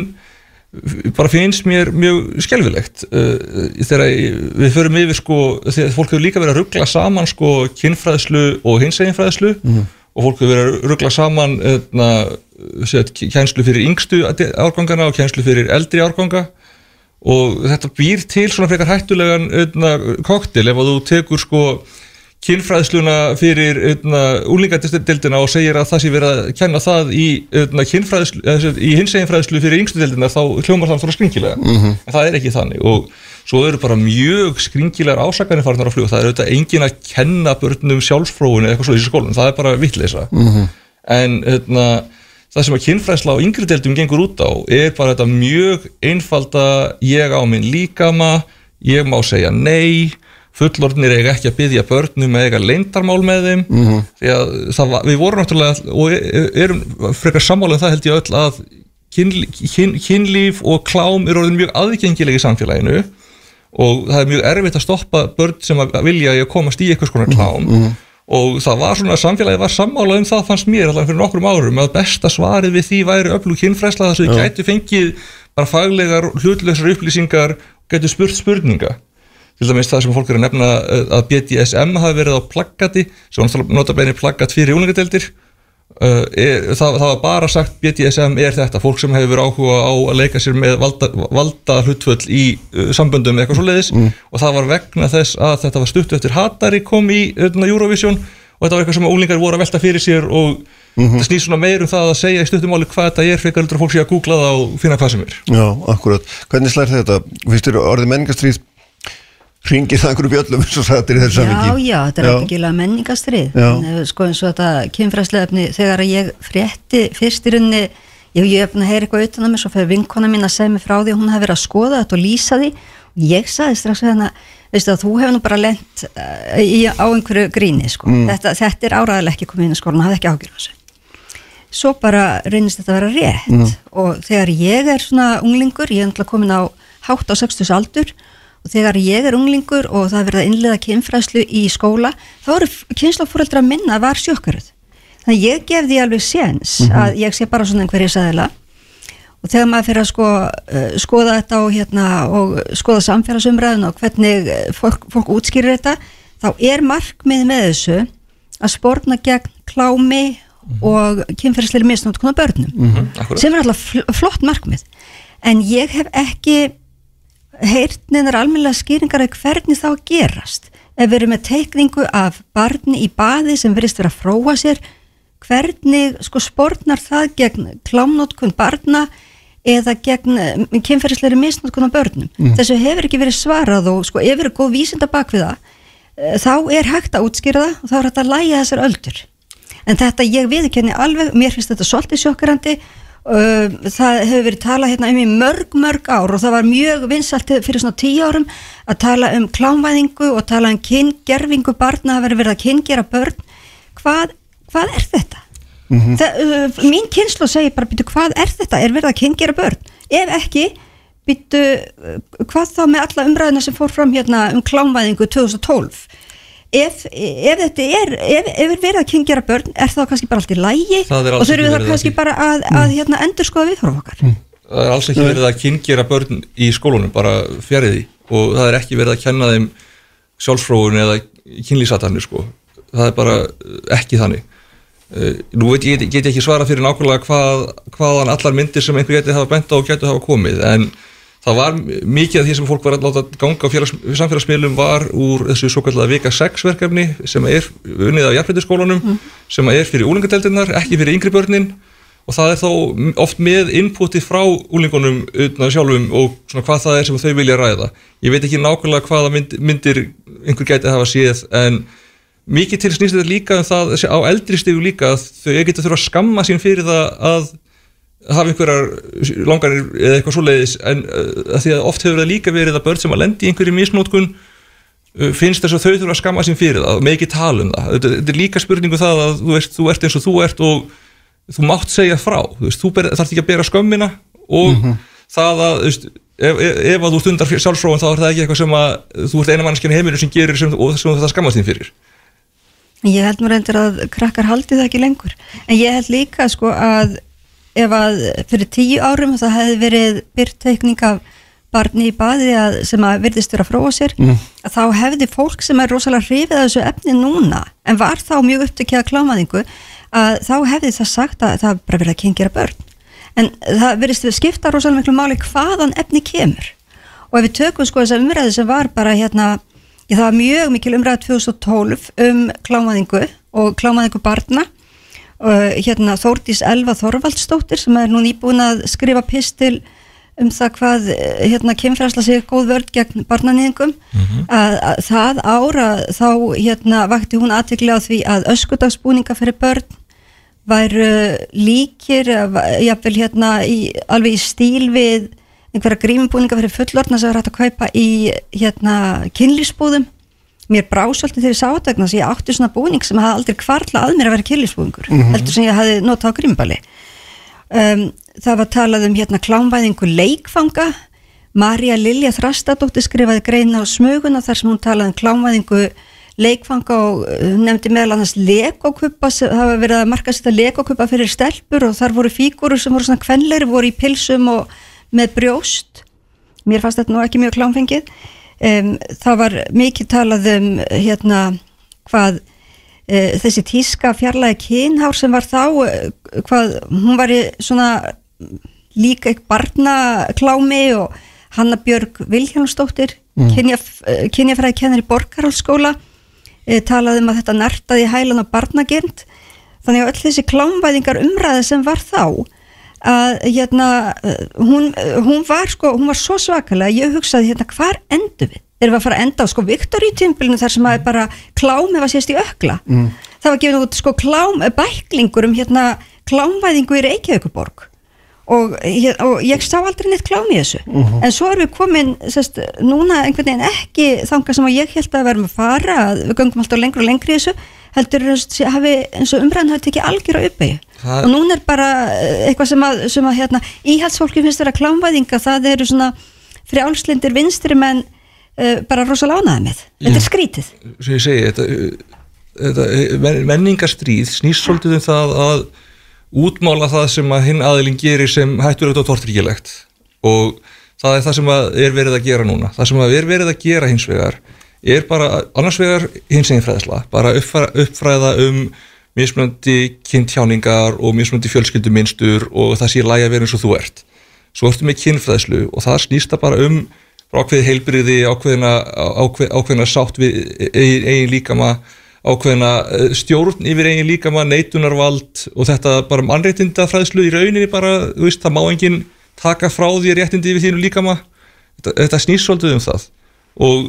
bara finnst mér mjög skelfilegt uh, þegar við förum yfir sko þegar fólk hefur líka verið að ruggla saman sko kynfræðslu og hinseginfræðslu og fólk hefur verið að ruggla saman öðna, set, kjænslu fyrir yngstu árgangana og kjænslu fyrir eldri árganga. Og þetta býr til svona frekar hættulegan öðna, koktel ef að þú tekur sko kynfræðsluna fyrir úlingadildina og segir að það sé verið að kenna það í, sagt, í hinseginfræðslu fyrir yngstu dildina þá hljómar það svona skringilega. En það er ekki þannig. Og svo eru bara mjög skringilegar ásakanir farnar á flug. Það er auðvitað engin að kenna börnum sjálfsfróun eða eitthvað svo í þessu skólum, það er bara vitleisa en öðna, það sem að kynfræðsla á yngri deildum gengur út á er bara þetta mjög einfalda ég á minn líkama ég má segja nei fullorðnir eiga ekki að byggja börnum eiga leindarmál með þeim. -hmm. að það, var- við vorum náttúrulega og e- erum frekar sammála um það held ég öll að kyn, kyn, kynlíf og klám eru orðin mjög aðgengileg í samfélaginu. Og það er mjög erfitt að stoppa börn sem að vilja að komast í eitthvað skona klám. og það var svona, samfélagið var sammála um það fannst mér allavega fyrir nokkrum árum að besta svarið við því væri öflug kynfræsla þess að við gætu fengið bara faglegar hlutlausar upplýsingar gætu spurt spurninga til dæmis það sem fólk er að nefna uh, að BDSM hafi verið á plaggati sem notabene plaggat fyrir úlingadeildir uh, er, það, það var bara sagt BDSM er þetta, fólk sem hefur áhuga á að leika sér með valda, valda hlutföll í uh, samböndum eða eitthvað svoleiðis. Og það var vegna þess að þetta var stutt eftir hatari kom í uh, Eurovision og þetta var eitthvað sem úlingar voru að velta fyrir sér og það snýr svona meir um það að segja í stuttumáli hvað þetta er heldur að fólk sé að googla það og finna hvað sem er. Já, akkurat. Hvernig slær þetta? Þér orðið menningastrýð ringið það einhverju bjöllum eins og sagðir í þessu Já, samhengi? já, þetta er ábyggilega menningastrið Já. En, eh, sko eins og þetta kynfræðslega efni þegar að ég frétti fyrst í rauninni ég hef búin að heyra eitthvað utan að mér svo fyrir vinkona mín að segja mig frá því að hún hafi verið að skoða þetta og lýsa því. Og ég sagði strax við hana veistu að þú hefur nú bara lent í, á einhverju gríni sko. þetta, þetta er áraðilega ekki komið inn í skólan hafði ekki ágjörð svo bara reynist þetta að vera rétt. Og þegar ég er svona unglingur ég er náttúrulega komin á hátt á 60 aldur og þegar ég er unglingur og það er verið að innlega kynfræðslu í skóla þá eru kynslafúreldra minna var sjökkaruð þannig að ég gef því alveg séns að ég sé bara svona einhverju sæðila og þegar maður fyrir að sko, uh, skoða þetta og, hérna, og skoða samfélagsumræðin og hvernig eh, fólk, fólk útskýrir þetta þá er markmið með þessu að spórna gegn klámi og kynferðisleiri misnótt konar börnum akkurat. sem er alltaf fl flott markmið. En ég hef ekki heyrt neðar almennilega skýringar að hvernig þá gerast ef við erum með teikningu af barni í baði sem verðist vera að fróa sér hvernig sko sportnar það gegn klámnótkun barna eða gegn uh, kynferðisleiri misnótkun á börnum. Þessu hefur ekki verið svarað og sko ef eru góð vísinda bak við það uh, þá er hægt að útskýra það og þá er hægt að læja þessar öldur. En þetta ég viðkenni alveg, mér finnst þetta svolítið sjokkarandi Uh, það hefur verið talað hérna um í mörg mörg ár og það var mjög vinsalt fyrir svona tíu árum að tala um klámvæðingu og tala um kyngerfingu barna að vera verið að kyngera börn hvað, hvað er þetta? Það, uh, mín kynslu segir bara býtu hvað er þetta? Er verið að kyngera börn? Ef ekki býtu uh, hvað þá með alla umræðina sem fór fram hérna um klámvæðingu 2012 Ef, ef þetta er ef, ef er verið að kyngjara börn er það kannski bara allt í lægi og þurfum við að kannski bara að, að hérna, endur skoða viðhorf okkar? Það er alls ekki verið að kyngjera börn í skólunum, bara fjarið því. Og það er ekki verið að kenna þeim sjálfsfróun eða kynlýsatarnir sko, það er bara uh, ekki þannig. Uh, nú veit ég, get ég ekki svara fyrir nákvæmlega hvað, hvaðan allar myndir sem einhver geti hafa bent á og geti hafa komið en það var mikið af því sem fólk var að láta ganga á félags, samfélagsmiðlum var úr þessu svo kallega vika 6 verkefni sem er unnið af jafnbrytisskólanum sem er fyrir úlingadeldinnar, ekki fyrir yngri börnin. Og það er þá oft með inputi frá úlingunum utan sjálfum og svona hvað það er sem þau vilja ræða. Ég veit ekki nákvæmlega hvaða mynd, myndir einhver gæti að hafa séð en mikið til snýst þetta líka um það á eldri stígu líka að þau geta þurfa að skamma sín fyrir það að hafa einhverjar langanir eða eitthvað svoleiðis en uh, að því að oft hefur það líka verið að börn sem að lendi í einhverju misnótkun uh, finnst þess að þau þurfa að skamma sín fyrir það með ekki tala um það. Þetta, þetta er líka spurningu það að þú, veist, þú ert eins og þú ert og þú mátt segja frá þú, veist, þú ber, þarf ekki að bera skömmina og það að veist, ef, ef, ef að þú stundar sjálfsfróðan þá er það ekki eitthvað sem að þú ert eina mannskjörn í heiminu sem gerir sem, og sem þú þarf að skammast þín fyrir. Ég held nú reyndir að krakkar haldi það ekki lengur. En ég held líka sko að ef að fyrir tíu árum það hefði verið byrt teikning af barni í baði að, sem að virðist vera að fróa sér að þá hefði fólk sem er rosalega hrifið af þessu efni núna en var þá mjög upptökjað klámaðingu að þá hefði það sagt að það bara verið að kyngjara börn. En það virðist við skipta rosalega miklu máli hvaðan efni kemur. Og ef við tökum sko þessa umræðu sem var bara hérna ég, það var mjög mikil umræðu 2012 um klámaðingu og klámaðingu barna hérna Þórdís Elva Þorvaldsdóttir sem er nú nýbúin að skrifa pistil um það hvað eh, hérna kemfræsla sig góð vörd gegn barnanýðingum að, að það ára þá hérna vakti hún aðtekli á því að öskudagsbúninga fyrir börn væru líkir eða jafnvel hérna í, alveg í stíl við einhverja grímubúninga fyrir fullorna sem er hægt að kaupa í hérna kynlífsbúðum mér brá svolítið þegar ég sá þetta vegna að ég átti svona búning sem hafði aldrei kvarla að mér að vera kynlífsbúningur heldur sem ég hafði notað á grímbali um, það var talað um hérna klámvæðingu leikfanga. Marja Lilja Þrastadóttir skrifaði greina á smuguna þar sem hún talaði um klámvæðingu leikfanga og uh, nefndi meðal annars legokuppa, sem- það var verið að marka sér legokuppa fyrir stelpur og þar voru fígurur sem voru svona kvenleiri, voru í pilsum og með brjóst. Mér fannst þetta nú ekki mjög klámfengið um, það var mikið talað um hérna hvað uh, þessi tíska fjarlægi kynhár sem var þá uh, hvað hún var í svona líka ekki barnaklámi og Hanna Björg Vilhjálmsdóttir mm. kynjafræði kennir í Borgarhálsskóla e, talaði um að þetta nertaði í hælan á barnagirnd þannig að öll þessi klámvæðingar umræði sem var þá að hérna hún, hún var sko, hún var svo svakalega ég hugsaði hérna hvar endur við? Erum við að fara að enda á sko Viktoríutímbilinu þar sem að bara klámi var sést í ökla. Mm. það var gefið út sko klám bæklingur um hérna klámvæðingu í Reykjavíkuborg og, og ég sá aldrei neitt klám í þessu. En svo erum við komin sest, núna einhvern veginn ekki þangað sem að ég held að við erum að fara við göngum alltaf lengur og lengri í þessu heldur hafi, eins og umræðan hafi tekið algjör á uppeyju og núna er bara eh, eitthvað sem að, sem að hérna, íhaldsfólki finnst vera klámvæðinga það eru svona frjálslindir vinstri menn uh, bara rosalega ánæði með. Þetta er skrítið. Sem ég segi þetta, þetta men- menningarstríð snýst svolítið um það að útmála það sem að hinn aðilinn gerir sem hættur auðvitað tortryggilegt. Og það er það sem að er verið að gera núna. Það sem að er verið að gera hins vegar er bara annars vegar hins eginn fræðsla bara uppfræða um mismunandi kynntjáningar og mismunandi fjölskylduminstur og það sé lægi að vera eins og þú ert. Svo ertu með kynfræðslu og það snýst það bara um ákveði heilbriði, ákveðina, ákveð, ákveðina sátt við eigin, eigin líkama, ákveðina eh, stjórn yfir eigin líkama, neitunarvald og þetta bara mannréttinda fræðslu í rauninni bara, þú veist, það má enginn taka frá því réttindi yfir þínu líkama. Þetta, þetta snýst svolítið um það og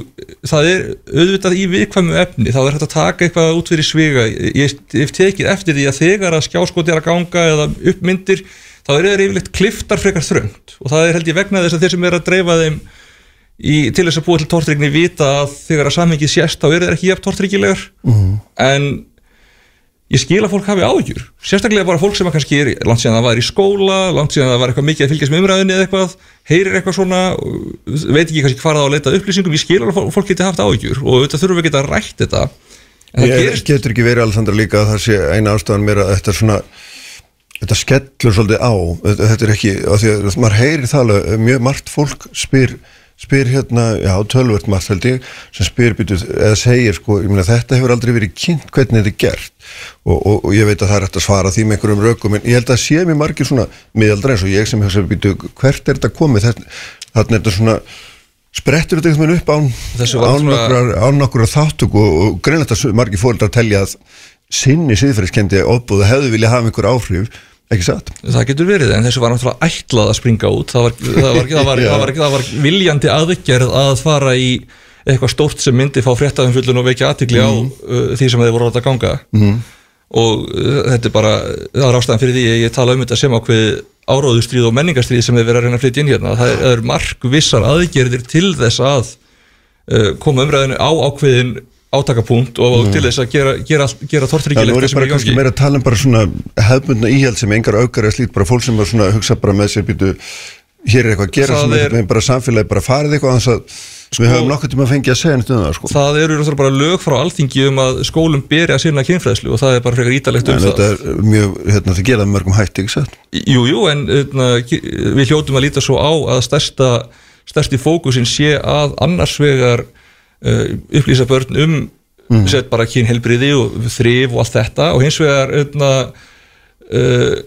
það er auðvitað í viðkvæmu efni, þá er hægt að taka eitthvað út fyrir sviga, ég hef tekið eftir því að þegar að skjáskot er að ganga eða uppmyndir, þá er það yfirleitt kliftar frekar þröngt. Og það er held ég vegna þess að þeir sem er að dreifa þeim í, til þess að búa til tortrygni vita að þegar að samhengið sést þá er það ekki jafn tortryggilegar. En ég skil að fólk hafi áhyggjur. Sérstaklega bara fólk sem að kannski er langt síðan það var í skóla, langt síðan það var eitthvað mikið að fylgjast með umræðinni eða eitthvað, heyrir eitthvað svona veit ekki kannski hvað það á að leita upplýsingum. Ég skil að fólk geti haft áhyggjur og þetta þurfum við geta rætt þetta. Ég gerist getur ekki verið Alessandra líka að það sé eina ástæðan mér að þetta er svona þetta skellur svolítið á. Þetta, er ekki, af því að maður heyrir það alveg mjög margt fólk spyr spyr hérna, já, tölvört margt held ég sem spyr býtu, eða segir sko, ég meina þetta hefur aldrei verið kynnt hvernig þetta er gert. Og, og, og ég veit að það er hægt að svara því með einhverjum rökum en ég held að sé mér margir svona miðaldra eins og ég sem hugsa býtu, hvert er þetta komið? Þarna er þetta svona sprettur þetta einhvern veginn upp án, án, nokkurar, án nokkurar þáttöku og, og greinlega þetta margir fóreldrar telja að sinni siðferðiskendi ofbúð hefðu vilja hafa einhver áhrif ekki satt? Það getur verið en þessu var náttúrulega ætlað að springa út. Það var, það var, það var, það það var viljandi aðgerð að fara í eitthvað stórt sem myndi fá fréttaðumfjöldun og vekja aðtikli á uh, því sem þeir voru átt að ganga. Mm. og uh, þetta er bara það er ástæðan fyrir því að ég tala um þetta sem ákveð áróðustríð og menningarstríð sem við verðum að reyna að flytja inn hérna. Það er, það er markvissar aðgerðir til þess að uh, koma umræðinu á ákveðin átakapunkt og til þess að gera, gera, gera er það bara er í kannski meira að tala um bara svona hefbundna íhjald sem engar aukar eða slíkt, bara fólk sem er svona að hugsa bara með sér býtu, hér er eitthvað að gera sem er- bara samfélagi bara farið eitthvað annars að við höfum nokkuð tíma að fengja að segja nýtt um það sko. það eru bara lög frá alþingi um að skólum beri að sinna kynfræðslu og það er bara frekar ítalegt um en það. er mjög, hérna, það gera mörgum hætti, ekki satt? Jú, jú, en eitna, við hljótum að líta svo á að stærsta, stærsti fókusin sé að annars vegar uh, upplýsa börn um mm. sett bara kynhelbriði og þrif og allt þetta. Og hins vegar eitna, uh,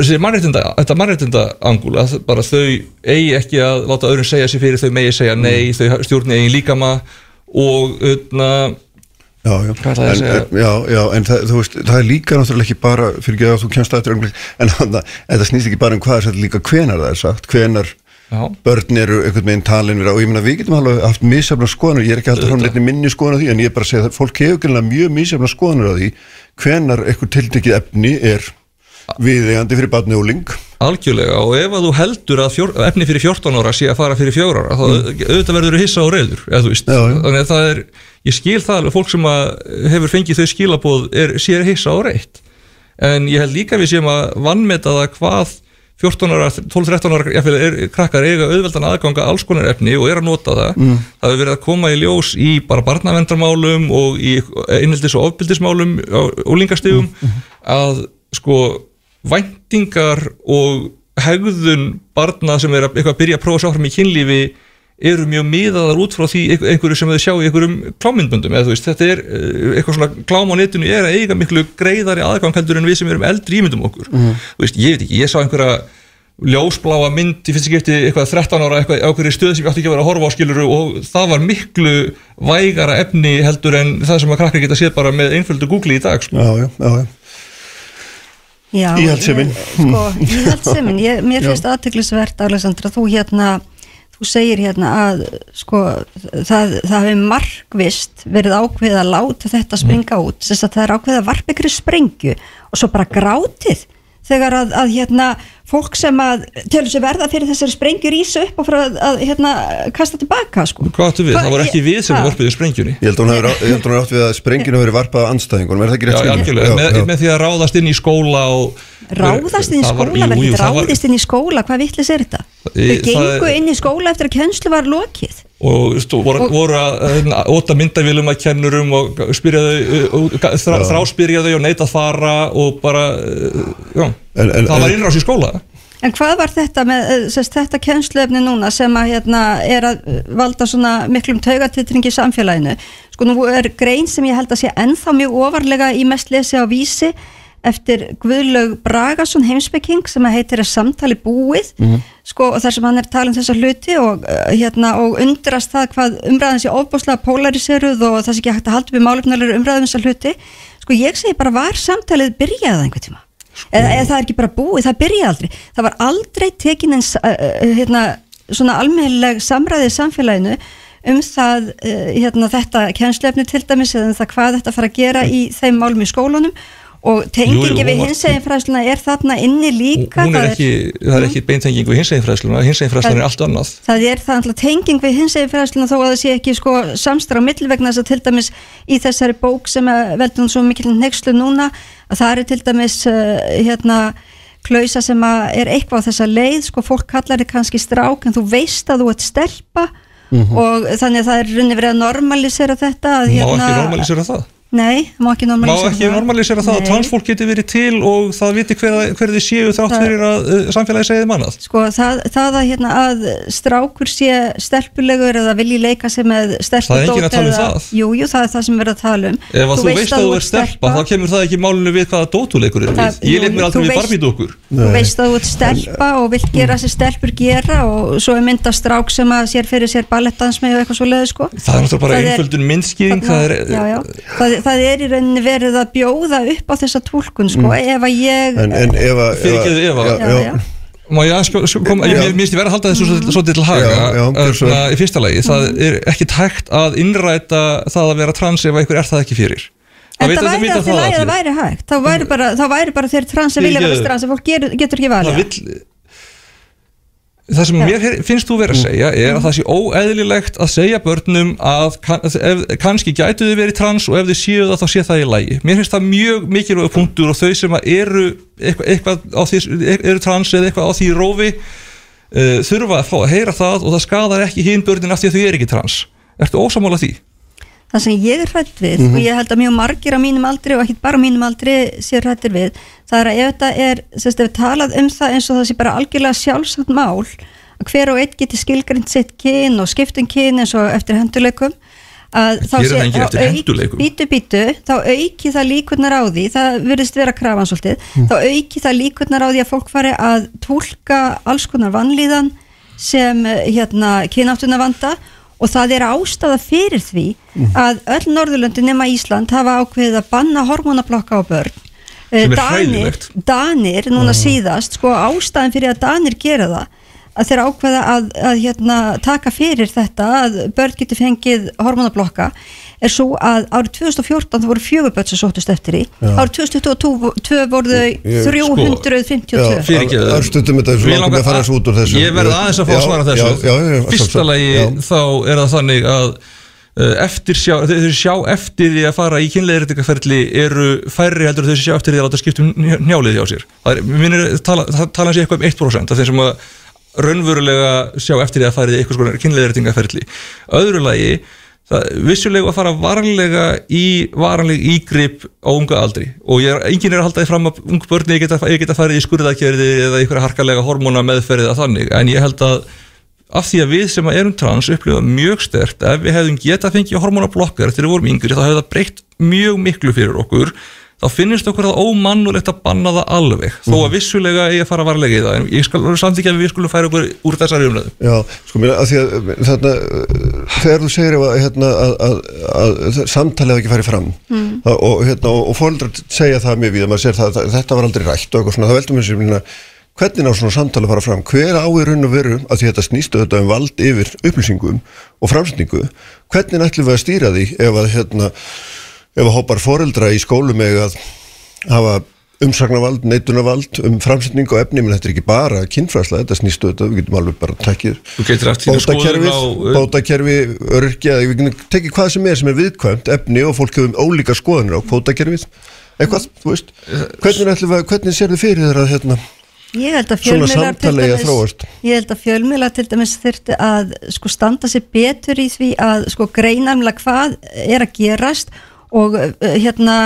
þessi mannréttinda, þetta mannréttinda angul að bara þau eigi ekki að láta öðrum segja sér fyrir þau megi segja nei, þau stjórni eigin líkama og eitna, Já, já, að en, en, já, já, en það, veist, það er líka náttúrulega ekki bara, fyrir ekki að þú kemst að þetta en það, snýst ekki bara um hvað er þetta líka hvenar það er sagt, hvenar Já. börn eru einhvern veginn talin vera og ég meina við getum alveg haft misjafna skoðanur, ég er ekki alltaf frá nefnir minni skoðan á því en ég er bara að segja að fólk hefur greinlega mjög misjafna skoðanur á því hvenar eitthvað tiltekið efni er viðeigandi fyrir barni og ling. Algjörlega og ef að þú heldur að fjór, efni fyrir 14 ára sé að fara fyrir 4 ára þá auðvitað verður þú hissa og reyður þannig að það er ég skil það alveg, fólk sem að hefur fengið þau skilabóð er, sér hissa og reytt en ég held líka við séum að vannmeta það hvað 14 ára, 12-13 ára jafnvel, er, krakkar eiga auðveldan aðganga alls konar efni og er að nota það Mm. það hefur verið að koma í ljós í bara barnavendarmálum og í einhildis og ofbildismálum og úlingastigum að sko væntingar og hegðun barna sem er að byrja að prófa sáfram í kynlífi eru mjög miðaðar út frá því einhver- einhverju sem þau sjá í einhverjum klámyndböndum eða þú veist, þetta er eh, eitthvað svona klám á netinu er að eiga miklu greiðari aðgang heldur en við sem erum eldri ímyndum okkur. Þú veist, ég veit ekki, ég sá einhverja ljósbláa mynd í fyrst skipti eitthvað 13 ára eitthvað á einhverju stöð sem ég átti ekki að vera að horfa á skiluru og það var miklu vægara efni heldur en það sem að krakkar geta séð bara með einföldu Google í dag sko. Já, já, já, já. Já, Íhaldssemin. ég- Sko, íhaldssemin, ég, mér finnst aðteglisvert Alessandra, þú hérna þú segir hérna að sko, það, það hefur markvist verið ákveðið að láta þetta springa út. Þess að það er ákveðið að varpa ykkur sprengju og svo bara grátið þegar að, að hérna fólk sem að telur sér verða fyrir þessari sprengju rýsa upp og fyrir að, að hérna kasta tilbaka sko. Hvað áttu við? Hvað- Það var ekki við sem Ha? vörpuðu sprengjunni Ég held að hún að átt við að sprengjuna hefur verið varpað á andstæðingunum, er það ekki Já, rétt skilið? algjörlega, með, já. með því að ráðast inn í skóla og ráðast inn í skóla, jú, verður var- ráðist inn í skóla hvað vittlis er þetta? Þau gengu inn í skóla eftir að kennslu var lokið og stu, voru, voru að hérna, óta myndavilum að kennurum og þráspyrja þau og neita að fara og bara já, En- en- það var innrás í skóla. En hvað var þetta með sest, þetta kennsluefni núna sem að hérna, er að valda svona miklum taugatitring í samfélaginu? Sko nú er grein sem ég held að sé ennþá mjög ofarlega í mest lesi á vísi eftir Guðlaug Bragason heimspeking sem að heitir að samtali búið. Mhm. sko, og þar sem hann er að tala um þessa hluti og, uh, hérna, og undrast það hvað umræðan sé ofbúslega polariseruð og það sé ekki hægt að halda við málefnulegur umræðum þessa hluti. Sko ég segi bara var samtalið byrjaði einhvern tíma? Eða, eða það er ekki bara búið, það byrjaði aldrei. Það var aldrei tekin eins uh, uh, hérna, svona almennileg samræðið í samfélaginu um það uh, hérna, þetta kennslefni til dæmis eða um það hvað þetta fara að gera í þeim málum í skólunum og tengingi við hún var- hinsegin fræðsluna er þarna inni líka er það ekki, það er ekki beintenging við hinseginfræðsluna, hinseginfræðsluna er allt annað. það er það alltaf tenging við hinsegin fræðsluna þó að það sé ekki sko samstra á milli vegna þess að til dæmis í þessari bók sem að veldur hún svo mikil nexlu núna að það er til dæmis uh, hérna klausa sem að er eitthvað á þessa leið sko fólk kallar þig kannski strák en þú veist að þú ert stelpa. Mhm. og þannig að það er runni verið að normalisera þetta að, má ekki normalisera það Nei, má ekki má normalisera ekki normalisera það að transfólk geti verið til og það viti hver, hver séu þrátt Það- fyrir að uh, samfélagi segið mannað Sko það, það að, hérna, að strákur sé stelpulegur eða vilji leika sig með stelpudót Það er enginn að tala um eða- það. Jú, jú, það er það sem við erum að tala um. Ef að þú, veist að þú ert stelpa þá kemur það ekki málunum við hvaða dótuleikur er. Það- við ég leik mér þú aldrei við barbídókur Þú veist að þú ert stelpa og vilt gera sér stelpur gera og svo er mynda strák sem að sér fyrir sér sko það er í rauninni verið að bjóða upp á þessa túlkun sko, Mm. ef að ég En, en já, Já, já, já. Má ég mér finnst ég verið að halda þessu svolítið- svolítið til haga vel. í fyrsta lagi, það er ekki tækt að innræta það að vera trans ef einhver er það ekki fyrir. En það væri að að það væri hægt. Þá væri bara, þá væri bara þeir trans sem vilja vera trans fólk getur, getur ekki valið það sem mér finnst þú vera að segja er að það sé óeðlilegt að segja börnum að kann, ef, kannski gætu þau verið trans og ef þau séu það þá sé það í lægi mér finnst það mjög mikilvæg punktur og þau sem eru eitthvað, eitthvað á því, eru trans eða eitthvað á því rófi uh, þurfa að fá að heyra það og það skadar ekki hinn börnin af því að þau eru ekki trans. Ertu ósamála því? Það sem ég er hrætt við Mhm. og ég held að mjög margir á mínum aldri og ekki bara á mínum aldri sé hrættir við það er að ef þetta er, sérst, ef talað um það eins og það sé bara algjörlega sjálfsagt mál að hver og einn geti skilgrind sitt kyn og skiptum kyn eins og eftir henduleikum að þá þá auk- bítu bítu, þá auki það líkurnar á því það virðist vera krafan svolítið Mm. þá auki það líkurnar á því að fólk fari að tólka alls konar vannlíðan sem eh, hérna kynáttuna vanda og það er ástæða fyrir því Mm. að öll Norðurlöndin nema Ísland hafa ákveðið að banna hormonablokka á börn Eh, Danir. Danir, núna síðast sko ástæðan fyrir að Danir gera það að þeir ákveða að, að hérna, taka fyrir þetta að börn getur fengið hormonablokka er svo að árið 2014 það voru fjögur börn sem sóttust eftir í árið 2022 voru þau Ég- 352 Fyrirgefðu. Örstundum þetta er svo Mig langum langar að fara þessu út úr þessu. Ég verði aðeins að fá að svara þessu. já, já, já, Fyrsta sjálfsagt. lagi Já. þá er það þannig að uh, eftir sjá, þeir þeir sjá eftir því að fara í kynleiðréttingaferli eru færri heldur þeir sjá eftir því að láta skipta um nj- njálið hjá sér. Það er, tala, tala sér eitthvað um 1% af þeir sem að raunverulega sjá eftir því að fara í eitthvað svona kynleiðréttingaferli. Öðru lagi vissulega að fara varlega í varanleg ígrip á unga aldri. Og ég er, enginn er að halda því fram að ung börni geta, geta farið í skurðakerði eða einhverja harkalega hormóna meðferðið að þannig. En ég held að af því að við sem erum trans upplifa mjög stert ef við hefðum getað fengið hormonablokkar þegar við vorum yngri þá hefði það breytt mjög miklu fyrir okkur þá finnst okkur það ómannulegt að banna það alveg þó að vissulega eigi að fara varlega í það en ég skal samþykja að við skulum færa okkur úr þessari umræðu. Já, sko mér að því að þarna, þegar þú segir að, hérna, að, að, að, að samtalið hafi ekki farið fram Mm. það, og, hérna, og, og fóreldrar segja það mjög við að maður segir það, það, þetta var aldrei rætt og eitthvað svona, það veldur mér sem hvernig á svona samtalið að fara fram, hver á í raun og veru að því þetta snýstu þetta um vald yfir upplýsingum og framsetningu hvernig ætlum við að stýra því ef að hérna, ef að hópar fóreldra í skólum eða að hafa umsagnarvald, neitunarvald um framsetning og efni, menn þetta er ekki bara kynfræsla, þetta snýstu þetta, við getum alveg bara takkið bótakerfið, á- bótakerfi, öryrkja, við getum tekið hvað sem er sem er viðkvæmt efni og fólk hefur ólíka skoðanir á bótakerfið, eitthvað, þú veist, hvernig, ætlum við, hvernig sér þið fyrir þér að hérna, Ég held að Svona fjölmiðlar til samtali eigi að dæmis- þróast. Ég held að fjölmiðlar til dæmis þurfti að sko standa sér betur í því að sko greinamlega hvað er að gerast og uh, hérna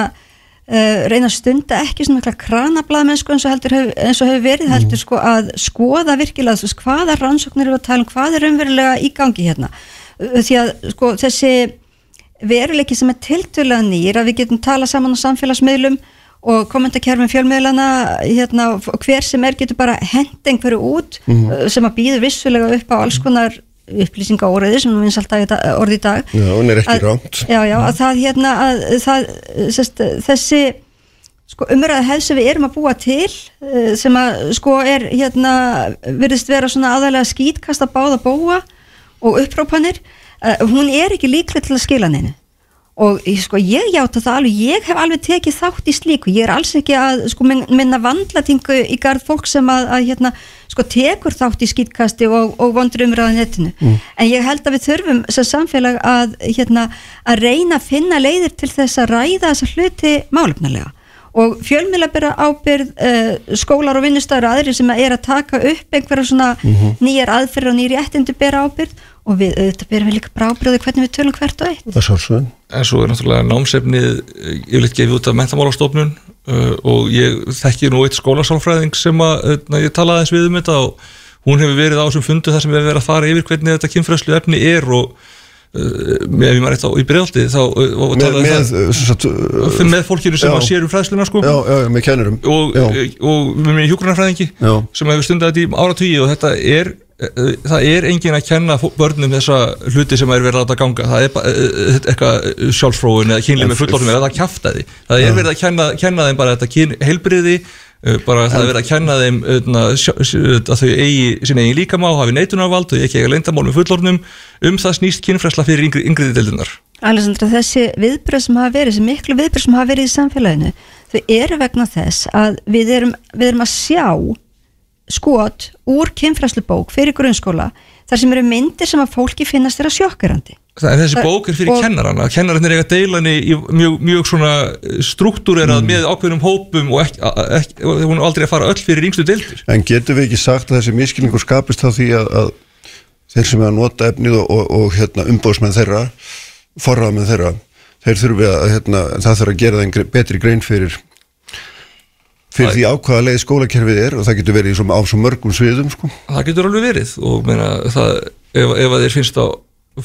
uh, reyna að stunda ekki svona mikla kranablaðmennsku eins og, heldur, hef, eins og hefur verið Mm. heldur sko að skoða virkilega veist, hvaða rannsóknir eru að tala um hvað er umverulega í gangi hérna Uh, því að sko þessi veruleiki sem er tiltölulega nýr að við getum tala saman á samfélagsmiðlum og kommentarkerfum fjölmiðlana hérna, hver sem er getur bara hent einhverju út Mhm. uh, sem að býður vissulega upp á alls konar upplýsinga óriði sem við finnst alltaf orði í dag. Já, hún er ekki Að- rámt Já, já, að það hérna að það, sest, þessi sko, umræða hefð sem við erum að búa til eh, sem að sko er hérna virðist vera svona aðalega skýtkasta báða bóa og upprópanir uh, hún er ekki líklega til að skila neinu. Og sko ég játa það alveg ég hef alveg tekið þátt í slíku. Ég er alls ekki að sko min- minna vandlatingu í garð fólk sem að, að hérna sko tekur þátt í skýtkasti og, og vondur umræða netinu. En ég held að við þurfum sem samfélag að hérna að reyna að finna leiðir til þess að ræða þessa hluti málefnilega og fjölmiðla bera ábyrð uh, skólar og vinnustæður og aðrir sem er að taka upp einhverja svona nýjar aðferð og nýjar réttindu bera ábyrð og við auðvitað berum við líka bara ábyrði hvernig við tölum hvert og eitt. Það er svolsvöðin en svo er náttúrulega námsefnið eh, yfirleitt gefið út af mentamálastofnun uh, og ég þekki nú eitt skólasálfræðing sem að, uh, ég talaði eins við um þetta og hún hefur verið á þessum fundu þar sem við hefur verið að fara yfir hvernig þetta kynfræslu efni er og uh, með ef ég maður eitt á í bregðaldi þá uh, og Með, talaði með, uh, uh, með fólkinu sem já. að sér um fræðsluna sko já, já, með kennurum og, já. og með mér hjúgrunarfræðingi sem hefur stundið þetta í áratugi og þetta er eh, það er engin að kenna börnum þessa hluti sem er verið að ganga. Það er bara eh, eitthvað sjálfsfróun eða kynlið með fullorðum eða það kjaftaði. Það er verið að kenna, kenna þeim bara þetta kyn, heilbriði bara það er verið að kenna þeim öðna, að þau eigi sín eigin líkamá hafi neitunarvald og ekki eiga leyndamál með fullorðnum. Um það snýst kynfræsla fyrir yngri, yngriði deildunar Alessandra, þessi viðbröð sem hafa verið, þessi miklu viðbröð sem hafa verið í samfélaginu, þau eru vegna þess að við erum, við erum að sjá skot úr kynfræslubók fyrir grunnskóla þar sem eru myndir sem að fólki finnast þeirra sjokkerandi. Það er þessi Það- bók er fyrir og- kennarana. Kennararnir eiga deilanni í mjög, mjög svona struktúrerað með ákveðnum hópum og ekki, ekki, hún er aldrei að fara öll fyrir yngstu deildir. En getum við ekki sagt að þessi miskilningur skapist þá því að, að þeir sem er að nota efnið og, og, og hérna, umbóðsmenn þeirra, forraðmenn þeirra, þeir þurfi að hérna, það þurfi að gera þeim betri grein fyrir fyrir Það- því ákvaða leið skólakerfið er og það getur verið á svo mörgum sviðum sko. það getur alveg verið og meina, það, ef, ef þeir finnst það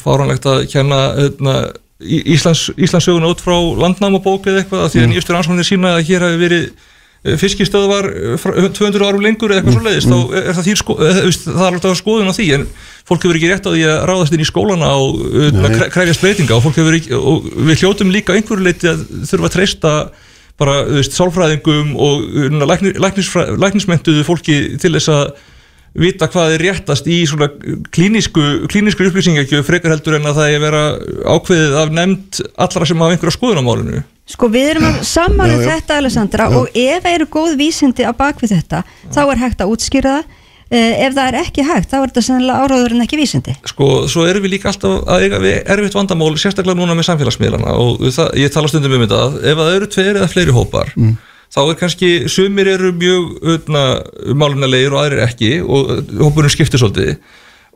fáránlegt að kenna öðna, Íslands, Íslandssöguna út frá landnámabók eða eitthvað að því að nýjastur ansvonir sína að hér hafi verið eh, fiskistöðvar eh, frá- 200 árum lengur eða eitthvað svo leiðist, þá er það, þín sko, veist, það er alltaf skoðun á því en fólk hefur ekki rétt á því að ráðast inn í skólana og uh, kræfjast breytinga og fólk hefur ekki, og við hljótum líka einhverju leiti að þurfa að treysta bara, þú veist, sálfræðingum og uh, lækni, læknismentuðu fólki til þess að vita hvað er réttast í svona klínísku, klínísku upplýsingakjöf frekar heldur en að það er vera ákveðið af nefnd allra sem hafa einhverja skoðun á málinu. Sko við erum að sammála Já, já. þetta Alessandra og ef það eru góð vísindi á bakvið þetta þá er hægt að útskýra það ef það er ekki hægt þá er þetta sennilega áráður en ekki vísindi. Sko, svo erum við líka alltaf að eiga við erfitt vandamál, sérstaklega núna með samfélagsmiðlana og það, ég tala stundum um þetta að ef það eru tveir eða fleiri hópar þá er kannski, sumir eru mjög málumnalegir og aðrir ekki og hópurinn skiptir svolítið.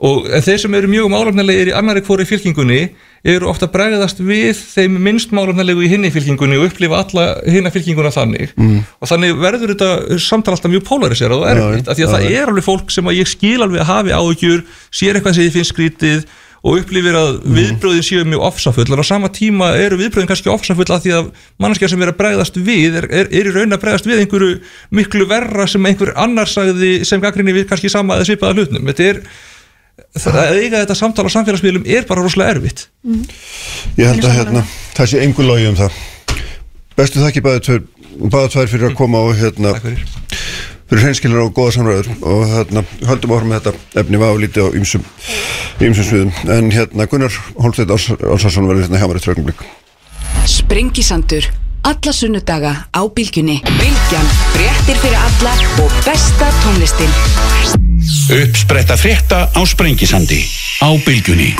Og en þeir sem eru mjög málumnalegir í annari hvori fylkingunni eru ofta bregðast við þeim minnst málumnalegu í hinni fylkingunni og upplifa alla hinna fylkinguna þannig mm. og þannig verður þetta samtal alltaf mjög polariserað og erfitt, af því að það er alveg fólk sem að ég skil alveg hafi áhugjur sér eitthvað sem ég finnst skrítið og upplifir að Mhm. viðbröðin séu mjög ofsafull en á sama tíma eru viðbröðin kannski ofsafull að því að mannskja sem er að bregðast við er, er, er í raun að bregðast við einhverju miklu verra sem einhver annar sagði sem gaggrinni við kannski sama eða svipaða hlutnum þetta er að eiga þetta samtala á samfélagsmiðlum er bara rosalega erfitt. Ég held að hérna, það sé engur logi um það. Bestu þakki bæði tvær, bæði tvær fyrir að koma og hérna Takk fyrir. fyrir hreinskilar og góða samræður. Og hérna höldum áfram með þetta efni var á lítið á ýmsum, ýmsum sviðum. En hérna Gunnar Holstedt Álsarsson verður hérna hjá mér eftir augnablik. Sprengisandur Alla sunnudaga á bylgjunni. Bylgjan, fréttir fyrir alla og besta tónlistin Uppspretta frétta á Sprengisandi á Bylgjunni.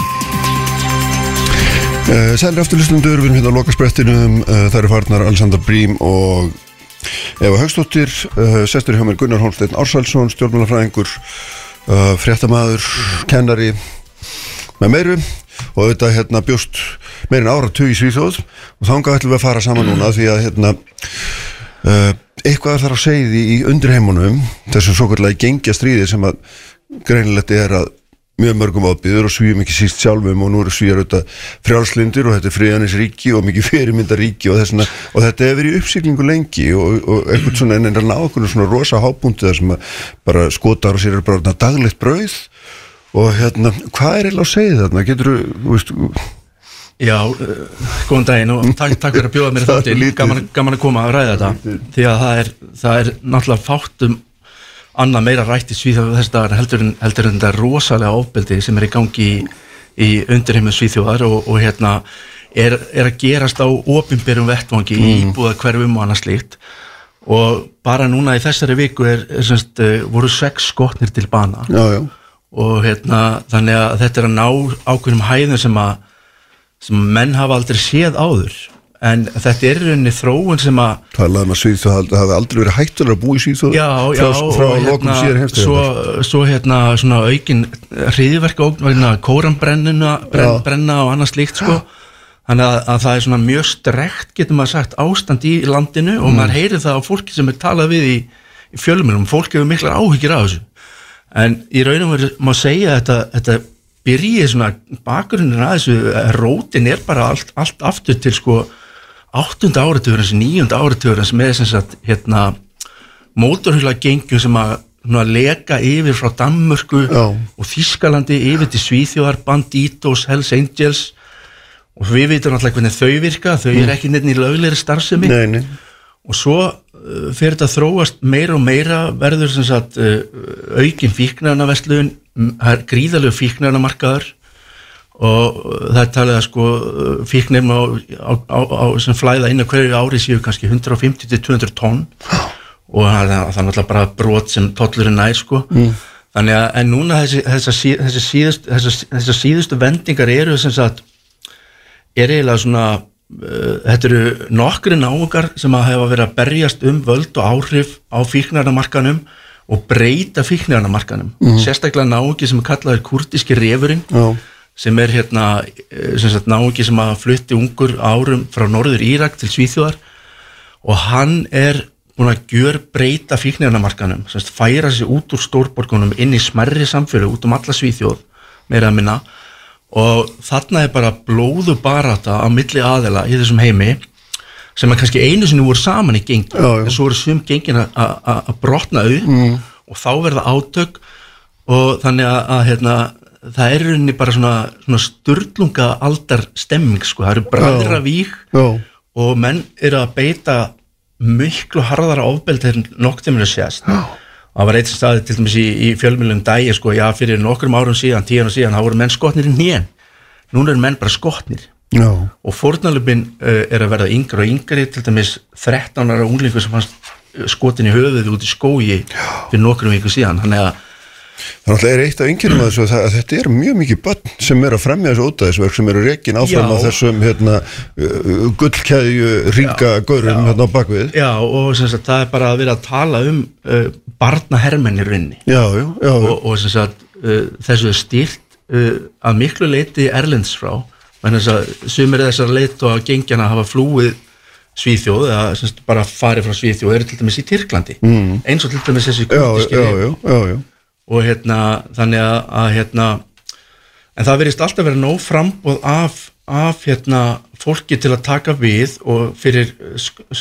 Uh, Sælir aftur lustundur, við erum hérna á lokasprettinum uh, það eru farnar Alessandra Brím og Eva Högstóttir uh, sestur hjá mér Gunnar Holsteinn Ársælsson stjórnmálafræðingur fréttamaður, kennari með meiru. Og auðvitað hérna bjóst meirinn áratug í Svíþjóð. Og þangað ætlum við að fara saman núna því að hérna eitthvað er þar á segði í undirheimunum þessum svo kallega gengja stríði sem að greinilegt er að mjög mörgum ábyrður og svíum ekki síst sjálfum og nú eru svíjar auðvitað frjálslindir og þetta er friðanis ríki og mikið fyrirmynda ríki og, þessna, og þetta hefur verið í uppsiglingu lengi og, og eitthvað svona en að ná okkur svona rosa hábúndi þar sem að bara skotar og sér er bara daglegt brauð og hérna, hvað er eiginlega að segja þarna? Getur þú, veist, Já, uh, góðan daginn og takk, takk fyrir að bjóða mér er þáttinn, gaman, gaman að koma að ræða þetta. Því að það er, það er náttúrulega fátum annað meira rætt í Svíþjóð þess dagar heldur en, þetta rosalega ofbeldi sem er í gangi í, í undirheimum Svíþjóðar og, og hérna er, er að gerast á opinberum vettvangi í íbúða hverfum og annað slíkt. Og bara núna í þessari viku er, er semst, uh, voru sex skotnir til bana. Já, já, og hérna þannig að þetta er að ná ákveðnum hæðum sem að sem menn hafa aldrei séð áður. En þetta er rauninni þróun sem að talað um að Svíþjóð hafi- hafi aldrei verið hættulega að búa í Svíþjóð já, já, frá, frá og lokum hérna, síðar heimstegundar svo, svo hérna svona aukin hriðverka ógn vegna kóranbrennuna brenn, brenna og annað slíkt sko. Þannig að, að það er svona mjög strekt getur maður sagt ástand í landinu og Mm. maður heyrir það á fólki sem er talað við í, í fjölumilum, fólk hefur miklar áhyggjur af þessu. En í raunum veru má segja að þetta, þetta byrjið svona bakgrunin að þessu eh, rótin er bara allt, allt aftur til sko áttunda áratugurins, níunda áratugurins með sem sagt hérna mótorhjula gengjum sem að svona, leka yfir frá Danmörku Já. og Þískalandi yfir til Svíþjóðar, Banditos, Hells Angels. Og við veitum alltaf hvernig þau virka, þau er ekki nefn í löglegri starfsemi. Nei, nei, og svo uh, fyrir þetta að þróast meira og meira verður sem sagt uh, aukin fíknarnaverslun það er gríðalegu fíknarnamarkaður og uh, það er talið að sko uh, fíknirn á, á, á, sem flæða inn á hverju ári séu kannski 150 til 200 tonn og það, er náttúrulega bara brot sem tollurinn nær sko. Þannig að en núna þessi, þessi, sí- þessi, síðust, þessi, þessi síðustu vendingar eru sem sagt er eiginlega svona uh, þetta eru nokkri náungar sem að hefa verið að berjast um völd og áhrif á fíknarnamarkanum og breyta fíknarnamarkanum sérstaklega náungi sem er kallaður kurdiski refurinn já, sem er hérna eh, sem náungi sem að flutti ungur árum frá norður Írak til Svíþjóðar og hann er búin að gjör breyta fíknirnamarkanum sem sagt færa sig út úr stórborgunum inn í smerri samfélag út um alla Svíþjóð meira að minna. Og þarna er bara blóðu barata á milli aðela í þessum heimi sem að kannski einu sinni voru saman í geng Já, já. en svo eru sum gengin að- brotna upp mm. og þá verða átök og þannig að, að hérna, það er rauninni bara svona, svona sturlunga aldar stemming sko, það eru bræðra vík og menn eru að beita miklu harðara ofbeldi en nokk þeim er að sést það var eitt staði til dæmis í, í fjölmjölum dægi sko, já fyrir nokkrum árum síðan, tíðan og síðan, þá voru menn skotnir í nén núna eru menn bara skotnir já, og fórnalöfin er að verða yngri og yngri til dæmis 13 ára unglingur sem fannst uh, skotin í höfuðið út í skógi fyrir nokkrum viku síðan. Þannig að Þannig að er eitt af yngjörnum að, þessu, að þetta er mjög mikið börn sem er að fremja þessu ótaðisverk sem eru rekin áfram á þessum hérna, uh, gullkæðju ringa gaurum hérna á bakvið já og sagt það er bara að vera að tala um uh, barnahermennir rinni Já, já, já, og, og sagt uh, þessu er stýrt uh, að miklu leiti erlends þess að sumir þessar leit og að gengjana hafa flúið Svíþjóð eða sem sagt bara farið frá Svíþjóð eru til dæmis í Tyrklandi mm. eins og til dæmis þessi já. og hérna þannig að, að hérna en það verðist alltaf vera nóg frambóð af, af hérna fólki til að taka við og fyrir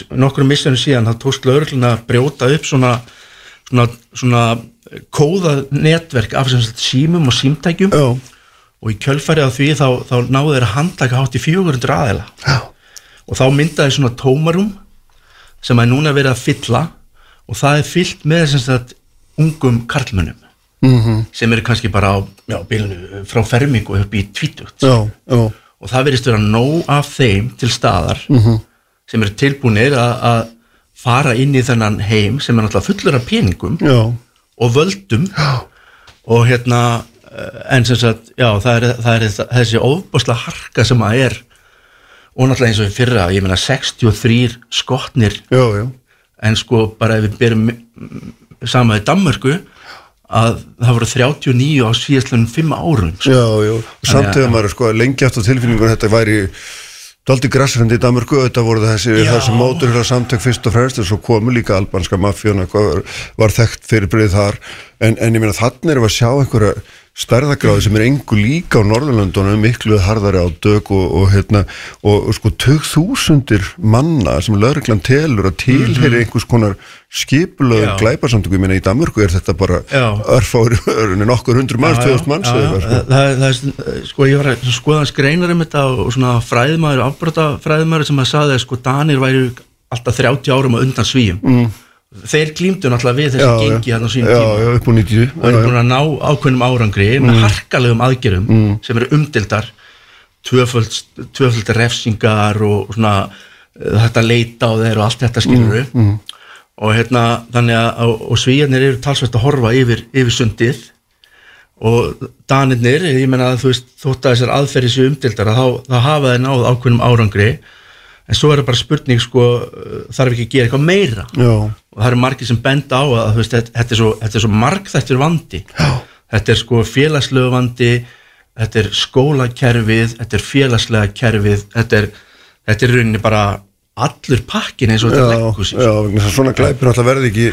nokkrum missunum síðan það tókst lögregluna að brjóta upp svona svona, svona kóða netverk af sem sagt símum og símtækjum já. Og í kjölfærið af því þá, þá náðu þeir að handlaka hátt í 400 aðila. Já. og þá myndaði svona tómarum sem er núna verið að fylla. Og það er fyllt með sagt ungum karlmönnum. Mm sem eru kannski bara á já, bilinu frá fermingu upp í tvítugt. Já, já, og það verðist vera nóg af þeim til staðar Mhm. sem eru tilbúinir að að fara inn í þennan heim sem er náttúrulega fullur af peningum já, og völdum. Já. og hérna en sem sagt, já, það er, það er þessi ofbásla harka sem að er og náttúrulega eins og í fyrra ég meina 63 skotnir já, já. en sko bara ef við berum mm, saman í Danmörku að það voru 39 á síðastlunum 5 árum sko. Já, já, samt Þannig að- þegar maður er sko lengi aftur tilfinningun að þetta væri daldi grassrendi í Danmarku, þetta voru þessi, þessi móturhjóla samtök fyrst og fremst og svo komu líka albanska mafjón var, þekkt fyrir byrðið þar en, en ég meina þannig við að sjá einhverja stærðagráði sem er engu líka á Norðurlöndunum miklu harðari á dög og, og, hérna, og, og sko tög þúsundir manna sem lögreglan telur að tilheri einhvers konar skipulöðu Já. glæparsamtöku, ég meina í Danmörku er þetta bara örfári örunni nokkur hundru manns, 2000 manns eða eitthvað, sko. það, það, það, er, sko ég var að skoða hans greinar um þetta og svona fræðmaður, afbrota fræðmaður sem að saði að sko Danir væru alltaf 30 árum á undan svíum mm. Þeir klímdu náttúrulega við þessi Já, gengi hann á sínum Já, tíma. já, 90 og eru búin að ná ákveðnum árangri með harkalegum aðgerum sem eru umdildar tvöföld, refsingar og svona þetta leita á þeir og allt þetta skilur og hérna þannig að og, svíjarnir eru talsvægt að horfa yfir, yfir sundið. Og danirnir, ég menna að þú veist þótt að þessar aðferði séu umdildar þá, þá hafa þeir náð ákveðnum árangri. En svo er það bara spurning sko uh, þarf ekki að gera eitthvað meira? Já, og það eru margir sem benda á að veist, þetta, er svo, þetta er svo margþættur vandi Já. þetta er sko félagslegu vandi þetta er skólakerfið þetta er félagslega kerfið þetta er, þetta er rauninni bara allur pakkin eins og þetta já, leggur já, vegna þess að svona glæpir alltaf verði ekki,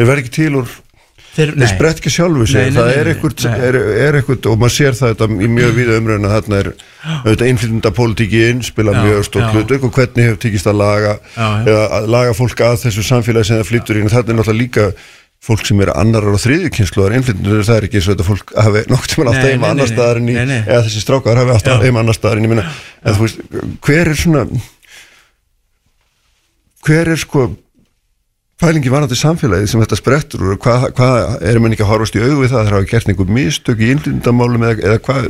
verði ekki til úr Þeir, þeir sprett ekki sjálfu sig, það er ekkert, er, er ekkert og maður sér það þetta í mjög víða umræðin að þarna er auðvitað innflytunda pólitíkin spila Já, mjög stórt hlutverk og hvernig hefur tíkist að laga Já, já. að laga fólk að þessu samfélagi sem það flyttur og þetta er náttúrulega líka fólk sem er annarar og þriðju kynsluðar innflytundur það er ekki eins og þetta fólk hafi nokkuð tíma alltaf Nei, heima nei, annar nei, staðar en í, eða þessi strákar hafi alltaf heima annar staðar en ég minna, en þú veist, hver er svona hver er sko pælingi varandi samfélagið sem þetta sprettur úr, hvað, hvað er mann ekki að horfast í augu við það, það hafa gert einhver mistök í innlindamálum eða, eða hvað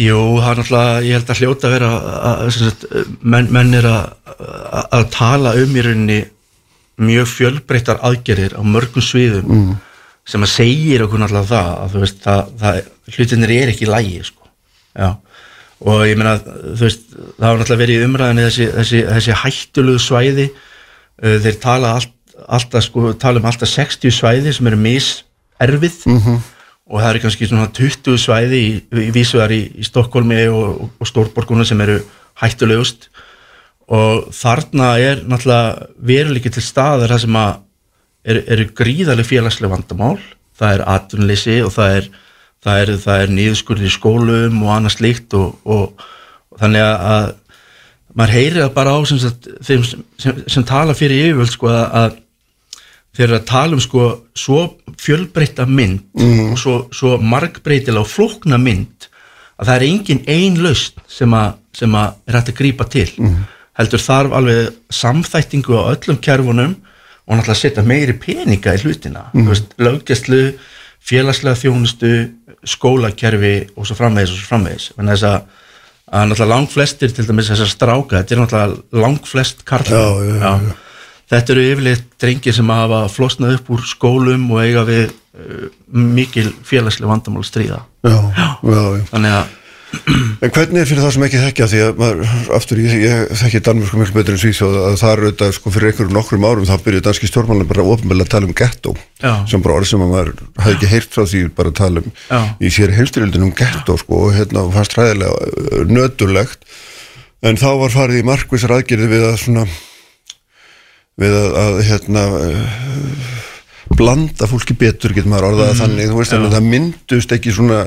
Jú, það er náttúrulega, ég held að hljóta að vera að, menn, menn er að, tala um í rauninni mjög fjölbreyttar aðgerðir á mörgum sviðum Mm. sem að segir okkur náttúrulega það að þú veist, það, það, hlutinir er ekki lægi sko. Já. og ég meina, þú veist, það hafa náttúrulega verið umræðinni þessi, þessi, þessi hættulugu svæði þeir tala allt, alltaf, sko, tala um alltaf 60 svæði sem eru miserfið. Mhm. og það eru kannski svona 20 svæði í, í vísuðar í, í Stokkólmi og, og, Stórborgunum sem eru hættulegust. Og þarna er náttúrulega veruleiki til staðar það sem að eru, eru gríðarlega félagslega vandamál. Það er atvinnleysi og það er, það er, það er nýðskurði í skólum og annað slíkt og, og, og þannig að, að maður heyrir það bara á sem, sem, sem, sem tala fyrir yfirvöld sko að, að þeir eru að tala um sko svo fjölbreytta mynd og svo, svo margbreytilega og flókna mynd að það er engin ein lausn sem að, sem að er hægt að grípa til. Heldur þarf alveg samþættingu á öllum kerfunum og náttúrulega setja meiri peninga í hlutina. Mm. löggæslu, félagslega þjónustu skólakerfi og svo framvegis og svo framvegis. Þess að, náttúrulega langflestir til dæmis þessar stráka, þetta er náttúrulega langflest karlar. Já, já, já, já. Þetta eru yfirleitt drengir sem hafa flosnað upp úr skólum og eiga við uh, mikil félagslega vandamál stríða. já, já, já. Þannig að, En hvernig er fyrir það sem ekki þekkja því að maður, aftur, ég, ég þekki Danmörku miklu betur en Svíþjóð að það er auðvitað sko fyrir einhverjum nokkrum árum þá byrjuði danski stjórnmálum bara ofnbæðilega að tala um ghetto Já. sem bara orð sem að maður hafði ekki heyrt frá því bara að tala um Já. í sér heimstyrjöldin um ghetto sko og hérna fannst ræðilega uh, nöturlegt en þá var farið í markvisar aðgerði við að svona við að, að hérna uh, blanda fólki betur getur maður orðað mm, þannig þú veist að það myndust ekki svona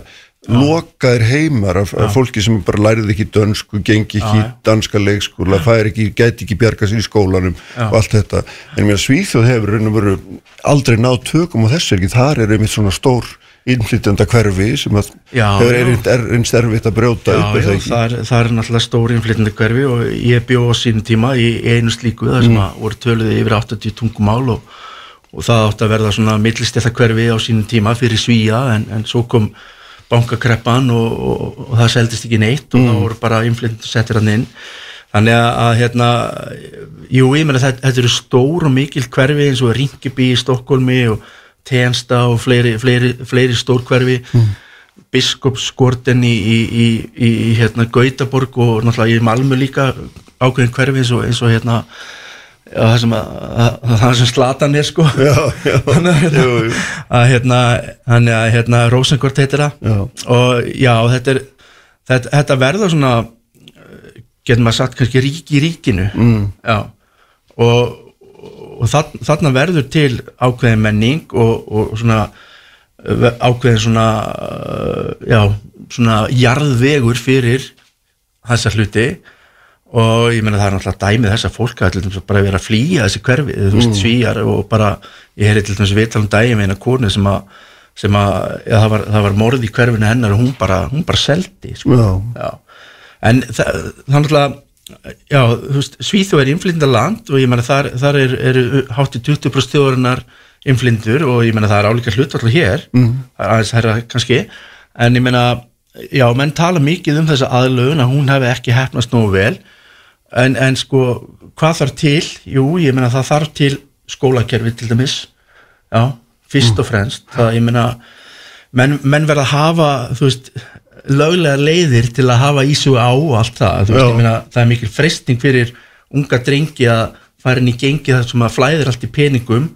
lokaðir heimar af, af fólki sem bara lærið ekki dönsku, gengi ekki í danska leikskóla, fær ekki, gæti ekki bjarga sér í skólanum og allt þetta. En mér Svíþjóð hefur og aldrei náð tökum á þessu ekki, þar er einmitt svona stór innflytjanda hverfi sem að Já, hefur einnig er, einst erfitt að brjóta já, upp já, það er, það er náttúrulega stóri innflytandi hverfi og ég bjó á sínum tíma í einu slíku þar sem að voru töluði yfir 80 tungumál og, og það átti að verða svona millistetta hverfi á sínum tíma fyrir svíja en, en svo kom bankakreppan og, og, og það seldist ekki neitt og það voru bara innflytandi settir hann inn. Þannig að, hérna jú, ég meina þetta, þetta eru stór og mikil hverfi eins og Ringiby í Stokkólmi og Tensta og fleiri, fleiri, fleiri stór hverfi mm. biskupskorten í, í, í, í, hérna, Gautaborg og náttúrulega í Malmö líka ákveðin hverfi eins og, eins og hérna já, það sem, að, að, það sem slatan er sko. Já, já, Þannig hérna, að hérna, að hérna Rósenkort heitir það. Og já, þetta er þetta, þetta verða svona getur maður sagt kannski rík í ríkinu. Mm. já. Og, og þann, þarna verður til ákveðin menning og, og svona ve- ákveðin svona uh, já, svona jarðvegur fyrir þessa hluti og ég meina það er náttúrulega dæmið þessa fólk að til dæmis bara vera að flýja þessi hverfi þú veist Mm. svíjar og bara ég heyri til dæmis viðtal um dæmi með eina konu sem að sem að, já, það var, það var morð í hverfinu hennar og hún bara, hún bara seldi sko. Já. Já. en það, það náttúrulega já, þú veist, Svíþjóð er innflinda land og ég meina þar, þar er, er hátt í 20% þjóðarinnar innflindur og ég meina það er álíka hlutvall hér, Mhm. það er aðeins herra kannski, en ég meina já, menn tala mikið um þessa aðlögun að hún hefði ekki hefnast nógu vel. En, en sko, hvað þarf til? Jú, ég meina það þarf til skólakerfi til dæmis. Já, fyrst og fremst. Það, ég meina menn, menn verða að hafa þú veist, löglega leiðir til að hafa ísuga á og allt það þú veist, meina, það er mikil freysting fyrir unga drengi að fara inn í gengi þar sem að flæðir allt í peningum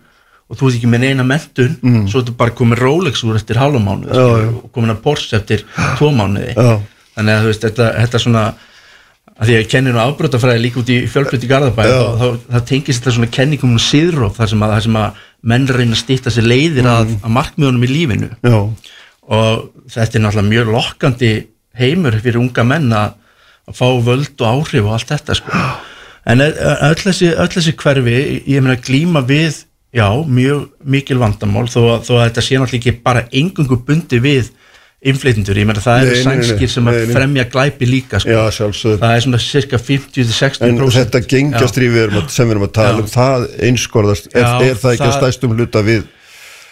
og þú ert ekki með neina mentun Mm. svo ertu bara komin Rolex úr eftir hálfa mánuð og komin að Porsche eftir tvo mánuði Já. þannig að þú veist, þetta, þetta svona að því að ég kenni nú afbrotafræði líka út í fjölbreytti Garðabæ Já. þá, þá, tengist þetta svona kenningum um síðróf þar sem að, að menn reyna að stýta sér leiðir að, Mm. að markmiðunum í lífinu Já. Og þetta er náttúrulega mjög lokkandi heimur fyrir unga menn að, fá völd og áhrif og allt þetta sko. en öll öll þessi, öll þessi hverfi ég meina glíma við já, mjög mikil vandamál þó þó að þetta sé náttúrulega ekki bara engungu bundi við innflytjendur, ég meina það eru sænskir sem að fremja glæpi líka sko. Já, það er svona cirka 50-60% En þetta gengjastrýfi sem við erum að tala um, það einskorðast, er, Já, er það ekki að stæstum hluta við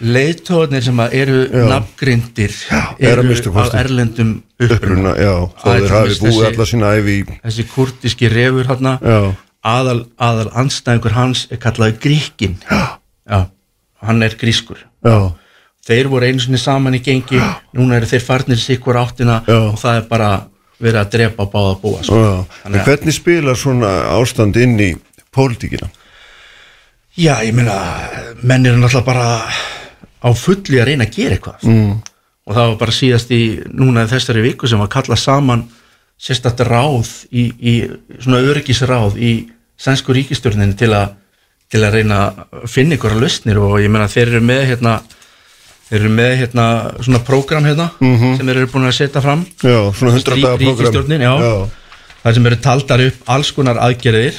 leiðtóðnir sem eru Já. nafngrindir er eru kosti. erlendum uppruna já, Það er þeir til hafi dæmis búið alla sína æfi þessi kurdiski refur Já. aðal, aðal anstæðingur hans er kallaði gríkin já, hann er grískur Já. þeir voru einu sinni saman í gengi núna eru þeir farnir sikkur áttina Já. og það er bara verið að drepa á báða búa sko. Já. En hvernig spilar svona ástand inn í pólitíkina? já, ég meina menn eru náttúrulega bara á fulli að reyna að gera eitthvað Mm. og það var bara síðast í núna þessari viku sem var kallað saman sérstætt ráð í, í svona öryggisráð í sænsku ríkistjórnin til að til að reyna að finna ykkur að lausnir og ég meina þeir eru með hérna þeir eru með hérna svona prógram hérna Mhm. sem þeir eru búin að setja fram Já, svona 100 daga prógram. já, Já. þar sem eru taldar upp alls konar aðgerðir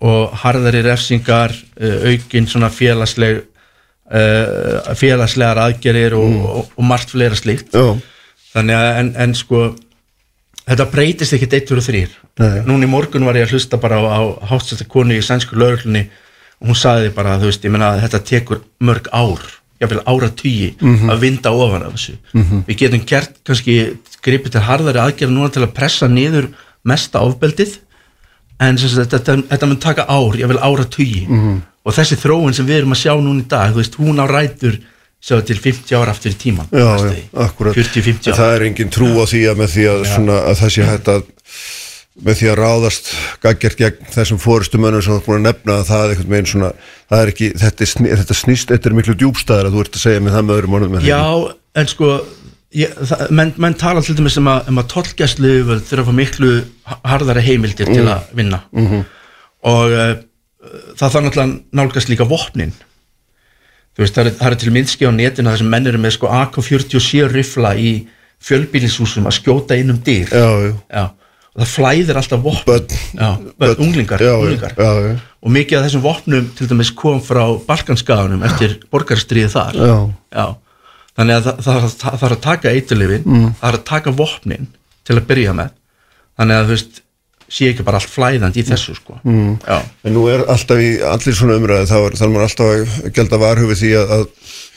og harðari refsingar uh, aukin svona félagsleg uh, félagslegar aðgerðir og, og, og margt fleira slíkt Já. þannig að en, en sko þetta breytist ekki eittur og þrýr núna í morgun var ég að hlusta bara á, á hátsetta konu í sænsku lauruglunni og hún sagði bara, þú veist, ég meina að þetta tekur mörg ár, jáfnvel ára tugi Mhm. að vinda ofan af þessu Mhm. við getum gert kannski gripið til harðari aðgerð núna til að pressa niður mesta ofbeldið en sagt, þetta, þetta mun taka ár, jáfnvel ára tugi Mhm. Og þessi þróun sem við erum að sjá núna í dag, þú veist, hún á rætur sjá til 50 ára aftur í tíman Já, já, akkurat. 40-50 En það er engin trú á því að með því að, svona, að það sé hægt að með því að ráðast gaggjart gegn þessum fórustumönnum sem þú ert búin að nefna að það er veginn svona það er ekki, þetta, er sný, þetta snýst, þetta er miklu djúbstæðar að þú ert að segja með það með öðrum orðum Já, en sko ég, það, menn, menn tala til dæmis um að, um að tollgæslu þurfa miklu harðari heimildir til Mm. að vinna. Mhm. og uh, það þarf náttúrulega nálgast líka vopnin. Þú veist, það er, það er til minnski á netinu þar sem menn eru með sko AK-47 rifla í fjölbýlishúsum að skjóta inn um dyr. Já, já. já. Og það flæðir alltaf vopn. Unglingar, Já, unglingar. og mikið af þessum vopnum til dæmis kom frá Balkanskaganum eftir borgarstríði þar. Já. þannig að það, er að taka eiturlifin Mm. það er að taka vopnin til að byrja með. Þannig að þú veist sé ekki bara allt flæðandi í þessu sko. Mm. En nú er alltaf í allir svona umræði þá er þannig maður alltaf að gelda varhufi því að, að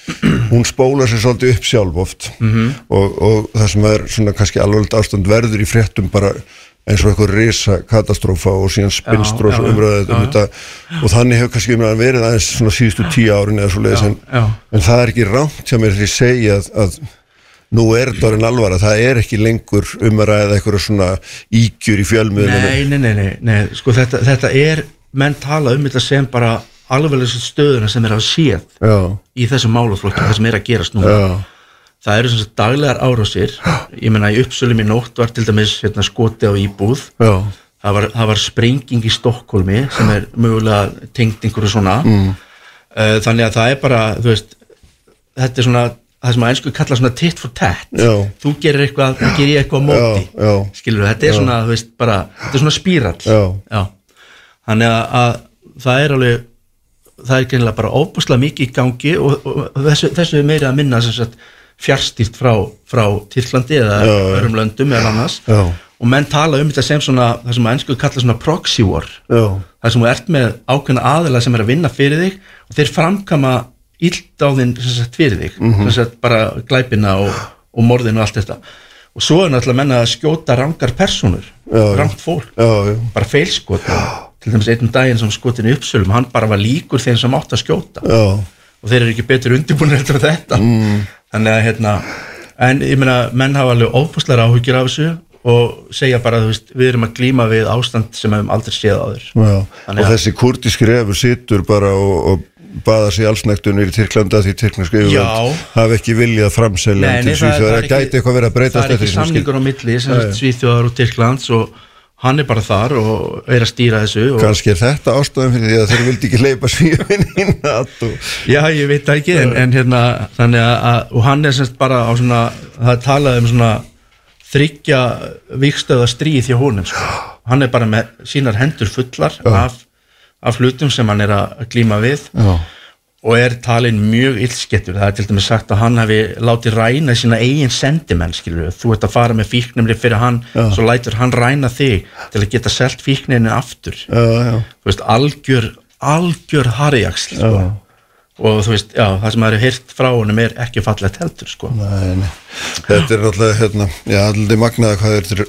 hún spólar sér svolítið upp sjálf oft. Mhm. og, og það sem er svona kannski alveg ástand verður í fréttum bara eins og eitthvað risa katastrófa og síðan spinnstrós umræðið um þetta. og þannig hefur kannski umræðan verið aðeins svona síðustu tíu árin eða svo leiðis en, en það er ekki rámt hjá mér því að segja að, að nú er orðin alvara, það er ekki lengur um að ræða eitthvað svona ígjur í fjölmiðlunum nei, nei, nei, nei, nei, sko þetta, þetta er menn tala um þetta sem bara alveg stöðuna sem er að séð Já. í þessum málaflokki, það sem er að gerast núna Já. það eru sagt daglegar árásir ég meina í uppsölum í nótt var til dæmis hérna, skoti á íbúð Já. það var, það var sprenging í Stokkólmi sem er mögulega tengd einhverju svona Mm. Eh, þannig að það er bara veist, þetta er svona það sem að einsku kalla svona tit for tat Já. þú gerir eitthvað, þá ger ég eitthvað móti Já, já. skilur þetta er svona, þú veist, bara þetta er svona spírall Já. þannig að, að það er alveg það er greinlega bara óbúslega mikið í gangi og, og þessu, þessu er meira að minna fjárstýrt frá, frá Tyrklandi eða öðrum löndum eða annars Já. og menn tala um þetta sem svona það sem að ennsku kalla svona proxy war Já. það sem þú ert með ákveðna aðila sem er að vinna fyrir þig og þeir framkama illt á þinn sagt, fyrir þig Mhm. sem sagt, bara glæpina og, og morðin og allt þetta. Og svo er náttúrulega menna að skjóta rangar personur, Já, rangt fólk. Já, já. bara feilskot til dæmis einn daginn sem skotin í uppsölum hann bara var líkur þeim sem átt að skjóta. Já. og þeir eru ekki betur undirbúinir en þetta. Mm. þannig að hérna en ég meina menn hafa alveg óbúslega áhugir af þessu og segja bara veist við erum að glíma við ástand sem hefum aldrei séð Já, Þannig og að- þessi kurdíski refur situr bara og, og baða sig allsnæktunir í Tyrklanda því tyrknarsku Já. yfirvöld hafi ekki viljað framselja hann til Svíþjóðar, það gæti eitthvað verið að breytast það er ekki samningur á milli sem Nei. Svíþjóðar og Tyrklands og hann er bara þar og er að stýra þessu og, kannski er þetta ástæðum fyrir því að þeir vildi ekki leipa svíðin í NATO Já, ég veit það ekki en, en hérna, þannig að, og hann er semst bara á svona það er talað um svona þryggja vikstöða stríð hjá honum sko. hann er bara með sínar hendur fullar af, af hlutum sem hann er að glíma við Já. og er talin mjög illskettur það er til dæmis sagt að hann hafi látið ræna sína eigin sendimenn skilur þú ert að fara með fíknumri fyrir hann Já. svo lætur hann ræna þig til að geta selt fíkninu aftur Já, já. þú veist, algjör algjör harjaksl sko. Já. og þú veist, já, það sem það eru heyrt frá honum er ekki fallegt heldur sko. Nei, nei. Þetta er náttúrulega hérna, já, alltaf magnaða hvað þetta er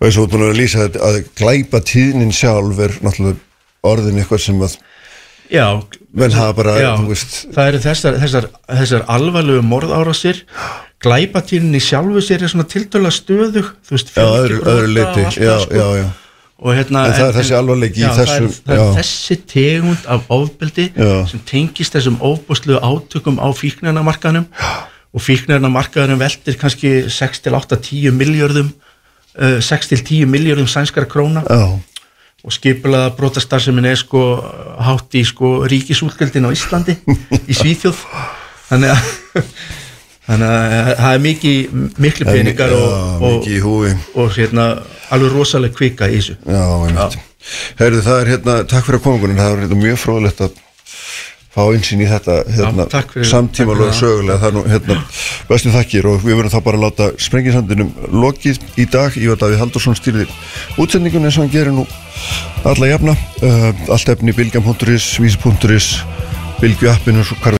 og eins og þú búin að vera að lýsa þetta að glæpa tíðnin sjálf er náttúrulega orðin eitthvað sem að já, menn hafa bara, já, það eru þessar, þessar, þessar alvarlegu morðárásir. Glæpatínin í sjálfu sér er svona tiltöla stöðug þú veist, leiti, og sko. já, já. Og hérna En það er þessi alvarleiki í já, þessum- það er, þessi tegund af ofbeldi sem tengist þessum ofbúslu átökum á fíknirnamarkaðnum og fíknirnamarkaðnum veltir kannski 6 til 8, 10 miljörðum uh, 6 til 10 miljörðum sænskara króna. Já, og skipulaða brotastarsemin er sko hátt í sko ríkisútgjöldin á Íslandi í Svíþjóð. Þannig að þannig að það er mikið miklu peningar og, og, húfi. og hérna alveg rosalega kvika í þessu. Já, einmitt. Heyrðu, það er hérna, takk fyrir að koma það er hérna mjög fróðlegt að fá einsinn í þetta hérna, samtímalega sögulega. Er nú hérna, bestu þakkir og við verðum þá bara að láta sprengisandinum lokið í dag. Ívar Davíð Haldursson stýrðir útsendingun eins og hann gerir nú alla jafna. Uh, allt efni bilgjam.is, vísi.is Bilgju appinu,